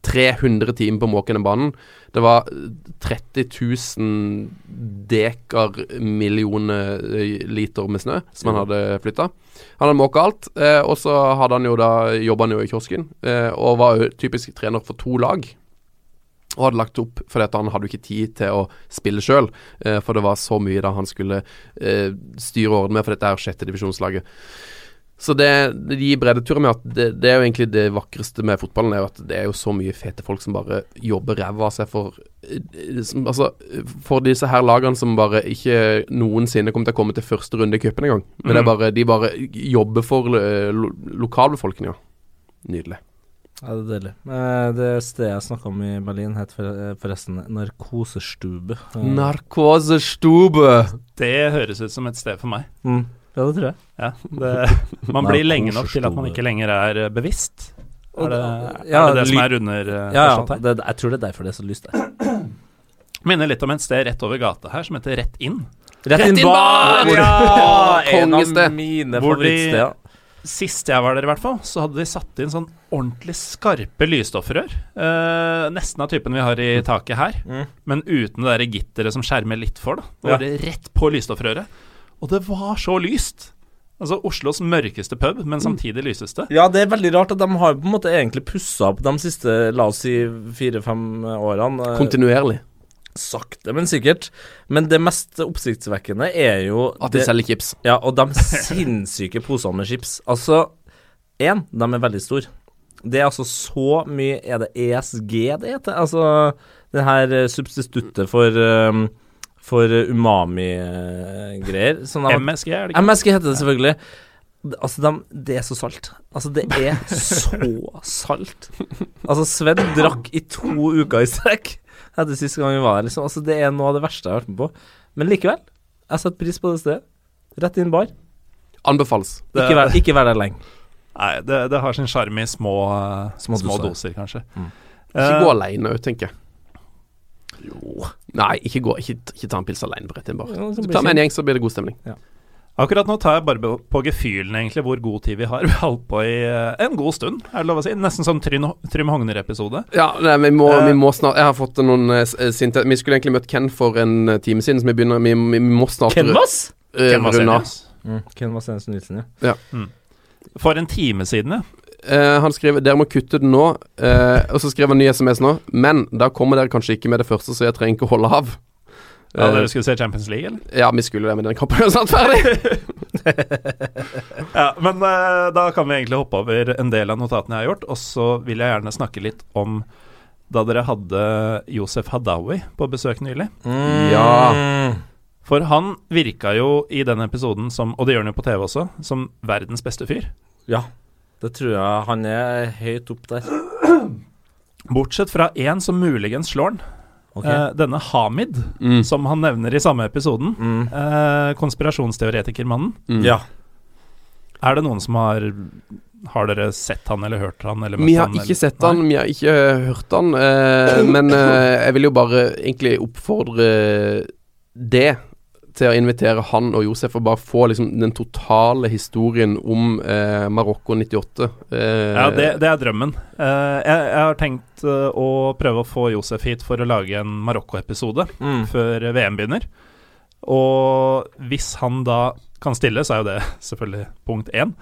300 timer på å banen. Det var 30 000 dekar millioner eh, liter med snø som han hadde flytta. Han hadde måka alt, eh, og så hadde han jo da jobba i kiosken, eh, og var jo typisk trener for to lag. Og hadde lagt opp fordi han hadde ikke tid til å spille sjøl, eh, for det var så mye da han skulle eh, styre og ordne med, for dette er jo sjette divisjonslaget. Så det, det gir breddeturer med at det, det er jo egentlig det vakreste med fotballen, er jo at det er jo så mye fete folk som bare jobber ræva av seg for eh, som, Altså, for disse her lagene som bare ikke noensinne kommer til å komme til første runde i cupen engang. Men det er Mhm. bare, de bare jobber for lo, lo, lokalbefolkninga. Nydelig. Ja, det er deilig. Eh, Det stedet jeg snakka om i Berlin, het eh, forresten Narkosestube. Eh, Narkosestube. Det høres ut som et sted for meg. mm. Ja, det tror jeg. Ja, det, man blir lenge nok til at man ikke lenger er eh, bevisst. Er det Ja, er det, det som er under uh, Ja, ja. Det, jeg tror det er derfor det er så lyst der. Minner litt om et sted rett over gata her som heter Rett inn. Rett inn inn bar! Ja! En av mine favorittsteder. Sist jeg var der, i hvert fall, så hadde de satt inn sånn ordentlig skarpe lysstoffrør. Eh, nesten av typen vi har i taket her, Mm. men uten det der gitteret som skjermer litt for. da Ja. det rett på lysstoffrøret. Og det var så lyst! Altså Oslos mørkeste pub, men samtidig lyseste. Ja, det er veldig rart at de har på en måte egentlig pussa opp de siste, la oss si, fire-fem årene. eh, Kontinuerlig. Sakte, men sikkert. Men det mest oppsiktsvekkende er jo At de det- selger chips. Ja, og de sinnssyke posene med chips. Altså, én, de er veldig store. Det er altså så mye Er det ESG det heter? Altså det her eh, substituttet for um, For umami-greier. Sånn MSG, er det ikke? MSG heter det selvfølgelig. Altså, de, det er så salt. Altså, det er så salt. Altså, Sven drakk i to uker i strekk etter siste gang vi var her, liksom. Altså, det er noe av det verste jeg har vært med på. Men likevel, jeg setter pris på det stedet. Rett inn bar. Anbefales. Det- Ikke vær, ikke vær der lenge. Nei, det, det har sin sjarm i små, eh, Små små, doser. doser. kanskje. Mm. Ikke Eh, gå alene òg, tenker jeg. Jo Nei, ikke gå Ikke, ikke ta en pils alene på rett inn bar. Ja, Ta med en gjeng, så blir det god stemning. Akkurat nå tar jeg bare på- gefühlen egentlig hvor god tid vi har. Vi har holdt på i eh, en god stund, er det lov å si. Nesten som Trym, Trym Hogner-episode. Ja, nei, vi, må, Eh. vi må snart Jeg har fått noen uh, sinte Vi skulle egentlig møtt Ken for en time siden, så vi begynner Vi, vi må snart Ken Vass? Uh, Ken. Mm, Vass Jensen Nilsen, ja. For en time siden, ja. Eh, han skriver 'Dere må kutte den nå', uh, og så skriver han ny SMS nå. Men da kommer dere kanskje ikke med det første, så jeg trenger ikke holde av. Ja, Eh, Dere skulle se Champions League, eller? ja, vi skulle det, men den kampen er snart ferdig. Ja, men uh, da kan vi egentlig hoppe over en del av notatene jeg har gjort, og så vil jeg gjerne snakke litt om da dere hadde Josef Hadaoui på besøk nylig. Ja. For han virka jo i den episoden som, og det gjør han jo på TV også, som verdens beste fyr. Ja, det tror jeg han er høyt opp der. Bortsett fra én som muligens slår han. Okay. Eh, denne Hamid, Mm. som han nevner i samme episoden. Mm. Eh, konspirasjonsteoretikermannen. Mm. Ja. Er det noen som har Har dere sett han eller hørt han? Eller Vi har han, ikke eller? sett han, vi har ikke eh, hørt han, eh, men eh, jeg vil jo bare egentlig oppfordre det til å invitere han og Josef og bare få liksom den totale historien om eh, Marokko 98. Eh, Ja, det, det er drømmen. Eh, jeg, jeg har tenkt eh, å prøve å få Josef hit for å lage en Marokko-episode Mm. før VM begynner. Og hvis han da kan stille, så er jo det selvfølgelig punkt én.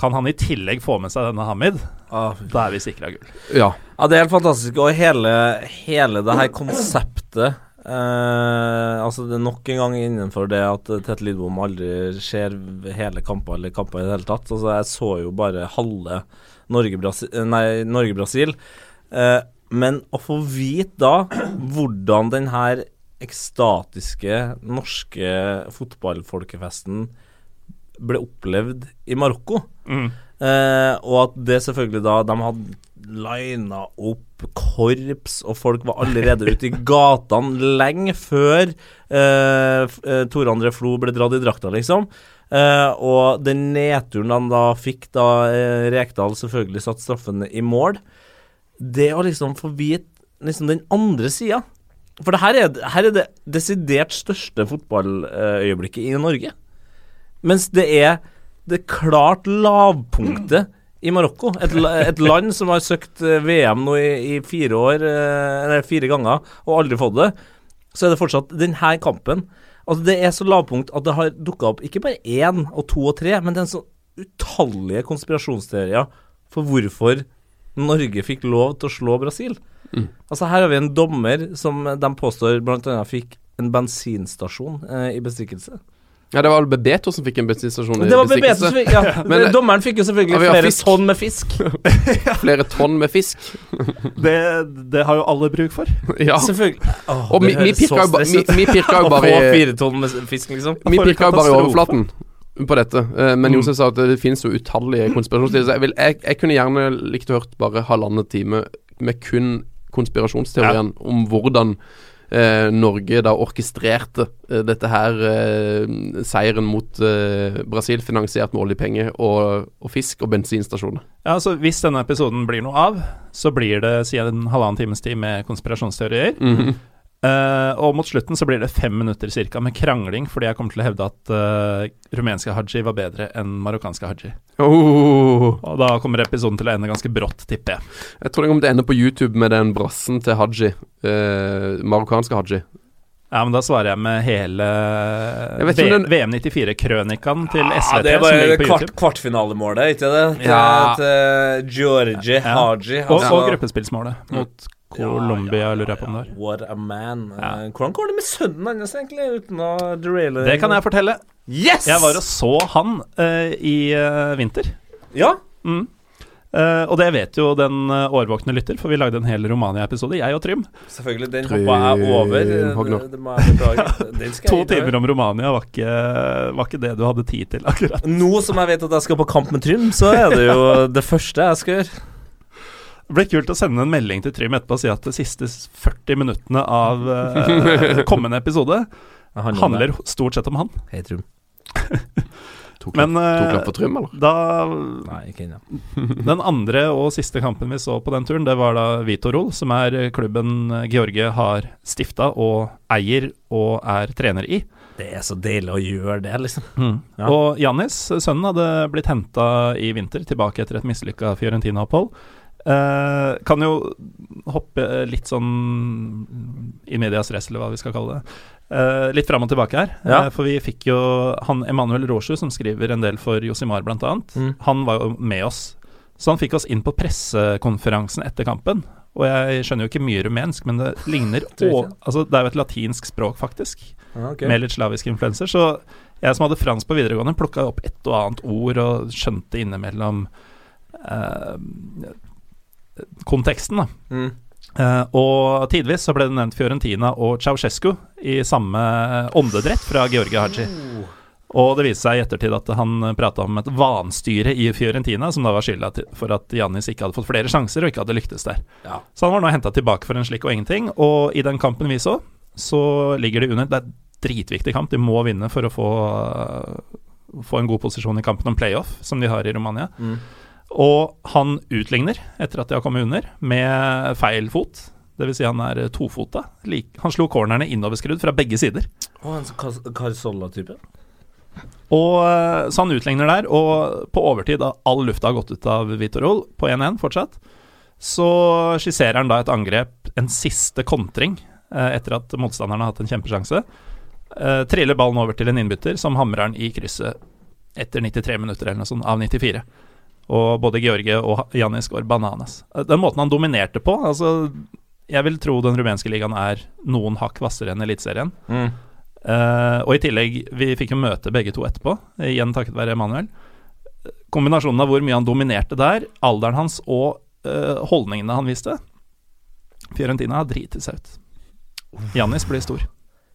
Kan han i tillegg få med seg denne Hamid, Ah, da er vi sikra gull. ja. Ja, det er helt fantastisk. Og hele, hele det her konseptet eh, Altså, det er nok en gang innenfor det at Tete Lidbom aldri ser hele kamper eller kamper i det hele tatt. Altså, jeg så jo bare halve Norge-Brasil Nei, Norge-Brasil. Eh, men å få vite da hvordan den her ekstatiske norske fotballfolkefesten ble opplevd i Marokko Mm. Eh, og at det selvfølgelig da De hadde lina opp korps, og folk var allerede ute i gatene lenge før eh, eh, Tore André Flo ble dratt i drakta, liksom. Eh, og den nedturen han da fikk da eh, Rekdal selvfølgelig satt straffen i mål Det å liksom få vite liksom den andre sida For det her er, her er det desidert største fotballøyeblikket i Norge. Mens det er det klart lavpunktet i Marokko. Et, et land som har søkt eh, VM nå i, i fire år, eh, eller fire ganger, og aldri fått det. Så er det fortsatt denne kampen. Altså Det er så lavpunkt at det har dukka opp ikke bare én og to og tre, men det er en sånn utallige konspirasjonsteorier for hvorfor Norge fikk lov til å slå Brasil. Mm. Altså Her har vi en dommer som de påstår bl.a. fikk en bensinstasjon eh, i bestikkelse. Ja, det var vel Bebeto som fikk en bensinstasjon i Det var Bebeto som fikk ja. Men- Dommeren fikk jo selvfølgelig Ja, flere fisk. tonn med fisk. Flere tonn med fisk. Det, det har jo alle bruk for. ja. Selvfølgelig. Åh, Og vi, vi pirka jo vi, vi pirka jo bare i fire tonn med fisk, liksom. Vi pirka jo bare i overflaten på dette. Eh, men Mm. Josef sa at det finnes jo utallige konspirasjonsteorier. Så jeg, vil, jeg, jeg kunne gjerne likt å hørt bare halvannen time med kun konspirasjonsteorien om hvordan eh, Norge da orkestrerte eh, dette her eh, seieren mot eh, Brasil, finansiert med oljepenger og, og fisk og bensinstasjoner. Ja, så Hvis denne episoden blir noe av, så blir det siden en halvannen times tid med konspirasjonsteorier. Mhm. Eh, og mot slutten så blir det fem minutter cirka med krangling, fordi jeg kommer til å hevde at uh, rumenske haji var bedre enn marokkanske haji. oh. Og da kommer episoden til å ende ganske brått, tipper jeg. Jeg tror den kommer til å ende på YouTube med den brassen til Haji. Uh, marokkanske Haji. Ja, men da svarer jeg med hele den- VM 94-krønikaen til SVT, Ja, det er bare kvart, kvartfinalemålet, ikke det? Til, Ja. til Georgie Ja. Haji. Og, altså- og gruppespillsmålet mot Colombia, lurer jeg på om det er. What a man. Ja. Eh, Hvordan går det med sønnen hans, egentlig, uten å deraile Det kan jeg fortelle. Yes! Jeg var og så han uh, i uh, vinter. Ja. Mm. Uh, og det vet jo den årvåkne lytter, for vi lagde en hel Romania-episode, jeg og Trym. Selvfølgelig. Den hoppa jeg over. Det, det må jeg beklage. To timer om Romania var ikke, var ikke det du hadde tid til, akkurat. Nå som jeg vet at jeg skal på kamp med Trym, så er det jo det første jeg skal gjøre. Det ble kult å sende en melding til Trym etterpå og si at de siste 40 minuttene av uh, kommende episode handler handler stort sett om han. Hei, Trym. Tok Men uh, eh, Trym, eller? da Nei, ikke ennå. Den andre og siste kampen vi så på den turen, det var da Vitorol, som er klubben Georgie har stifta og eier og er trener i. Det er så deilig å gjøre det, liksom. Ja. Og Jannis, sønnen, hadde blitt henta i vinter, tilbake etter et mislykka Fiorentina-opphold. Eh, kan jo hoppe litt sånn i medias race, eller hva vi skal kalle det. Uh, litt fram og tilbake her. Ja. Uh, for vi fikk jo han Emanuel Rosju, som skriver en del for Josimar bl.a. Mm. Han var jo med oss Så han fikk oss inn på pressekonferansen etter kampen. Og jeg skjønner jo ikke mye rumensk, men det ligner å, altså Det er jo et latinsk språk, faktisk, ah, okay. med litt slaviske influenser. Så jeg som hadde fransk på videregående, plukka opp et og annet ord og skjønte innimellom eh, konteksten, da. Mm. Uh, og tidvis så ble det nevnt Fiorentina og Ceaucescu i samme åndedrett fra Georgie Haji. Og det viste seg i ettertid at han prata om et vanstyre i Fiorentina, som da var skylda for at Jannis ikke hadde fått flere sjanser og ikke hadde lyktes der. Ja. Så han var nå henta tilbake for en slik og ingenting. Og i den kampen vi så, så ligger de under. Det er en dritviktig kamp, de må vinne for å få, få en god posisjon i kampen om playoff, som de har i Romania. Mm. Og han utligner etter at de har kommet under, med feil fot. Dvs. Si han er tofota. Han slo cornerne innoverskrudd fra begge sider. Og en sånn Cas- Carzola-type? Og eh, Så han utligner der, og på overtid, da all lufta har gått ut av Vitorol, på 1-1 fortsatt, så skisserer han da et angrep, en siste kontring, eh, etter at motstanderen har hatt en kjempesjanse. Eh, triller ballen over til en innbytter, som hamrer den i krysset etter 93 minutter eller noe sånt, av 94. Og både Georgie og Janis går bananas. Eh, Den måten han dominerte på altså Jeg vil tro den rumenske ligaen er noen hakk hvassere enn Eliteserien. Mm. Uh, og i tillegg, vi fikk jo møte begge to etterpå, eh, igjen takket være Emanuel. Kombinasjonen av hvor mye han dominerte der, alderen hans og uh, holdningene han viste Fiorentina har driti seg ut. Jannis blir stor.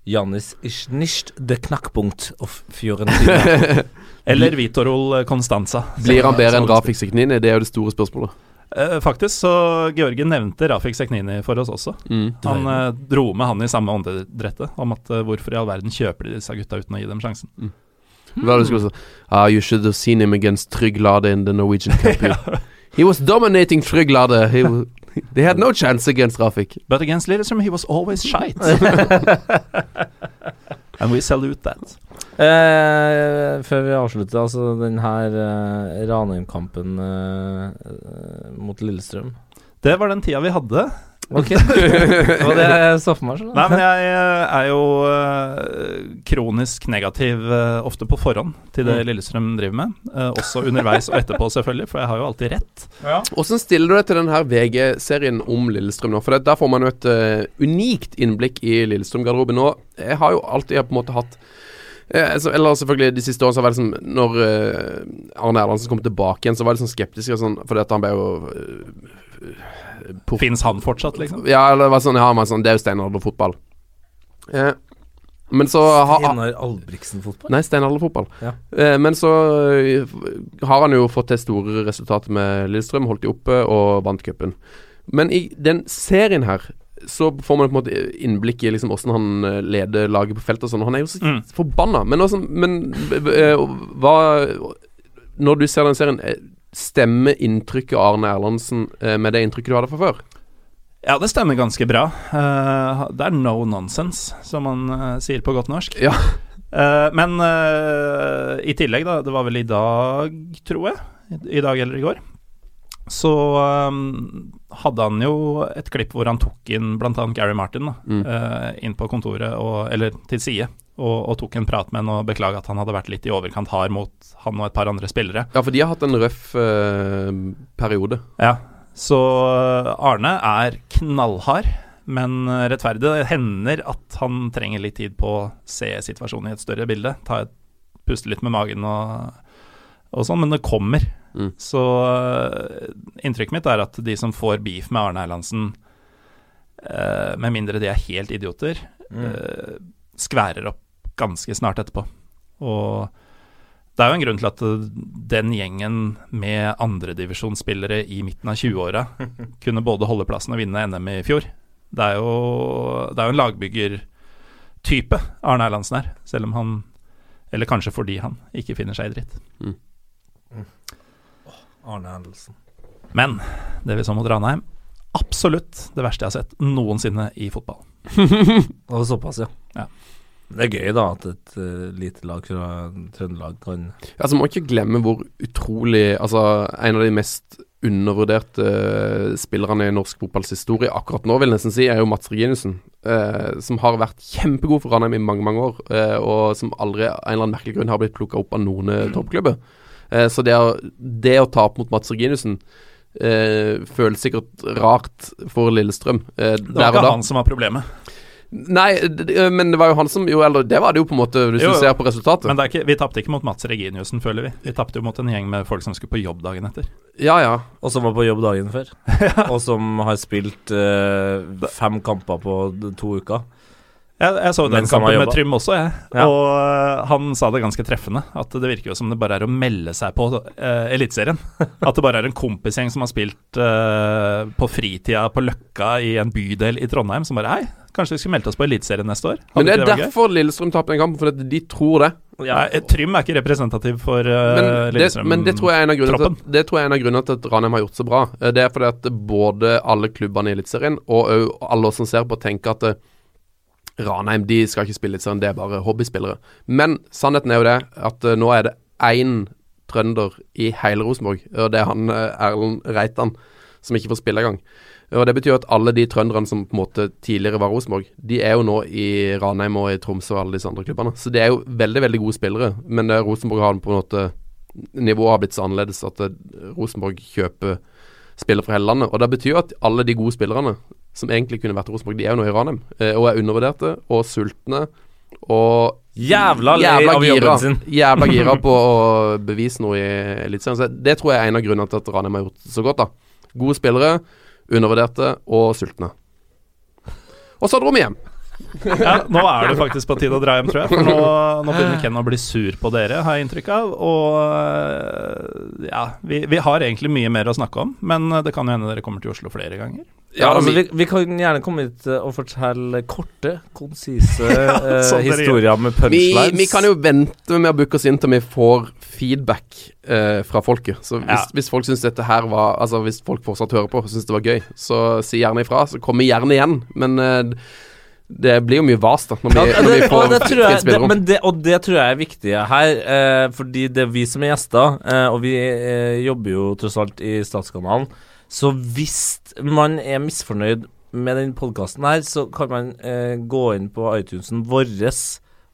Jannis ist nicht the Knackpunkt of Fiorentina. Eller Vitorol Constanza. Blir han bedre enn Rafik Seknini? Det er jo det store spørsmålet. Eh, faktisk så Georgien nevnte Rafik Seknini for oss også. Mm. Han eh, dro med han i samme åndedrettet om at eh, hvorfor i all verden kjøper de disse gutta uten å gi dem sjansen. Hva er det du skulle si? Ah, you should have seen him against Trygg Lade in the Norwegian Cup. He was dominating Trygg Lade. He, was, they had no chance against Rafik. But against Lillestrøm he was always shite. And we salute that. Eh, før vi avslutter, altså den her eh, Ranheim-kampen eh, eh, mot Lillestrøm. Det var den tida vi hadde. Ok. det var det jeg så for meg. Sånn. Nei, men jeg eh, er jo eh, kronisk negativ eh, ofte på forhånd til det Mm. Lillestrøm driver med. Eh, også underveis og etterpå, selvfølgelig, for jeg har jo alltid rett. Hvordan stiller du deg til den her VG-serien om Lillestrøm nå? For det, der får man jo et unikt innblikk i Lillestrøm-garderoben Og Jeg har jo alltid på en måte hatt Eller selvfølgelig de siste årene så var det som Når eh, Arne Erlandsen kom tilbake igjen, så var jeg sånn skeptisk, sånn, fordi at han ble jo uh, Fins han fortsatt, liksom? Ja, eller var sånn, ja, men sånn, det er jo steinalderfotball. Eh, men så har Steinar Albrigtsen-fotball? Nei, steinalderfotball. Ja. Eh, men så eh, har han jo fått til store resultater med Lillestrøm, holdt de oppe og vant cupen. Men i den serien her så får man på en måte innblikk i liksom hvordan han eh, leder laget på feltet og sånn. Han er jo så Mm. forbanna. Men, også, men eh, hva Når du ser den serien, eh, stemmer inntrykket av Arne Erlandsen eh, med det inntrykket du hadde fra før? Ja, det stemmer ganske bra. Uh, det er no nonsense, som man uh, sier på godt norsk. Ja. Uh, men eh, i tillegg, da, det var vel i dag, tror jeg, i dag eller i går, så um, hadde han jo et klipp hvor han tok inn bl.a. Gary Martin da, Mm. uh, inn på kontoret, og, eller til side, og, og tok en prat med han og beklaga at han hadde vært litt i overkant hard mot han og et par andre spillere. Ja, for de har hatt en røff uh, periode. Ja, så eh, Arne er knallhard, men rettferdig. Det hender at han trenger litt tid på å se situasjonen i et større bilde. Ta et, puste litt med magen og sånn, men det kommer. Mm. Så eh, inntrykket mitt er at de som får beef med Arne Erlandsen, eh, med mindre de er helt idioter, Mm. eh, skværer opp ganske snart etterpå. Og det er jo en grunn til at eh, den gjengen med andredivisjonsspillere i midten av 20-åra kunne både holde plassen og vinne NM i fjor. Det er jo, det er jo en lagbyggertype Arne Erlandsen er, selv om han Eller kanskje fordi han ikke finner seg i dritt. Arne Hendelsen. Men det vi så mot Ranheim, absolutt det verste jeg har sett noensinne i fotball. Og såpass, ja. Ja. Det er gøy, da, at et uh, lite lag fra Trøndelag kan Altså, så må ikke glemme hvor utrolig Altså, en av de mest undervurderte uh, spillerne i norsk fotballs historie akkurat nå, vil jeg nesten si, er jo Mats Reginussen. Uh, som har vært kjempegod for Ranheim i mange mange år, eh, og som aldri av en eller annen merkelig grunn har blitt plukka opp av noen eh, toppklubber. Eh, så det å, det å tape mot Mats Reginiussen eh, føles sikkert rart for Lillestrøm eh, Det var ikke han som var problemet. Nei, men det var jo han som jo Eller det var det jo på en måte, hvis Jo, du ser på resultatet. Men det er ikke, vi tapte ikke mot Mats Reginiussen, føler vi. Vi tapte jo mot en gjeng med folk som skulle på jobb dagen etter. Ja, ja. Og som var på jobb dagen før. Og som har spilt eh, fem kamper på to uker. Jeg, jeg så den kampen med. Trym også, jeg. Ja. Og øh, han sa det ganske treffende. At det virker jo som det bare er å melde seg på uh, Eliteserien. At det bare er en kompisgjeng som har spilt uh, på fritida på Løkka i en bydel i Trondheim, som bare Hei, kanskje vi skulle meldt oss på Eliteserien neste år? Hadde Men det er gøy? derfor Lillestrøm tapte den kampen, for at de tror det. Ja, Trym er ikke representativ for uh, Men det, men det tror er til, det tror jeg er en av grunnene til at Ranheim har gjort så bra. Eh, Det er fordi at både alle klubbene i Eliteserien og alle oss som ser på, tenker at eh, Ranheim de skal ikke spille Eliteserien, det er bare hobbyspillere. Men sannheten er jo det at eh, nå er det én trønder i hele Rosenborg, og det er han eh, Erlend Reitan som ikke får spille engang. Og Det betyr at alle de trønderne som på en måte tidligere var Rosenborg, de er jo nå i Ranheim og i Tromsø og alle disse andre klubbene. Så de er jo veldig veldig gode spillere, men eh, Rosenborg har på en måte Nivået har blitt så annerledes at Rosenborg kjøper spillere fra hele landet. Og Det betyr at alle de gode spillerne som egentlig kunne vært Rosenborg, de er jo nå i Ranheim. eh, Og er undervurderte og sultne og Jævla lei jævla av gira, jobben sin. jævla gira på å bevise noe i Eliteserien. Det tror jeg er en av grunnene til at Ranheim har gjort det så godt. da Gode spillere, undervurderte og sultne. Og så dro vi hjem. Ja, nå er det faktisk på tide å dra hjem, tror jeg. For nå, nå begynner Ken å bli sur på dere, har jeg inntrykk av. Og øh, ja, vi, vi har egentlig mye mer å snakke om, men det kan jo hende dere kommer til Oslo flere ganger. Ja, altså, vi, vi, vi kan gjerne komme hit eh, og fortelle korte, konsise ja, sånn historier med punchlines. vi kan jo vente med å booke oss inn til vi får feedback eh, fra folket. Så hvis, Ja. hvis folk syns dette her var Altså hvis folk fortsatt hører på og syns det var gøy, så si gjerne ifra. Så kommer vi gjerne igjen. Men eh, det blir jo mye vas da når vi, Ja, når vi får og, det jeg, det, men det, og det tror jeg er viktig her, eh, fordi det er vi som er gjester, eh, og vi eh, jobber jo tross alt i Statskanalen. Så hvis man er misfornøyd med den podkasten her, så kan man eh, gå inn på iTunesen vår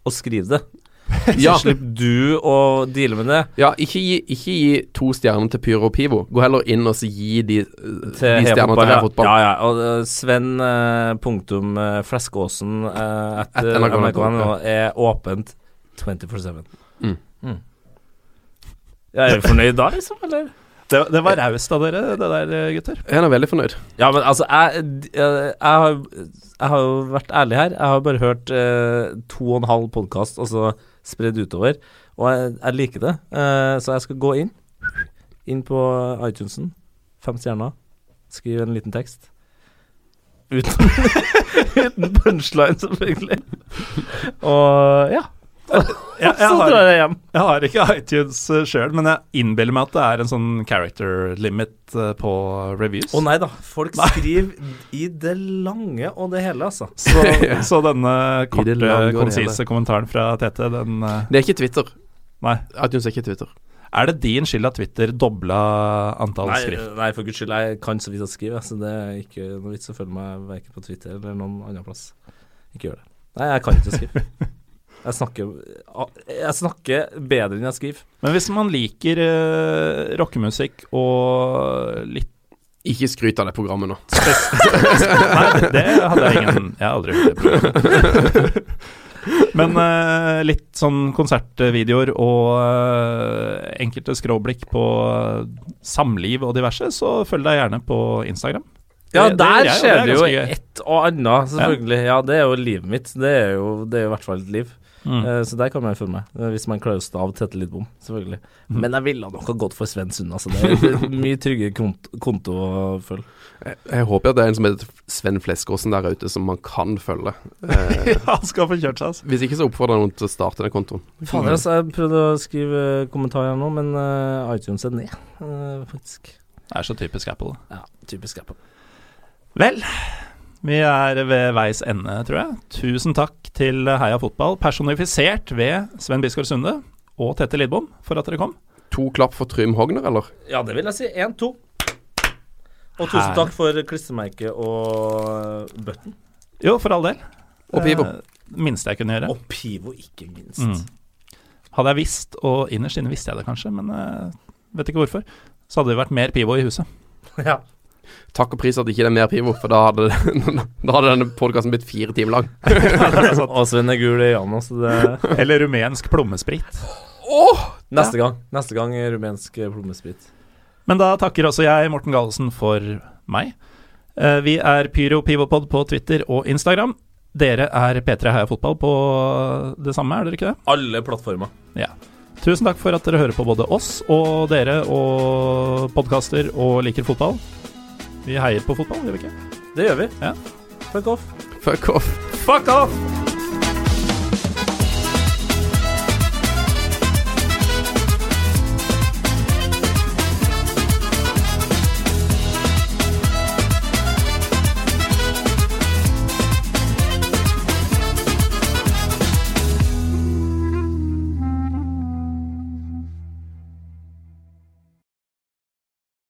og skrive det. Ja. Så slipper du å deale med det. Ja, ikke gi, ikke gi to stjerner til Pyro og Pivo. Gå heller inn og så gi de, eh, Til de stjernene til. Heia Fotball. Ja, ja. Og uh, Sven uh, punktum uh, Fleskåsen uh, At etter NRK, NRK.no ja. er åpent 24-7. Mm. Mm. Ja, er du fornøyd da, liksom, eller? Det, det var raust av dere, det der, gutter. Jeg er veldig fornøyd. Ja, men altså, jeg, jeg, jeg, har, jeg har jo vært ærlig her. Jeg har bare hørt eh, to og en halv podkast, altså spredd utover, og jeg, jeg liker det. Eh, så jeg skal gå inn, inn på iTunesen, fem stjerner, skrive en liten tekst. Uten, uten punchline, selvfølgelig. Og ja. Jeg, jeg, har, jeg har ikke iTunes sjøl, men jeg innbiller meg at det er en sånn character limit eh, på reviews. Å nei da, folk skriver i det lange og det hele, altså. Så, så denne korte, konsise kommentaren fra Tete, den eh, Det er ikke Twitter. Nei. iTunes er ikke Twitter. Er det din skyld at Twitter dobla antall Nei, skrift? nei, for guds skyld, jeg kan så vidt å skrive, så det er ikke noe vits å følge meg verken på Twitter eller noen annen plass. Ikke gjør det. Nei, jeg kan ikke skrive. Jeg snakker, jeg snakker bedre enn jeg skriver. Men hvis man liker uh, rockemusikk og litt Ikke skryt av det programmet nå. Nei, det hadde jeg ingen Jeg har aldri hørt det programmet. Men uh, litt sånn konsertvideoer og uh, enkelte skråblikk på samliv og diverse, så følg deg gjerne på Instagram. Ja, Det- der skjer det jo et og annet, selvfølgelig. Ja. det er jo livet mitt. Det er jo, det er jo i hvert fall et liv. Mm. Eh, så der kan man følge eh, hvis man klarer å stave tette litt bom, selvfølgelig. Mm. Men jeg ville nok ha gått for Sven Sund, altså. Det er mye tryggere kont konto å følge. Jeg, jeg håper at det er en som heter Sven Fleskåsen der ute, som man kan følge. Eh, Ja, han skal få kjørt seg, altså. hvis ikke så oppfordrer jeg noen til å starte den kontoen. Fader, altså. Jeg prøvde å skrive kommentarer nå, men eh, iTunes er ned, faktisk. Det er så typisk Apple. Ja, typisk Apple. Vel, vi er ved veis ende, tror jeg. Tusen takk til Heia Fotball, personifisert ved Sven Biskår Sunde og Tette Lidbom, for at dere kom. To klapp for Trym Hogner, eller? Ja, det vil jeg si. Én, to. Og tusen Her. takk for klistremerket og button. Jo, for all del. Og Pivo. Eh, minste jeg kunne gjøre. Og Pivo, ikke minst. Mm. Hadde jeg visst, og innerst inne visste jeg det kanskje, men eh, vet ikke hvorfor, så hadde det vært mer pivo i huset. ja. Takk og pris at det ikke er mer pivo, for da hadde, da hadde denne podkasten blitt fire timer lang. Og Sven er gul i øynene, så det Eller rumensk plommesprit. Neste gang. Neste gang rumensk plommesprit. Men da takker også jeg Morten Galesen for meg. Eh, Vi er Pyro Pivopod på Twitter og Instagram. Dere er P3 Heia Fotball på det samme, er dere ikke det? Alle plattformer. Tusen takk for at dere hører på både oss og dere og podkaster og liker fotball. Vi heier på fotball, gjør vi ikke? Det gjør vi. Ja. Fuck off. Fuck off. Fuck off!